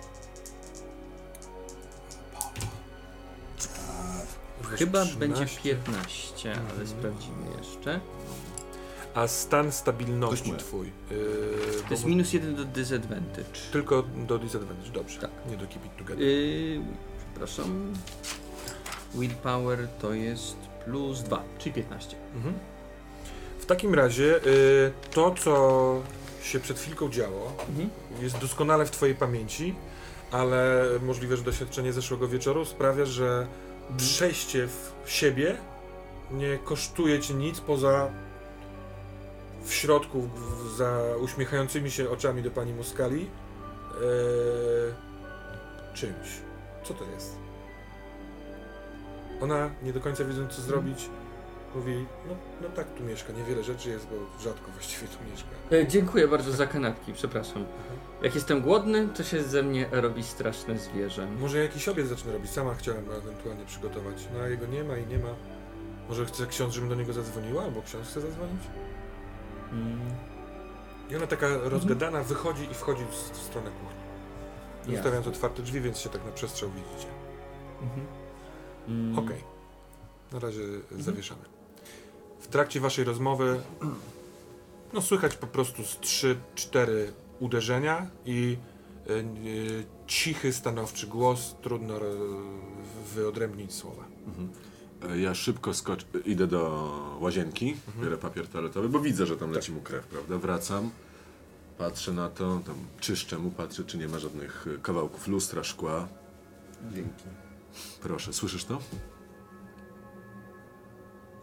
Chyba 13. będzie 15, ale sprawdzimy jeszcze. A stan Dość stabilności moje. twój? Yy, To jest minus 1 do disadvantage. Tylko do disadvantage, dobrze. Tak. Nie do keep it together. Yy, przepraszam. Willpower to jest plus 2, czyli 15. Mhm. W takim razie y, to, co się przed chwilką działo, Mhm. jest doskonale w twojej pamięci, ale możliwe, że doświadczenie zeszłego wieczoru sprawia, że przejście w siebie nie kosztuje ci nic poza w środku, w, za uśmiechającymi się oczami do pani Moskali yy, czymś. Co to jest? Ona, nie do końca wiedząc co zrobić, mówi, no, no tak tu mieszka, niewiele rzeczy jest, bo rzadko właściwie tu mieszka. E, dziękuję bardzo za kanapki, przepraszam. Jak jestem głodny, to się ze mnie robi straszne zwierzę. Może jakiś obiad zacznę robić, sama chciałem go ewentualnie przygotować, no a jego nie ma i nie ma. Może chce ksiądz, żebym do niego zadzwoniła, albo ksiądz chce zadzwonić? Mm, I ona taka rozgadana wychodzi i wchodzi w, stronę kuchni. jasne. Zostawiając otwarte drzwi, więc się tak na przestrzał widzicie. Mhm. Mm, Okej. Na razie zawieszamy. W trakcie waszej rozmowy no słychać po prostu z 3-4 uderzenia i y, y, cichy, stanowczy głos, trudno wyodrębnić słowa. E, Ja szybko skocz... idę do łazienki, biorę papier toaletowy, bo widzę, że tam leci mu krew, prawda? Wracam, patrzę na to, tam czyszczę mu, patrzę, czy nie ma żadnych kawałków lustra, szkła. Dzięki. Proszę, słyszysz to?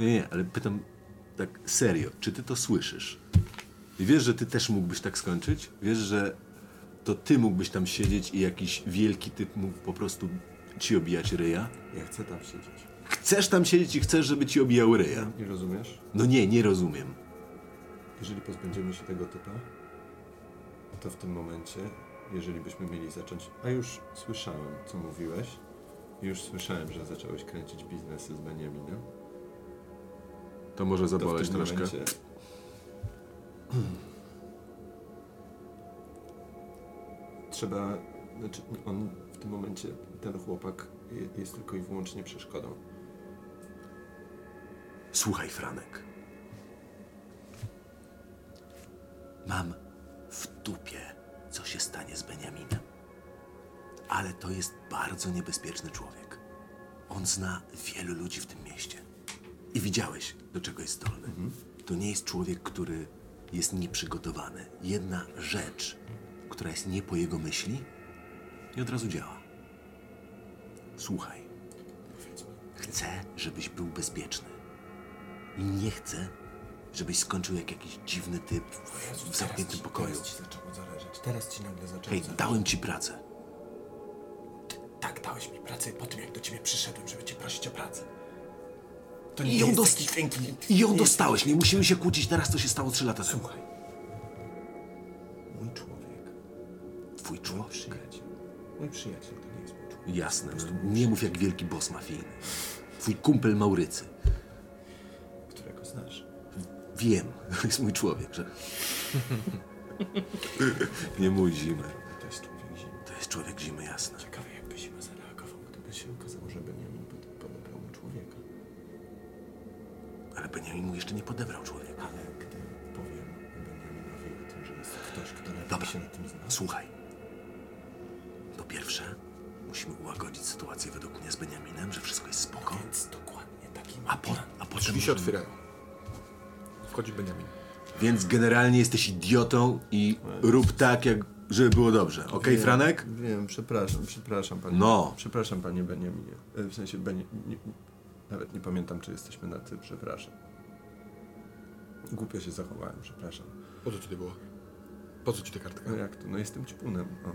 Nie, nie, ale pytam tak serio, czy ty to słyszysz? I wiesz, że ty też mógłbyś tak skończyć? Wiesz, że to ty mógłbyś tam siedzieć i jakiś wielki typ mógł po prostu ci obijać ryja? Ja chcę tam siedzieć. Chcesz tam siedzieć i chcesz, żeby ci obijał ryja. Nie rozumiesz? No nie, nie rozumiem. Jeżeli pozbędziemy się tego typa, to w tym momencie, jeżeli byśmy mieli zacząć. A już słyszałem, co mówiłeś. Już słyszałem, że zacząłeś kręcić biznesy z Benjaminem. To może To zaboleć tym troszkę. momencie. Trzeba. Znaczy, on w tym momencie, ten chłopak je- jest tylko i wyłącznie przeszkodą. Słuchaj, Franek. Mam w dupie, co się stanie z Beniaminem. Ale to jest bardzo niebezpieczny człowiek. On zna wielu ludzi w tym mieście. I widziałeś, do czego jest zdolny. To nie jest człowiek, który jest nieprzygotowany. Jedna rzecz, która jest nie po jego myśli, i od razu działa. Słuchaj. Chcę, żebyś był bezpieczny. I nie chcę, żebyś skończył jak jakiś dziwny typ w, w zamkniętym pokoju. Teraz ci zaczęło zależeć. Teraz ci nagle zaczęło Hej, zależeć. dałem ci pracę. Tak, dałeś mi pracę po tym, jak do ciebie przyszedłem, żeby cię prosić o pracę. To I ją, jest dost... I ją nie dostałeś. Nie musimy się kłócić teraz, co się stało trzy lata temu. Słuchaj. Mój człowiek, Twój mój człowiek. przyjaciel. Mój przyjaciel to nie jest mój człowiek. Jasne. No, nie mów jak wielki boss mafijny. Twój kumpel Maurycy. Którego znasz. Wiem, to jest mój człowiek, że... nie mój zimy. To jest człowiek zimy. To jest człowiek zimy, jasne. Beniamin mu jeszcze nie podebrał człowieka. Ale gdy powiem Benjaminowi o tym, że jest ktoś, kto lepiej Dobra. się na tym zna, Słuchaj. Po pierwsze, musimy ułagodzić sytuację według mnie z Beniaminem, że wszystko jest spoko. więc dokładnie taki A, po, a potem... Drzwi się otwierają. Wchodzi Benjamin. Więc generalnie jesteś idiotą i rób tak, jak żeby było dobrze. Okej, Wiem, Franek? Wiem, przepraszam, przepraszam panie. No. Przepraszam panie Benjaminie. E, W sensie Beni... Nie, nawet nie pamiętam, czy jesteśmy na ty, przepraszam. Głupio się zachowałem, przepraszam. Po co ci to było? Po co ci ta kartka? No jak to? No jestem ćpunem. O.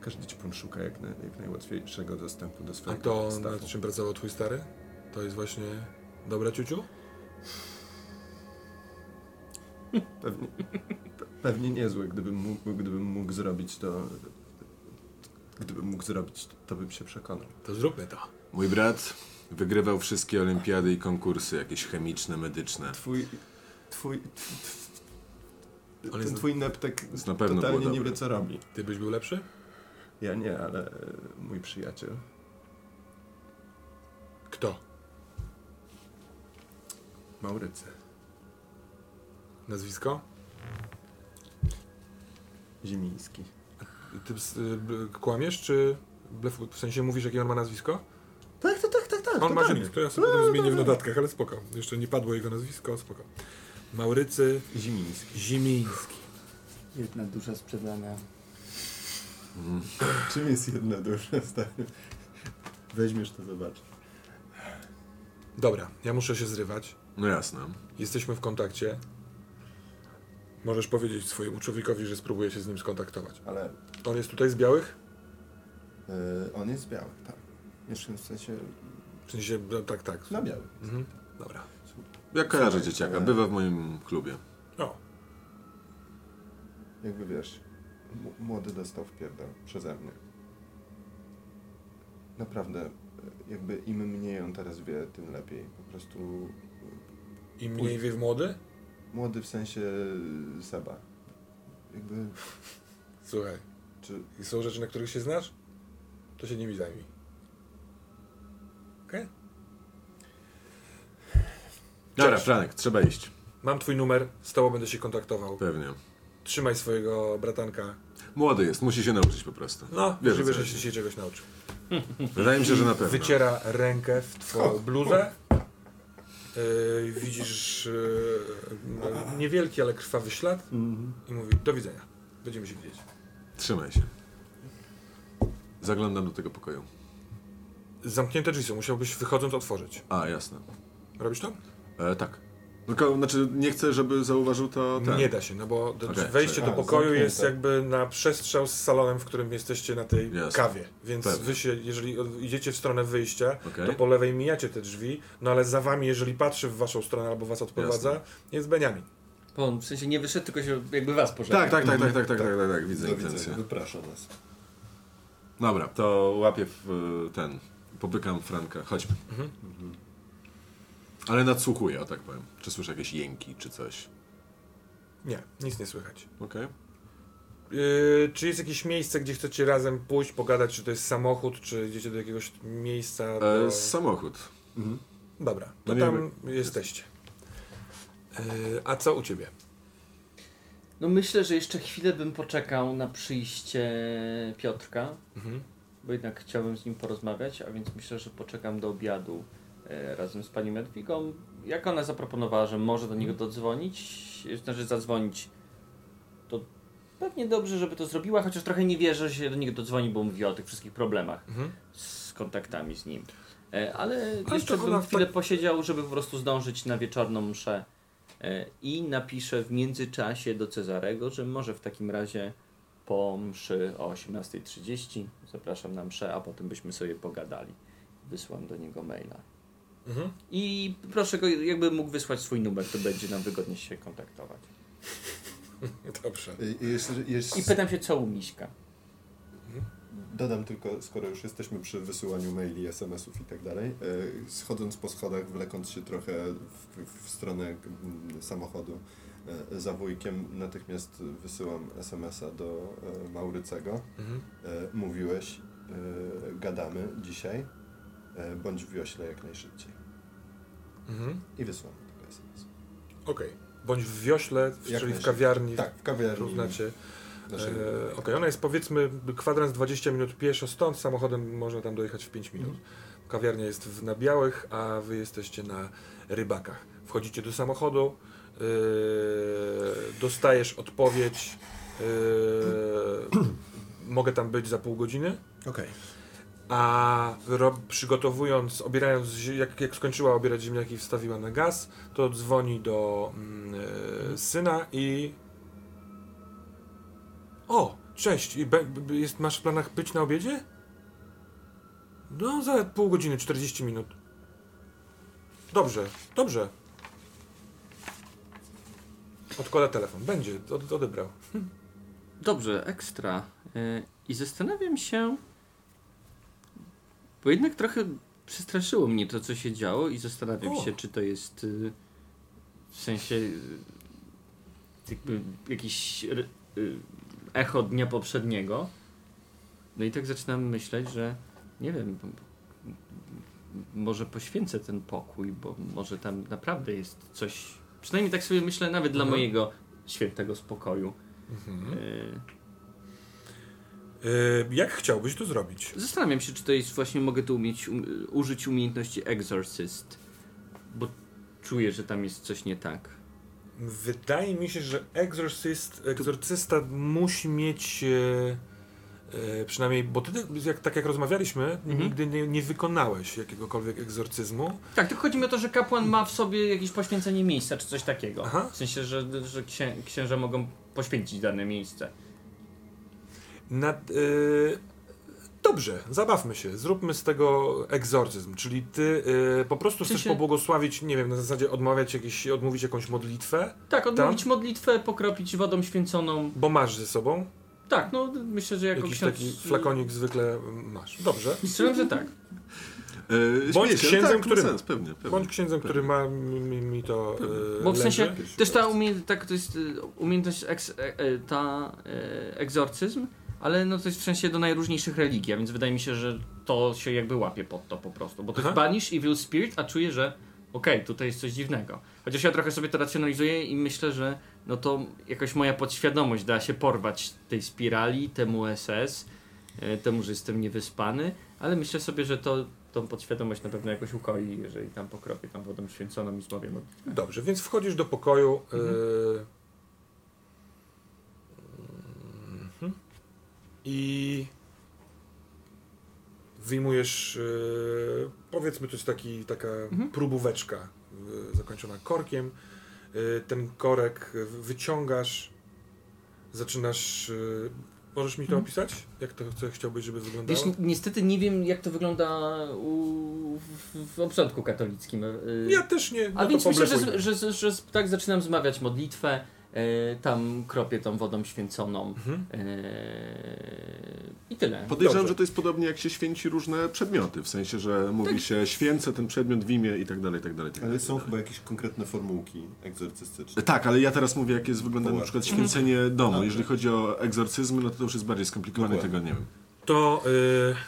Każdy ćpun szuka jak, na, jak najłatwiejszego dostępu do A swojego to, stawu. nad czym pracował twój stary? To jest właśnie dobra ciuciu? Pewnie, pe- pewnie niezłe, gdybym mógł, gdybym mógł zrobić to... Gdybym mógł zrobić, to, bym się przekonał. To zróbmy to. Mój brat wygrywał wszystkie olimpiady i konkursy, jakieś chemiczne, medyczne. Twój... Twój... Ten twój neptek na pewno totalnie nie wie, co robi. Ty byś był lepszy? Ja nie, ale e, mój przyjaciel. Kto? Maurycy. Nazwisko? Zimiński. Ty y, kłamiesz, czy blefu, w sensie mówisz, jakie on ma nazwisko? Tak, tak, tak, tak, tak. On ma to ja sobie potem zmienię w notatkach, ale spoko. Jeszcze nie padło jego nazwisko, spoko. Maurycy Zimiński. Zimiński. Jedna dusza sprzedana. Czym jest jedna dusza, stary? Weźmiesz to zobacz. Dobra, ja muszę się zrywać. No jasne. Jesteśmy w kontakcie. Możesz powiedzieć swojemu człowiekowi, że spróbuję się z nim skontaktować. Ale On jest tutaj z białych? e, on jest biały, tak. Jeszcze w sensie W sensie, no, tak, tak. na biały. Mhm. Dobra. Ja kojarzę dzieciaka, bywa w moim klubie. O, Jakby wiesz, m- młody dostał w pierdol przeze mnie. Naprawdę, jakby im mniej on teraz wie, tym lepiej. Po prostu im mniej wie w młody? Młody w sensie e, Seba. Jakby, Słuchaj, czy i są rzeczy, na których się znasz? To się nimi zajmij. Okej? Dobra, Cześć. Franek, trzeba iść. Mam twój numer, z tobą będę się kontaktował. Pewnie. Trzymaj swojego bratanka. Młody jest, musi się nauczyć po prostu. No, Wiesz, możliwe, że się dzisiaj czegoś nauczył. Wydaje mi się, że na pewno. Wyciera rękę w twoją bluzę. Yy, widzisz yy, no, niewielki, ale krwawy ślad i mówi do widzenia. Będziemy się widzieć. Trzymaj się. Zaglądam do tego pokoju. Zamknięte drzwi są, musiałbyś wychodząc otworzyć. A, jasne. Robisz to? E, tak. Tylko, znaczy, nie chcę, żeby zauważył to ten. Nie da się, no bo do, Okej, wejście do pokoju zamknięte. jest jakby na przestrzał z salonem, w którym jesteście na tej Jasne. kawie. Więc Pewnie. wy się, jeżeli idziecie w stronę wyjścia, Okej. to po lewej mijacie te drzwi, no ale za wami, jeżeli patrzy w waszą stronę albo was odprowadza, Jasne. jest Beniamin. Bo on w sensie nie wyszedł, tylko się jakby was pożegnał. Tak, tak, tak, tak, tak, tak, tak, tak, tak, widzę intencję. wyprasza nas. Dobra, to łapię w ten, popykam Franka, chodźmy. Mhm. Ale nadsłuchuję, o tak powiem. Czy słyszę jakieś jęki, czy coś. Nie, nic nie słychać. Okej. Yy, czy jest jakieś miejsce, gdzie chcecie razem pójść, pogadać, czy to jest samochód, czy idziecie do jakiegoś miejsca? Do... E, Samochód. Dobra, to No nie tam jesteście. Yy, a co u ciebie? No myślę, że jeszcze chwilę bym poczekał na przyjście Piotrka, Mhm. bo jednak chciałbym z nim porozmawiać, a więc myślę, że poczekam do obiadu e, razem z pani Medwigą. Jak ona zaproponowała, że może do niego dodzwonić, znaczy zadzwonić, to pewnie dobrze, żeby to zrobiła, chociaż trochę nie wierzę, że się do niego dodzwoni, bo mówi o tych wszystkich problemach Mhm. z kontaktami z nim. E, Ale, jeszcze bym chwilę tak- posiedział, żeby po prostu zdążyć na wieczorną mszę e, i napiszę w międzyczasie do Cezarego, że może w takim razie po mszy o 18.30 zapraszam na mszę, a potem byśmy sobie pogadali. Wysłam do niego maila. Mhm. I proszę go, jakby mógł wysłać swój numer, to będzie nam wygodnie się kontaktować. Dobrze. Jeszcze, jeszcze I pytam się, co u Miśka. dodam tylko, skoro już jesteśmy przy wysyłaniu maili, SMS-ów i tak dalej, e, schodząc po schodach, wlekąc się trochę w, w stronę mm, samochodu e, za wujkiem, natychmiast wysyłam SMS-a do e, Maurycego. Mhm. E, mówiłeś, gadamy dzisiaj, bądź w wiośle jak najszybciej. Mhm. I wysłam tego SMS. Okej. Bądź w wiośle, Jak czyli w najszybciej. kawiarni. Tak, w kawiarni. Naszego- E, Okej, ona jest powiedzmy kwadrans 20 minut pieszo stąd, samochodem można tam dojechać w 5 minut. Kawiarnia jest w, na Białych, a wy jesteście na Rybakach. Wchodzicie do samochodu, e, dostajesz odpowiedź, e, mogę tam być za pół godziny, Okej. A ro, przygotowując, obierając, jak, jak skończyła obierać ziemniaki i wstawiła na gaz, to dzwoni do e, syna i o, cześć, I be, be, jest, masz w planach być na obiedzie? No, za pół godziny, 40 minut. Dobrze, dobrze. Odkłada telefon. Będzie, od, odebrał. Dobrze, ekstra. E, I zastanawiam się, bo jednak trochę przestraszyło mnie to, co się działo i zastanawiam O. się, czy to jest y, w sensie y, jakby jakiś y, echo dnia poprzedniego. No i tak zaczynam myśleć, że nie wiem, może poświęcę ten pokój, bo może tam naprawdę jest coś, przynajmniej tak sobie myślę, nawet dla Mhm. mojego świętego spokoju. Mhm. Y, jak chciałbyś to zrobić? Zastanawiam się, czy to jest właśnie, mogę tu umieć, um, użyć umiejętności Exorcist, bo czuję, że tam jest coś nie tak. Wydaje mi się, że egzorcyst, egzorcysta musi mieć e, e, przynajmniej, bo ty jak, tak jak rozmawialiśmy, Mhm. nigdy nie, nie wykonałeś jakiegokolwiek egzorcyzmu. Tak, tylko chodzi mi o to, że kapłan ma w sobie jakieś poświęcenie miejsca, czy coś takiego. Aha. W sensie, że, że księ, księża mogą poświęcić dane miejsce. Nad, e, dobrze, zabawmy się, zróbmy z tego egzorcyzm, czyli ty e, po prostu chcesz sensie- pobłogosławić, nie wiem, na zasadzie odmawiać jakieś, odmówić jakąś modlitwę, Tak, odmówić modlitwę, pokropić wodą święconą. bo masz ze sobą, Tak, no myślę, że jako jakiś ksiądz... taki flakonik zwykle masz. Dobrze. Strzelam, że tak. E, Bądź śmiecie, księdzem, tak, który- Sens, pewnie, pewnie. Bądź księdzem, który ma mi, mi to e, Bo w sensie leży. też ta umiejętność, tak, to jest y, umiejętność, eks, e, e, ta e, egzorcyzm, ale no to jest w sensie do najróżniejszych religii, a więc wydaje mi się, że to się jakby łapie pod to po prostu. Bo to Aha. jest banish evil spirit, a czuję, że okej, tutaj jest coś dziwnego. Chociaż ja trochę sobie to racjonalizuję i myślę, że no to jakoś moja podświadomość da się porwać tej spirali, temu SS, e, temu, że jestem niewyspany, ale myślę sobie, że to tą podświadomość na pewno jakoś ukoi, jeżeli tam pokropię tam wodą święconą i zbawię modlitwę. Dobrze, więc wchodzisz do pokoju. Mhm. e, I wyjmujesz, e, powiedzmy, to jest taki, taka Mhm. próbóweczka, e, za zakończona korkiem. Y, ten korek wyciągasz, zaczynasz... y, Możesz mi to opisać? Jak to co chciałbyś, żeby wyglądało? Wiesz, ni- niestety nie wiem, jak to wygląda u, w, w katolickim. Ja też nie. A no więc to myślę, że, że, że, że tak zaczynam zmawiać modlitwę, e, tam kropię tą wodą święconą Mhm. e, i tyle. Podejrzewam, Dobrze. że to jest podobnie jak się święci różne przedmioty, w sensie, że mówi się święcę ten przedmiot w imię i tak dalej, i tak dalej. tak Ale są tak chyba jakieś konkretne formułki egzorcystyczne. Tak, ale ja teraz mówię, jak jest wygląda na przykład święcenie domu. Dobra. Jeżeli chodzi o egzorcyzmy, no to to już jest bardziej skomplikowane, Dokładnie. tego nie wiem. To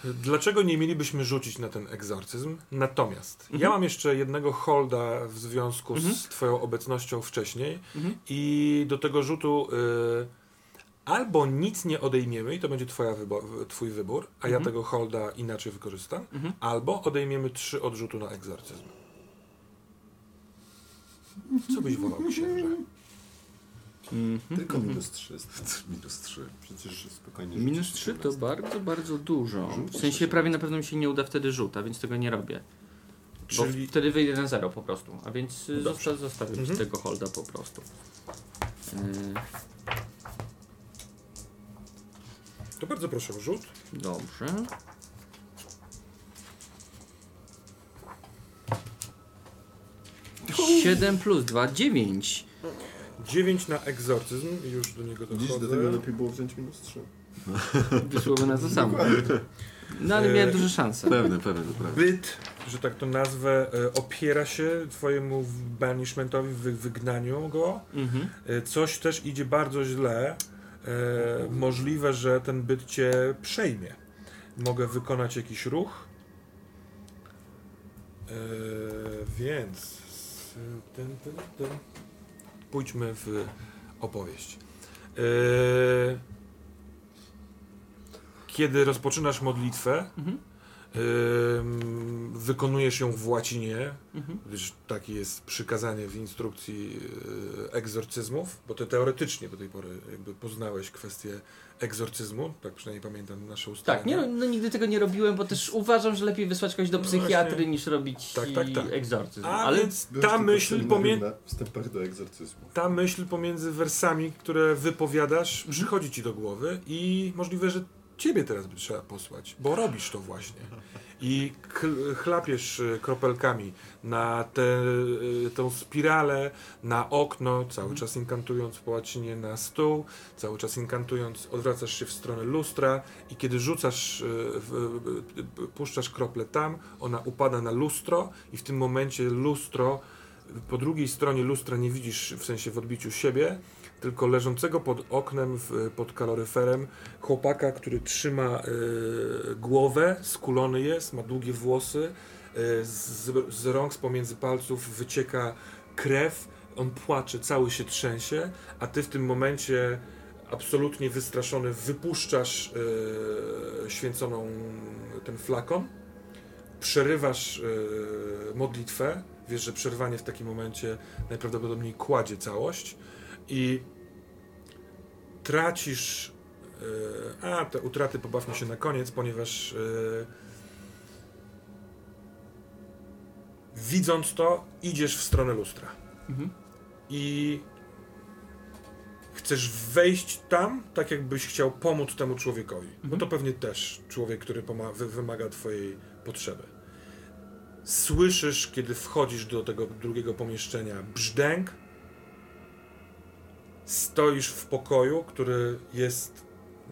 y, dlaczego nie mielibyśmy rzucić na ten egzorcyzm? Natomiast Mhm. ja mam jeszcze jednego holda w związku z Twoją obecnością wcześniej Mhm. i do tego rzutu y, albo nic nie odejmiemy i to będzie twoja Twój wybór, a ja Mhm. tego holda inaczej wykorzystam, Mhm. albo odejmiemy trzy odrzutu na egzorcyzm. Co byś wolał, księże? Mhm. Tylko minus 3. Minus 3. Przecież spokojnie Minus rzucić 3 to 17. bardzo, bardzo dużo. W sensie prawie na pewno mi się nie uda wtedy rzut, a więc tego nie robię. Bo Czyli wtedy wyjdę na zero po prostu, a więc y, Dobrze. zosta- zostawię Mhm. tego holda po prostu. Y, to bardzo proszę o rzut. Dobrze. Siedem plus dwa, dziewięć. 9 na egzorcyzm, już do niego Dziś do dochodzę. tego lepiej było wziąć minus 3. Wyszłoby na to samo. No ale E, miałem duże szanse. Pewne, pewne, prawda. byt, że tak to nazwę, e, opiera się twojemu banishmentowi, wy, wygnaniu go. Mhm. E, Coś też idzie bardzo źle. E, możliwe, że ten byt cię przejmie. Mogę wykonać jakiś ruch. E, więc ten, ten, ten. Pójdźmy w opowieść. E, kiedy rozpoczynasz modlitwę, Mhm. Ym, wykonujesz ją w łacinie, Mhm. gdyż takie jest przykazanie w instrukcji yy, egzorcyzmów, bo ty teoretycznie do tej pory jakby poznałeś kwestię egzorcyzmu, tak przynajmniej pamiętam nasze ustalenia. Tak, nie, no, no nigdy tego nie robiłem, bo też uważam, że lepiej wysłać kogoś do No psychiatry właśnie. niż robić Tak, tak, tak. egzorcyzm. A Ale więc ta myśl, wstępach do egzorcyzmu. ta myśl pomiędzy wersami, które wypowiadasz, Mhm. przychodzi ci do głowy i możliwe, że ciebie teraz by trzeba posłać, bo robisz to właśnie. I chl- chlapiesz y, kropelkami na tę y, tą spiralę, na okno, cały czas inkantując po łacinie na stół, cały czas inkantując, odwracasz się w stronę lustra i kiedy rzucasz, y, puszczasz kroplę tam, ona upada na lustro i w tym momencie lustro po drugiej stronie lustra nie widzisz w sensie w odbiciu siebie, tylko leżącego pod oknem, w, pod kaloryferem, chłopaka, który trzyma y, głowę, skulony jest, ma długie włosy, y, z, z rąk, z pomiędzy palców wycieka krew, on płacze, cały się trzęsie, a ty w tym momencie absolutnie wystraszony wypuszczasz y, święconą ten flakon, przerywasz modlitwę, wiesz, że przerwanie w takim momencie najprawdopodobniej kładzie całość i tracisz. Yy, a, te utraty pobawmy się na koniec, ponieważ yy, widząc to, idziesz w stronę lustra Mhm. i chcesz wejść tam, tak jakbyś chciał pomóc temu człowiekowi. Bo to pewnie też człowiek, który wymaga twojej potrzeby. Słyszysz, kiedy wchodzisz do tego drugiego pomieszczenia, brzdęk. Stoisz w pokoju, który jest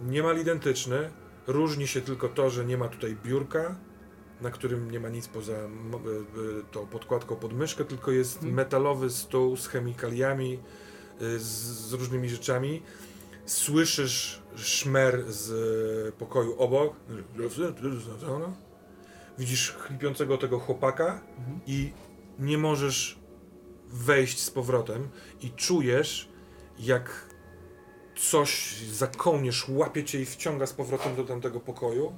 niemal identyczny. Różni się tylko to, że nie ma tutaj biurka, na którym nie ma nic poza y, y, tą podkładką pod myszkę, tylko jest Mhm. metalowy stół z chemikaliami, y, z, z różnymi rzeczami. Słyszysz szmer z pokoju obok. Widzisz chlipiącego tego chłopaka i nie możesz wejść z powrotem i czujesz, jak coś za kołnierz łapie cię i wciąga z powrotem do tamtego pokoju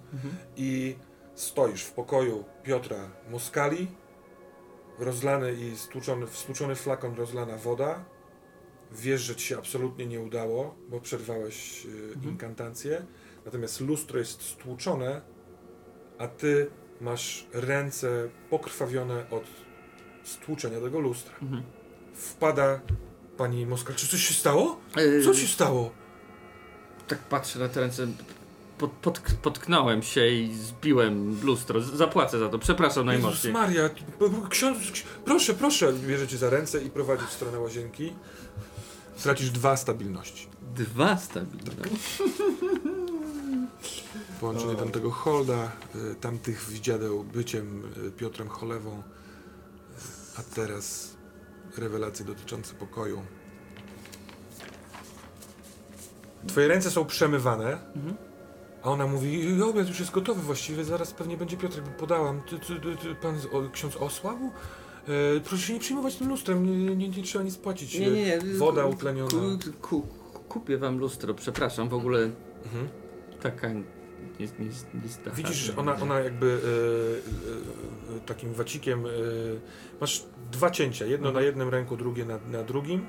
i stoisz w pokoju Piotra Moskali, rozlany i stłuczony, stłuczony flakon rozlana woda. Wiesz, że ci się absolutnie nie udało, bo przerwałeś y, inkantację. Natomiast lustro jest stłuczone, a ty masz ręce pokrwawione od stłuczenia tego lustra. Mhm. Wpada pani Moskal. Czy coś się stało? Yy, Co się stało? Tak patrzę na te ręce. Pod, pod, potknąłem się i zbiłem lustro. Zapłacę za to. Przepraszam Jezus najmocniej. Maria, b- b- ksiądz, ksi- proszę, proszę, bierze cię za ręce i prowadzi w stronę łazienki. Stracisz dwa stabilności. Dwa stabilne. Połączenie tamtego Holda, y, tamtych widziadeł byciem y, Piotrem Cholewą, a teraz rewelacje dotyczące pokoju. Twoje ręce są przemywane, a ona mówi, obiad już jest gotowy właściwie, zaraz pewnie będzie Piotrek, bo podałam. Ty, ty, ty, ty, pan z- o, ksiądz osłabł? E, proszę się nie przyjmować tym lustrem, nie, nie, nie trzeba nic płacić. Nie, nie, nie. Woda utleniona. Ku, ku, kupię wam lustro, przepraszam. W ogóle Mhm. taka nie, nie, nie, nie Widzisz, że ona, ona jakby e, e, takim wacikiem. E, masz dwa cięcia, jedno na jednym ręku, drugie na, na drugim.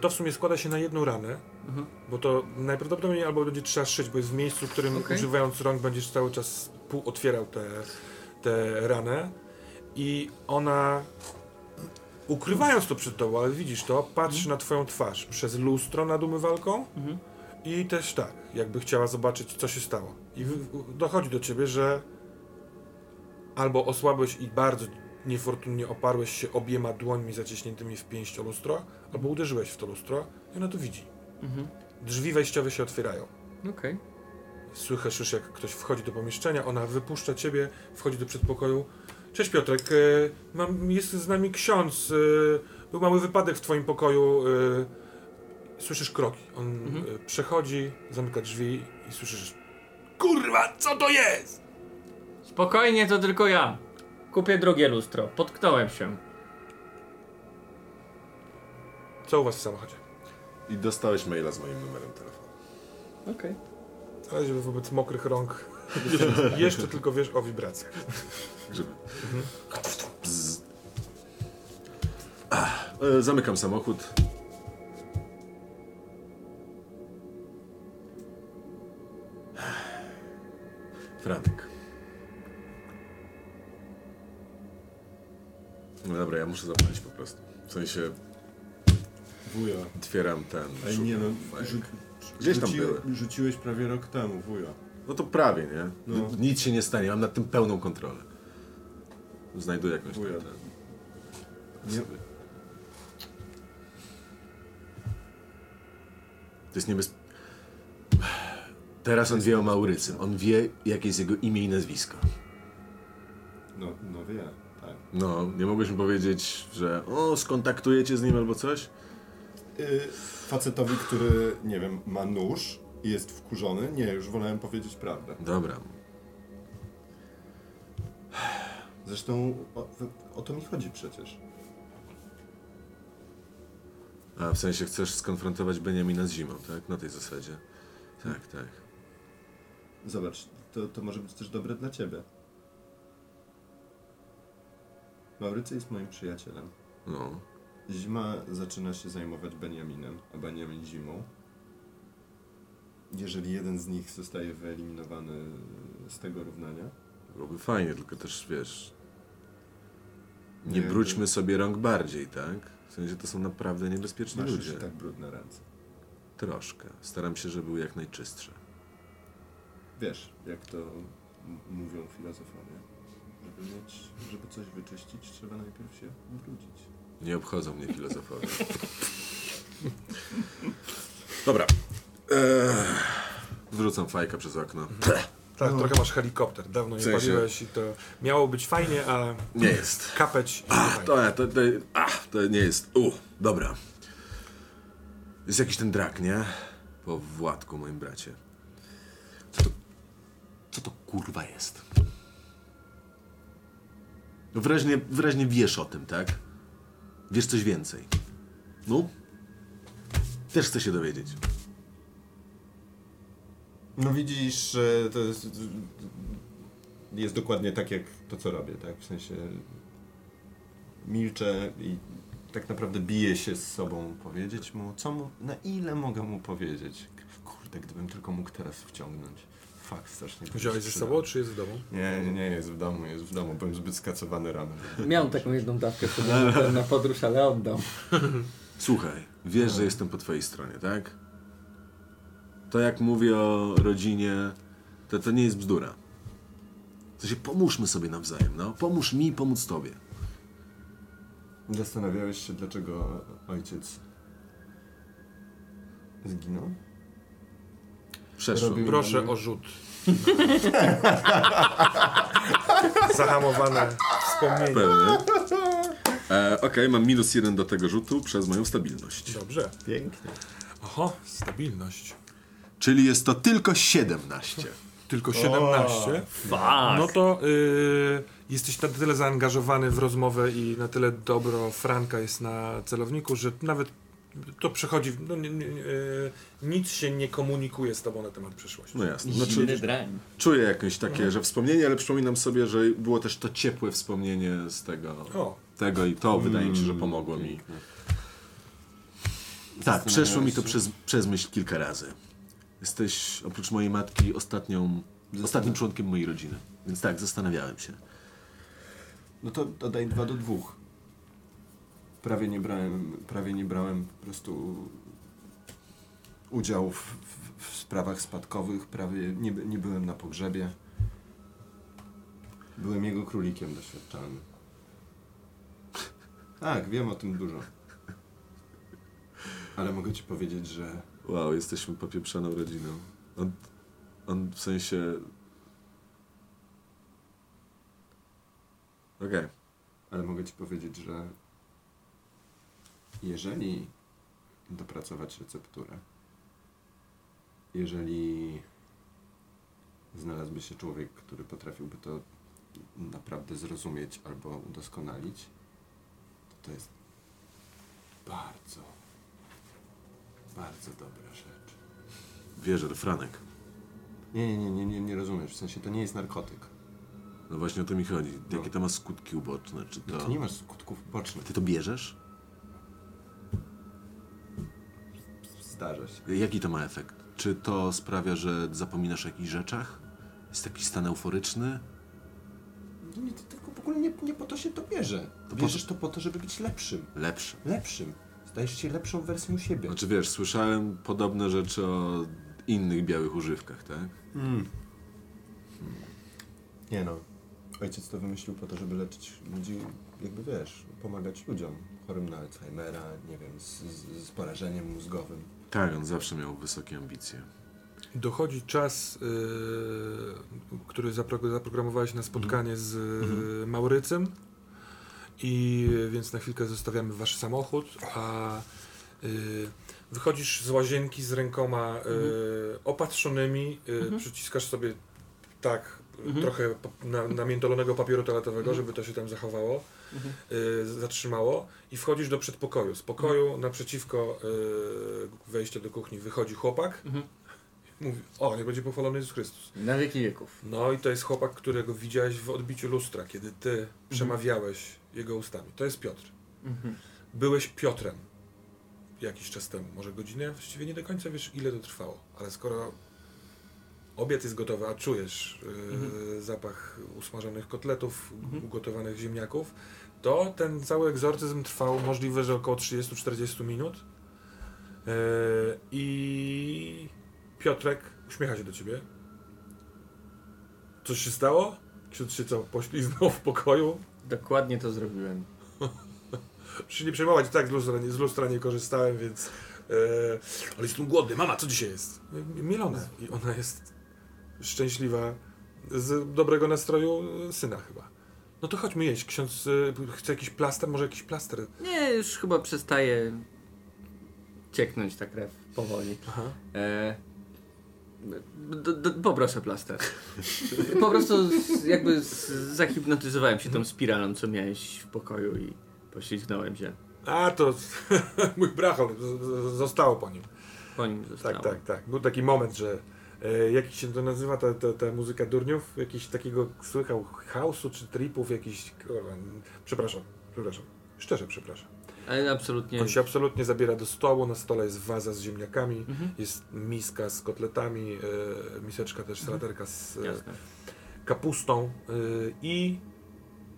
To w sumie składa się na jedną ranę, Mhm. bo to najprawdopodobniej albo będzie trzeba szyć, bo jest w miejscu, w którym Okej. używając rąk będziesz cały czas pół otwierał tę tę ranę. I ona, ukrywając to przed tobą, ale widzisz to, patrzy na twoją twarz przez lustro nad umywalką. Mhm. I też tak, jakby chciała zobaczyć, co się stało. I dochodzi do ciebie, że albo osłabłeś i bardzo niefortunnie oparłeś się obiema dłońmi zaciśniętymi w pięść o lustro, albo uderzyłeś w to lustro i ona to widzi. Mhm. Drzwi wejściowe się otwierają. Okej. Słychać już, jak ktoś wchodzi do pomieszczenia, ona wypuszcza ciebie, wchodzi do przedpokoju. Cześć Piotrek, e, mam, jest z nami ksiądz. e, Był mały wypadek w twoim pokoju. e, Słyszysz kroki. On Mhm. przechodzi, zamyka drzwi i słyszysz Kurwa, co to jest? Spokojnie, to tylko ja. Kupię drugie lustro. Potknąłem się. Co u was w samochodzie? I dostałeś maila z moim numerem telefonu. Okej. Na razie wobec mokrych rąk jeszcze tylko wiesz o wibracjach. Ach, e, zamykam samochód. Franek. No dobra, ja muszę zapalić po prostu. W sensie Wuja. otwieram ten. Ej, nie no, rzu- Gdzieś tam rzuci- były. Rzuciłeś prawie rok temu, wuja. No to prawie, nie? No. Nic się nie stanie, mam nad tym pełną kontrolę. Znajduję jakąś Wuja. tam, ten. Nie, To jest niebez... Teraz on wie o Maurycym. On wie, jakie jest jego imię i nazwisko. no, no wie, tak. No, nie mogłeś mi powiedzieć, że o, skontaktujecie z nim albo coś? Y, facetowi, który, nie wiem, ma nóż i jest wkurzony, nie, już wolałem powiedzieć prawdę. Dobra. Zresztą o, o to mi chodzi przecież. A, w sensie chcesz skonfrontować Beniamina z zimą, tak? Na tej zasadzie. Tak, tak. Zobacz, to, to może być też dobre dla ciebie. Maurycy jest moim przyjacielem. No. Zima zaczyna się zajmować Beniaminem, a Beniamin zimą. Jeżeli jeden z nich zostaje wyeliminowany z tego równania, Byłoby fajnie, tylko też, wiesz... Nie Nie, brudźmy sobie rąk bardziej, tak? W sensie to są naprawdę niebezpieczni masz ludzie. tak brudne ręce. Troszkę. Staram się, żeby były jak najczystsze. Wiesz, jak to mówią filozofowie. Żeby mieć, żeby coś wyczyścić, trzeba najpierw się ubrudzić. Nie obchodzą mnie filozofowie. Dobra. Eee, wrzucam fajka przez okno. Tak, No. trochę masz helikopter. Dawno nie W sensie- paliłeś i to miało być fajnie, a Nie jest. kapeć fajnie. To, to, to, ach, to nie jest. U, dobra. Jest jakiś ten drak, nie? Po Władku, moim bracie. Co to, kurwa jest? No wyraźnie, wyraźnie wiesz o tym, tak? Wiesz coś więcej. No? Też chcę się dowiedzieć. No widzisz, to jest, jest dokładnie tak jak to, co robię, tak? W sensie milczę i tak naprawdę biję się z sobą powiedzieć mu, co mu, na ile mogę mu powiedzieć. Kurde, gdybym tylko mógł teraz wciągnąć Fuck, strasznie. Wziąłeś ze sobą, czy jest w domu? Nie, nie, nie, jest w domu, jest w domu. Byłem zbyt skacowany rano. Miałem taką jedną dawkę sobie na podróż, ale oddam. Słuchaj, wiesz, że jestem po twojej stronie, tak? To jak mówię o rodzinie, to to nie jest bzdura. W sensie pomóżmy sobie nawzajem, no. Pomóż mi, pomóc tobie. Zastanawiałeś się, dlaczego ojciec zginął? Przeszło. Robił- Proszę o rzut. Zahamowane wspomnienie. Pewnie. E, Okej, mam minus jeden do tego rzutu przez moją stabilność. Dobrze. Pięknie. Oho, stabilność. Czyli jest to tylko 17. Tylko 17. Fuck! No to y, jesteś na tyle zaangażowany w rozmowę i na tyle dobro Franka jest na celowniku, że nawet to przechodzi, no, nie, nie, y, nic się nie komunikuje z tobą na temat przyszłości. No jasne. Znaczy, drań. czuję jakieś takie, że wspomnienie, ale przypominam sobie, że było też to ciepłe wspomnienie z tego, O, tego i to wydaje mi się, że pomogło mi. Tak, przeszło mi to przez, przez myśl kilka razy. Jesteś oprócz mojej matki ostatnią, ostatnim członkiem mojej rodziny. Więc tak, zastanawiałem się. No to dodaj dwa do dwóch. Prawie nie brałem, prawie nie brałem po prostu udziału w, w, w sprawach spadkowych, prawie nie, nie byłem na pogrzebie. Byłem jego królikiem doświadczalnym. Tak, wiem o tym dużo. Ale mogę ci powiedzieć, że Wow, jesteśmy popieprzoną rodziną. On, on w sensie... Okej. Ale mogę Ci powiedzieć, że jeżeli dopracować recepturę, jeżeli znalazłby się człowiek, który potrafiłby to naprawdę zrozumieć albo udoskonalić, to to jest bardzo, bardzo dobra rzecz. Wierzę, to Franek. Nie, nie, nie, nie, nie, nie rozumiesz. W sensie to nie jest narkotyk. No właśnie o to mi chodzi. Jakie to ma skutki uboczne? Czy No to... to nie masz skutków bocznych. Ty to bierzesz? Się. Jaki to ma efekt? Czy to sprawia, że zapominasz o jakichś rzeczach? Jest taki stan euforyczny? No nie, to tylko w ogóle nie, nie po to się to bierze. po Bierzesz to po to, żeby być lepszym. Lepszy. Lepszym. Stajesz się lepszą wersją siebie. Znaczy wiesz, słyszałem podobne rzeczy o innych białych używkach, tak? Mm. Nie no. Ojciec to wymyślił po to, żeby leczyć ludzi, jakby wiesz, pomagać ludziom chorym na Alzheimera, nie wiem, z, z, z porażeniem mózgowym. Tak, on zawsze miał wysokie ambicje. dochodzi czas, y, który zapro, zaprogramowałeś na spotkanie z y, Maurycem. I y, więc na chwilkę zostawiamy wasz samochód, a y, wychodzisz z łazienki z rękoma y, opatrzonymi, y, przyciskasz sobie tak trochę pa- na, namiętolonego papieru toaletowego, żeby to się tam zachowało, y, zatrzymało i wchodzisz do przedpokoju. Z pokoju naprzeciwko y, wejścia do kuchni wychodzi chłopak, mówi, o, nie będzie pochwalony Jezus Chrystus. Na wieki wieków. No i to jest chłopak, którego widziałeś w odbiciu lustra, kiedy ty przemawiałeś jego ustami. To jest Piotr. Mhm. Byłeś Piotrem jakiś czas temu, może godzinę, właściwie nie do końca wiesz ile to trwało, ale skoro obiad jest gotowy, a czujesz yy, zapach usmażonych kotletów, ugotowanych ziemniaków, to ten cały egzorcyzm trwał możliwe, że około 30-40 minut yy, i Piotrek uśmiecha się do ciebie. Coś się stało? Ksiądz się co, pośliznął w pokoju? Dokładnie to zrobiłem. Się nie przejmować, tak z lustra nie, z lustra nie korzystałem, więc... E, ale jestem głodny. Mama, co dzisiaj jest? Mielone. I ona jest szczęśliwa z dobrego nastroju e, syna chyba. No to chodźmy jeść. Ksiądz e, chce jakiś plaster? Może jakiś plaster? Nie, już chyba przestaje cieknąć ta krew powoli. Aha. E, d, d, poproszę plaster. Po prostu z, jakby z, zahipnotyzowałem się tą spiralą, co miałeś w pokoju i poślizgnąłem się. A, to mój brachol zostało po nim. Po nim zostało. Tak, tak, tak. Był taki moment, że jak się to nazywa ta, ta, ta muzyka durniów? Jakiś takiego słychał house'u czy tripów, jakiś... Przepraszam, przepraszam. Szczerze przepraszam. Ale absolutnie. On się absolutnie zabiera do stołu, na stole jest waza z ziemniakami, Mhm. jest miska z kotletami, e, miseczka też, salaterka z e, kapustą e, i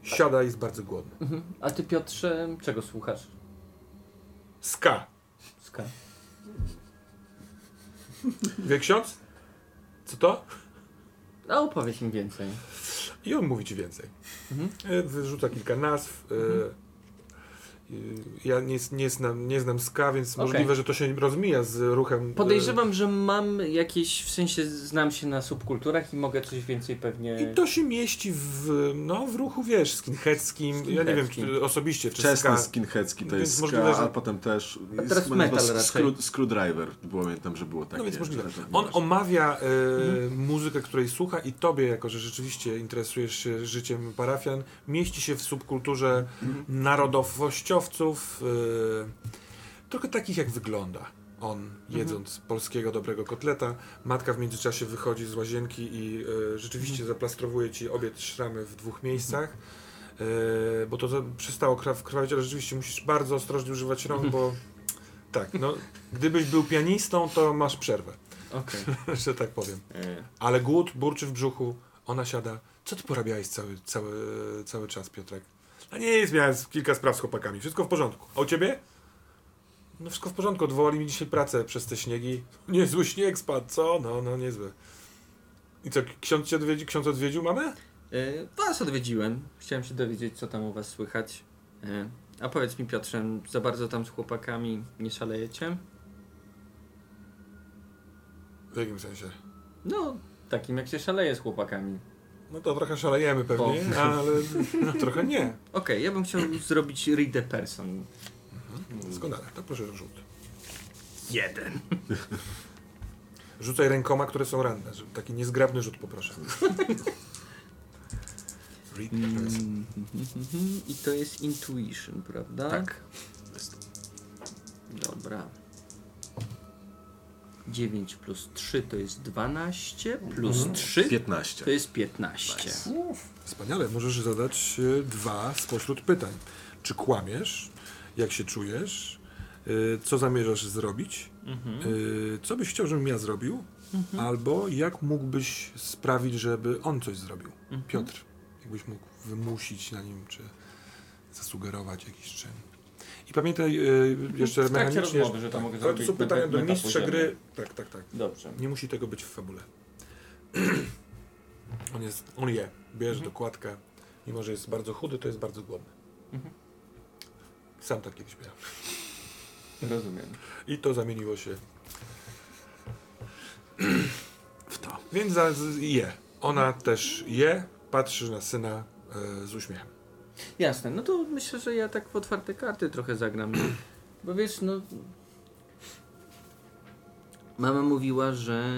siada jest bardzo głodny. Mhm. A ty Piotrze, czego słuchasz? Ska. Ska. Wie ksiądz? Co to? A opowiedz mi więcej. I on mówi ci więcej. Mhm. E, Wyrzuca kilka nazw. e, e, Ja nie, nie, znam, nie znam ska, więc Okej. możliwe, że to się rozmija z ruchem. e, Podejrzewam, że mam jakieś, w sensie znam się na subkulturach i mogę coś więcej pewnie... I to się mieści w, no, w ruchu, wiesz, skinheadzkim. Ja nie wiem, czy osobiście, czy Wczesny ska. skinheadzki to No jest ska, możliwe, że- a potem też... A teraz metal raczej. Screw, screwdriver, bo pamiętam, że było takie. No więc możliwe. że- że- On omawia e, Mhm. muzykę, której słucha i tobie, jako że rzeczywiście interesujesz się życiem parafian, mieści się w subkulturze Mhm. Narodowościowców, e, trochę takich jak wygląda on, Mhm. jedząc polskiego dobrego kotleta. Matka w międzyczasie wychodzi z łazienki i e, rzeczywiście Mhm. zaplastrowuje ci obie szramy w dwóch miejscach. E, bo to przestało kraw, krwawić, ale rzeczywiście musisz bardzo ostrożnie używać rąk, bo tak, no, gdybyś był pianistą, to masz przerwę, Okej. że tak powiem. E, Ale głód burczy w brzuchu, ona siada. Co ty porabiałeś cały, cały, cały czas, Piotrek? A nie jest, miałem kilka spraw z chłopakami. Wszystko w porządku. A u ciebie? No wszystko w porządku. Odwołali mi dzisiaj pracę przez te śniegi. Niezły śnieg spadł, co? No, no, niezły. I co, ksiądz cię odwiedził, ksiądz odwiedził mamę? e, was odwiedziłem. Chciałem się dowiedzieć, co tam u was słychać. E, a powiedz mi Piotrze, za bardzo tam z chłopakami nie szalejecie? W jakim sensie? No, takim jak się szaleje z chłopakami. No to trochę szalejemy pewnie, ale no, trochę nie. Okej, ja bym chciał zrobić read the person. Doskonale, to proszę rzut. Jeden. Rzucaj rękoma, które są ranne. Taki niezgrabny rzut poproszę. Read the person. Mhm, I to jest intuition, prawda? Tak. Dobra. 9 plus 3 to jest 12, plus 3 15. to jest 15. Wspaniale, możesz zadać e, dwa spośród pytań. Czy kłamiesz? Jak się czujesz? E, Co zamierzasz zrobić? Mhm. E, Co byś chciał, żebym ja zrobił? Albo jak mógłbyś sprawić, żeby on coś zrobił? Mhm. Piotr, jakbyś mógł wymusić na nim, czy zasugerować jakiś czyn. I pamiętaj e, jeszcze W mechanicznie... rozmowy, że to mogę ale zrobić To są pytania do mistrza gry. Tak, tak, tak. Dobrze. Nie musi tego być w fabule. on jest, on je, bierze Mhm. dokładkę. Mimo, że jest bardzo chudy, to jest bardzo głodny. Mhm. Sam tak kiedyś miałem. Rozumiem. I to zamieniło się W to. Więc za, je. Ona też je, patrzy na syna e, z uśmiechem. Jasne, no to myślę, że ja tak w otwarte karty trochę zagram. Bo wiesz, no. Mama mówiła, że.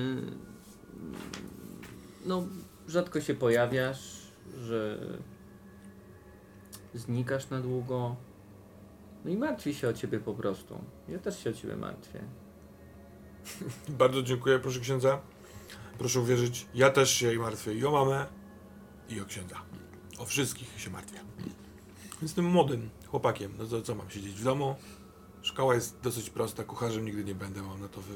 No, rzadko się pojawiasz, że. Znikasz na długo. No i martwi się o ciebie po prostu. Ja też się o ciebie martwię. Bardzo dziękuję, proszę księdza. Proszę uwierzyć, ja też się jej martwię i o mamę, i o księdza. O wszystkich się martwię. Więc tym młodym chłopakiem, no to co mam siedzieć w domu? Szkoła jest dosyć prosta, kucharzem nigdy nie będę, mam na to wy...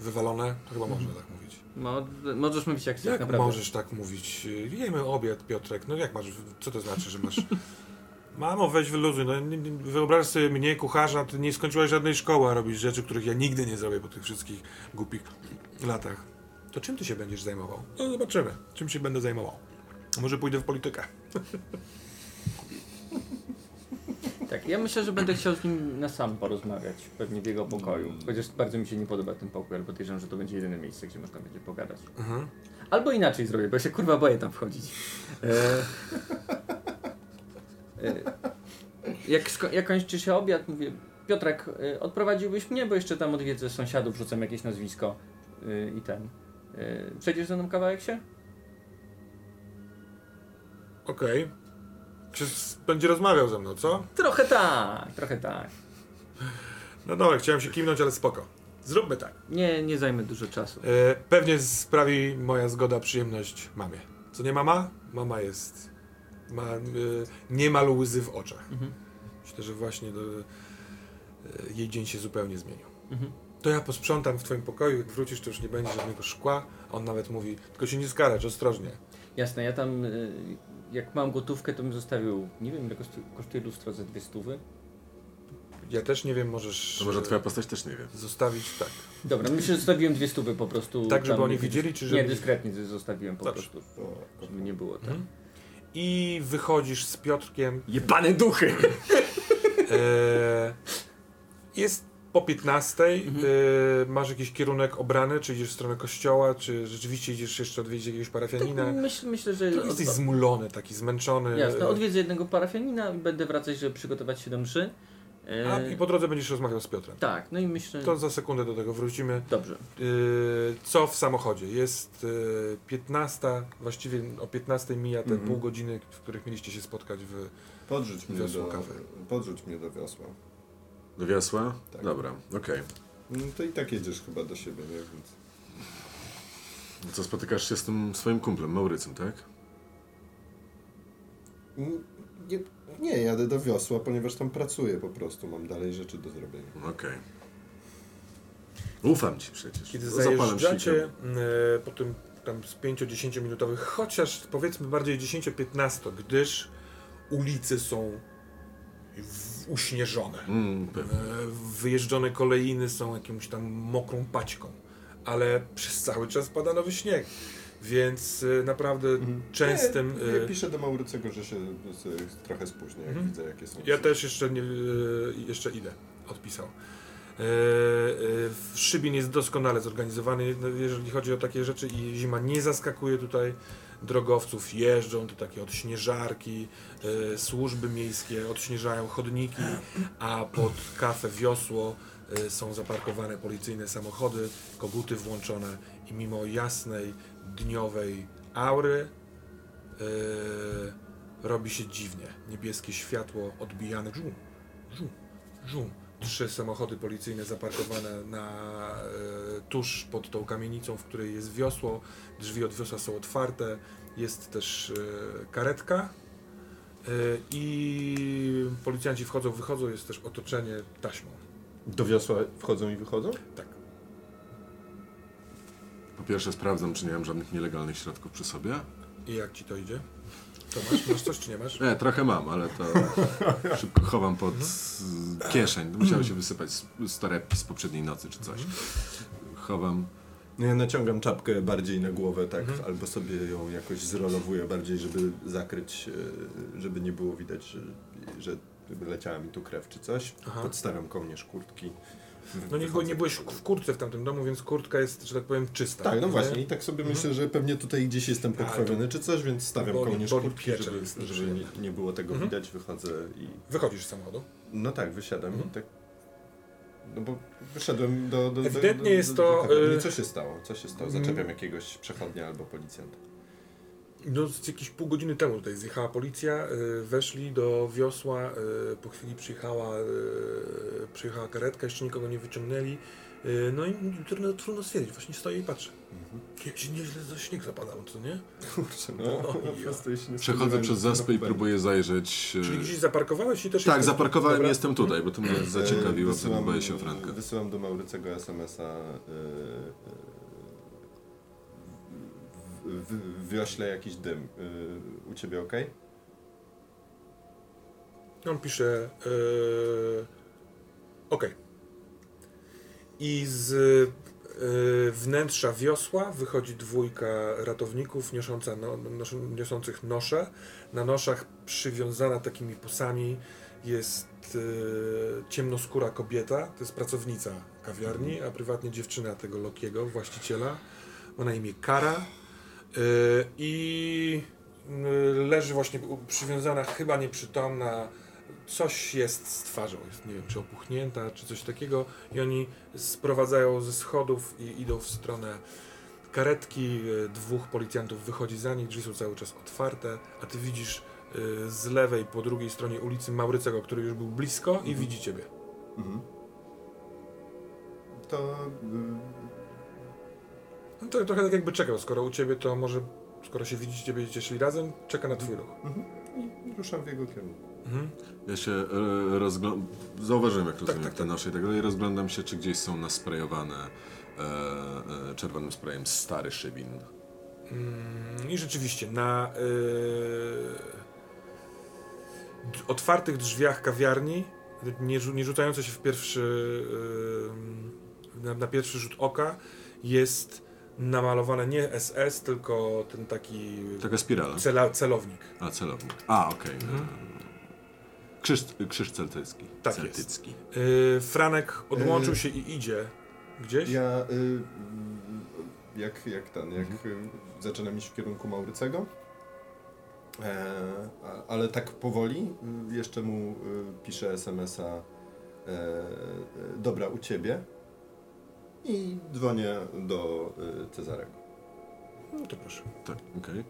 wywalone. To chyba można tak mówić. Mo możesz mówić jak chcesz, Jak naprawdę. możesz tak mówić? Jemy obiad, Piotrek. No jak masz, co to znaczy, że masz... Mamo, weź wyluzuj. No, nie- nie- wyobraź sobie mnie, kucharza, ty nie skończyłaś żadnej szkoły, a robisz rzeczy, których ja nigdy nie zrobię po tych wszystkich głupich latach. To czym ty się będziesz zajmował? No zobaczymy, czym się będę zajmował. Może pójdę w politykę. Tak, ja myślę, że będę chciał z nim na sam porozmawiać, pewnie w jego pokoju. Chociaż bardzo mi się nie podoba ten pokój, ale podejrzewam, że to będzie jedyne miejsce, gdzie można będzie pogadać. Mhm. Albo inaczej zrobię, bo ja się kurwa boję tam wchodzić. E, e, jak, sko- jak kończy się obiad, mówię, Piotrek, e, odprowadziłbyś mnie, bo jeszcze tam odwiedzę sąsiadów, rzucam jakieś nazwisko e, i ten. E, przejdziesz ze mną kawałek się? Okej. Czy s- będzie rozmawiał ze mną, co? Trochę tak, trochę tak. No dobra, chciałem się kimnąć, ale spoko. Zróbmy tak. Nie, nie zajmę dużo czasu. E, pewnie sprawi moja zgoda przyjemność mamie. Co nie mama? Mama jest. Ma, e, nie ma łzy w oczach. Mhm. Myślę, że właśnie do, e, jej dzień się zupełnie zmienił. Mhm. To ja posprzątam w twoim pokoju, jak wrócisz, to już nie będzie żadnego szkła. A On nawet mówi, tylko się nie skarać, ostrożnie. Jasne, ja tam y, jak mam gotówkę, to bym zostawił, nie wiem ile kosztuje, lustro za dwie stówy. Ja też nie wiem, możesz To może twoja postać też nie wie. zostawić, tak. Dobra, myślę, że zostawiłem dwie stówy po prostu. Tak, żeby oni widzieli, czy żeby- Nie, dyskretnie zostawiłem po Dobrze. prostu, O, żeby nie było tak. Mhm. I wychodzisz z Piotrkiem. Jebane duchy! E, jest po 15. Mhm. E, masz jakiś kierunek obrany, czy idziesz w stronę kościoła, czy rzeczywiście idziesz jeszcze odwiedzić jakiegoś parafianina? Myśl, myślę, że... To jesteś zmulony, taki zmęczony. Jasne, odwiedzę jednego parafianina i będę wracać, żeby przygotować się do mszy. E, A, I po drodze będziesz rozmawiał z Piotrem. Tak, no i myślę... To za sekundę do tego wrócimy. Dobrze. Yy, co w samochodzie? Jest yy, 15, właściwie o 15 mija te Mhm. pół godziny, w których mieliście się spotkać w... Podrzuć mnie, Wiosło do, kawy. podrzuć mnie do wiosła. Do wiosła? Tak. Dobra, okej. No to i tak jedziesz chyba do siebie, nie? Więc... Co, spotykasz się z tym swoim kumplem, Maurycem, tak? Mm, Nie, nie, jadę do wiosła, ponieważ tam pracuję po prostu. Mam dalej rzeczy do zrobienia. Okej. Ufam ci przecież. Kiedy zajeżdżacie yy, po tym tam z 5-10 minutowych, chociaż powiedzmy bardziej 10-15, gdyż ulice są w, uśnieżone. Mm. E, Wyjeżdżone kolejny są jakąś tam mokrą paćką, ale przez cały czas pada nowy śnieg, więc e, naprawdę częstym... Nie, ja e, piszę do Maurycego, że się trochę spóźnię, jak Mhm. widzę jakie są. Ja też jeszcze, nie, jeszcze idę, odpisał. Szybin jest doskonale zorganizowany, no, jeżeli chodzi o takie rzeczy i zima nie zaskakuje tutaj drogowców, jeżdżą to takie odśnieżarki, e, służby miejskie odśnieżają chodniki, a pod kafę wiosło e, są zaparkowane policyjne samochody, koguty włączone i mimo jasnej dniowej aury e, robi się dziwnie. Niebieskie światło odbijane. Żum, żum, żum. Trzy samochody policyjne zaparkowane na, e, tuż pod tą kamienicą, w której jest wiosło. Drzwi od wiosła są otwarte. Jest też e, karetka. E, I policjanci wchodzą, wychodzą. Jest też otoczenie taśmą. Do wiosła wchodzą i wychodzą? Tak. Po pierwsze sprawdzam, czy nie mam żadnych nielegalnych środków przy sobie. I jak ci to idzie? To masz? Masz coś czy nie masz? Nie, trochę mam, ale to szybko chowam pod kieszeń. Musiały się wysypać z, z torebki z poprzedniej nocy czy coś. Chowam. No ja naciągam czapkę bardziej na głowę, tak, Mhm. albo sobie ją jakoś zrolowuję bardziej, żeby zakryć, e, żeby nie było widać, że, że leciała mi tu krew czy coś. Aha. Podstawiam kołnierz kurtki. No nie, nie byłeś w kurtce w tamtym domu, więc kurtka jest, że tak powiem, czysta. Tak, no nie? właśnie i tak sobie myślę, że pewnie tutaj gdzieś jestem Tak. podkrwawiony czy coś, więc stawiam Boli- kołnierz boli kurtki, piecze, żeby, jest żeby nie, nie było tego Mhm. widać, wychodzę i... Wychodzisz z samochodu. No tak, wysiadam Mhm. i tak... No bo wyszedłem do... do, do Ewidentnie do, jest do, to, Do kawiarni. y- Co się stało? Co się stało? Zaczepiam jakiegoś przechodnia albo policjanta. No, z jakieś pół godziny temu tutaj zjechała policja, y, weszli do wiosła, y, po chwili przyjechała, y, przyjechała karetka, jeszcze nikogo nie wyciągnęli. No i trudno, trudno stwierdzić, właśnie stoję i patrzę. Jakieś nieźle za śnieg zapadał, co nie? Kurczę, no, No, nie Przechodzę przez zaspę i próbuję zajrzeć. Czyli gdzieś zaparkowałeś i też... Tak, zaparkowałem i Dobra. jestem tutaj, bo to mnie zaciekawiło, E, wtedy boję się o Franka. Wysyłam do Maurycego SMS-a e, w, wiośle jakiś dym. E, u Ciebie ok? On pisze. Yy, Okej. I z yy, wnętrza wiosła wychodzi dwójka ratowników niosąca no, nos, niosących nosze. Na noszach przywiązana takimi pusami jest yy, ciemnoskóra kobieta. To jest pracownica kawiarni, a prywatnie dziewczyna tego Lokiego, właściciela. Ma na imię Kara. Yy, I yy, leży właśnie przywiązana, chyba nieprzytomna. Coś jest z twarzą, jest, nie wiem, czy opuchnięta, czy coś takiego. I oni sprowadzają ze schodów i idą w stronę karetki. Yy, Dwóch policjantów wychodzi za nich, drzwi są cały czas otwarte, a ty widzisz z lewej, po drugiej stronie ulicy Maurycego, który już był blisko i Mhm. widzi ciebie. Mhm. To No to trochę tak jakby czekał, skoro u ciebie to może, skoro się widzicie, będziecie szli razem, czeka na twój ruch. mhm. i ruszam w jego kierunku. Mhm. Ja się e, rozglądam. Zauważyłem, jak rozumiem tak, te nosze i tak dalej. Rozglądam się, czy gdzieś są nasprejowane e, e, czerwonym sprayem stary szybin. Mm, I rzeczywiście na d- otwartych drzwiach kawiarni, nie, nie rzucające się w pierwszy, yy, na, na pierwszy rzut oka, jest namalowane nie SS, tylko ten taki Taka spirala. cela, celownik. A, celownik. A, okej. Mhm. E, Krzyż, krzyż celtycki. Tak celtycki. Yy, Franek odłączył Yy. się i idzie gdzieś. Ja y, jak, jak ten, jak y, zaczynam iść w kierunku Maurycego, e, ale tak powoli y, jeszcze mu y, piszę SMS-a e, e, dobra u ciebie i dzwonię do y, Cezarego. No to proszę. Tak, okej.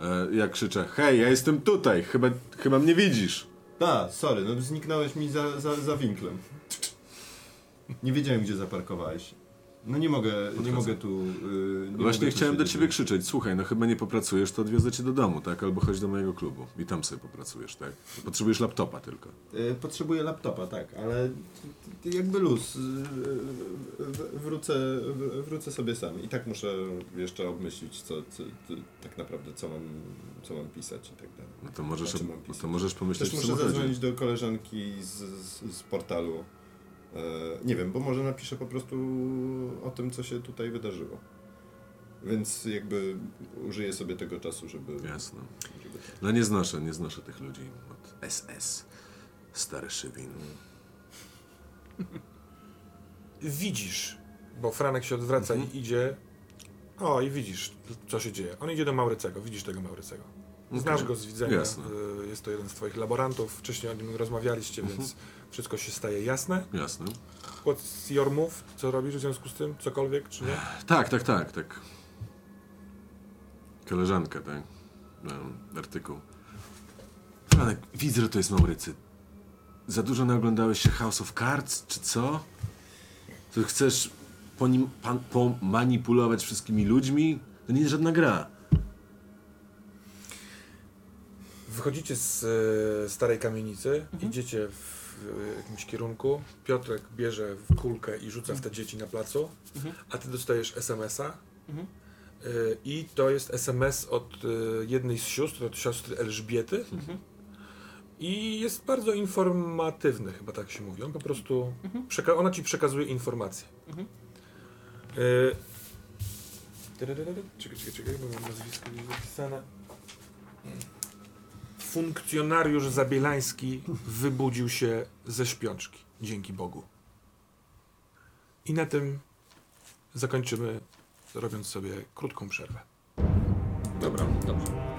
E, Ja krzyczę, hej, ja jestem tutaj, chyba, chyba mnie widzisz. A, sorry, no zniknąłeś mi za, za, za winklem. Nie wiedziałem, gdzie zaparkowałeś. No nie mogę, nie mogę tu... y, nie Właśnie mogę chciałem do ciebie krzyczeć, słuchaj, no chyba nie popracujesz, to odwiozę cię do domu, tak? Albo chodź do mojego klubu i tam sobie popracujesz, tak? Potrzebujesz laptopa tylko. Y, Potrzebuję laptopa, tak, ale jakby luz. y, y, w- Wrócę, wrócę sobie sam. I tak muszę jeszcze obmyślić, co, co, co tak naprawdę, co mam, co mam pisać i tak dalej. No to możesz, to możesz pomyśleć Też muszę zadzwonić do koleżanki z, z, z portalu. E, nie wiem, bo może napiszę po prostu o tym, co się tutaj wydarzyło. Więc jakby użyję sobie tego czasu, żeby... Jasne. żeby No nie znoszę, nie znoszę tych ludzi od SS. Stary szybin. Widzisz, bo Franek się odwraca Mhm. i idzie. O, i widzisz, co się dzieje. On idzie do Maurycego, widzisz tego Maurycego. Znasz Okej. go z widzenia. Jasne. y, Jest to jeden z twoich laborantów. Wcześniej o nim rozmawialiście, Mhm. więc wszystko się staje jasne. Jasne. What's your move? Co robisz w związku z tym? Cokolwiek, czy nie? Tak, tak, tak, tak. Koleżanka, tak. Artykuł. Franek, widzę, że to jest Maurycy. Za dużo naoglądałeś się House of Cards, czy co? To chcesz ponim, pan, pomanipulować wszystkimi ludźmi? To nie jest żadna gra. Wychodzicie z e, starej kamienicy, idziecie w e, jakimś kierunku. Piotrek bierze w kulkę i rzuca w te dzieci na placu, a ty dostajesz SMS-a. Mhm. E, I to jest SMS od e, jednej z sióstr, od siostry Elżbiety. I jest bardzo informatywny, chyba tak się mówi. On po prostu. Przeka- ona ci przekazuje informacje. Mhm. Tyryryrry. Czekaj, czekaj, czekaj, bo mam nazwisko gdzieś zapisane. Funkcjonariusz Zabielański wybudził się ze śpiączki. Dzięki Bogu. I na tym zakończymy, robiąc sobie krótką przerwę. Dobra. Dobrze.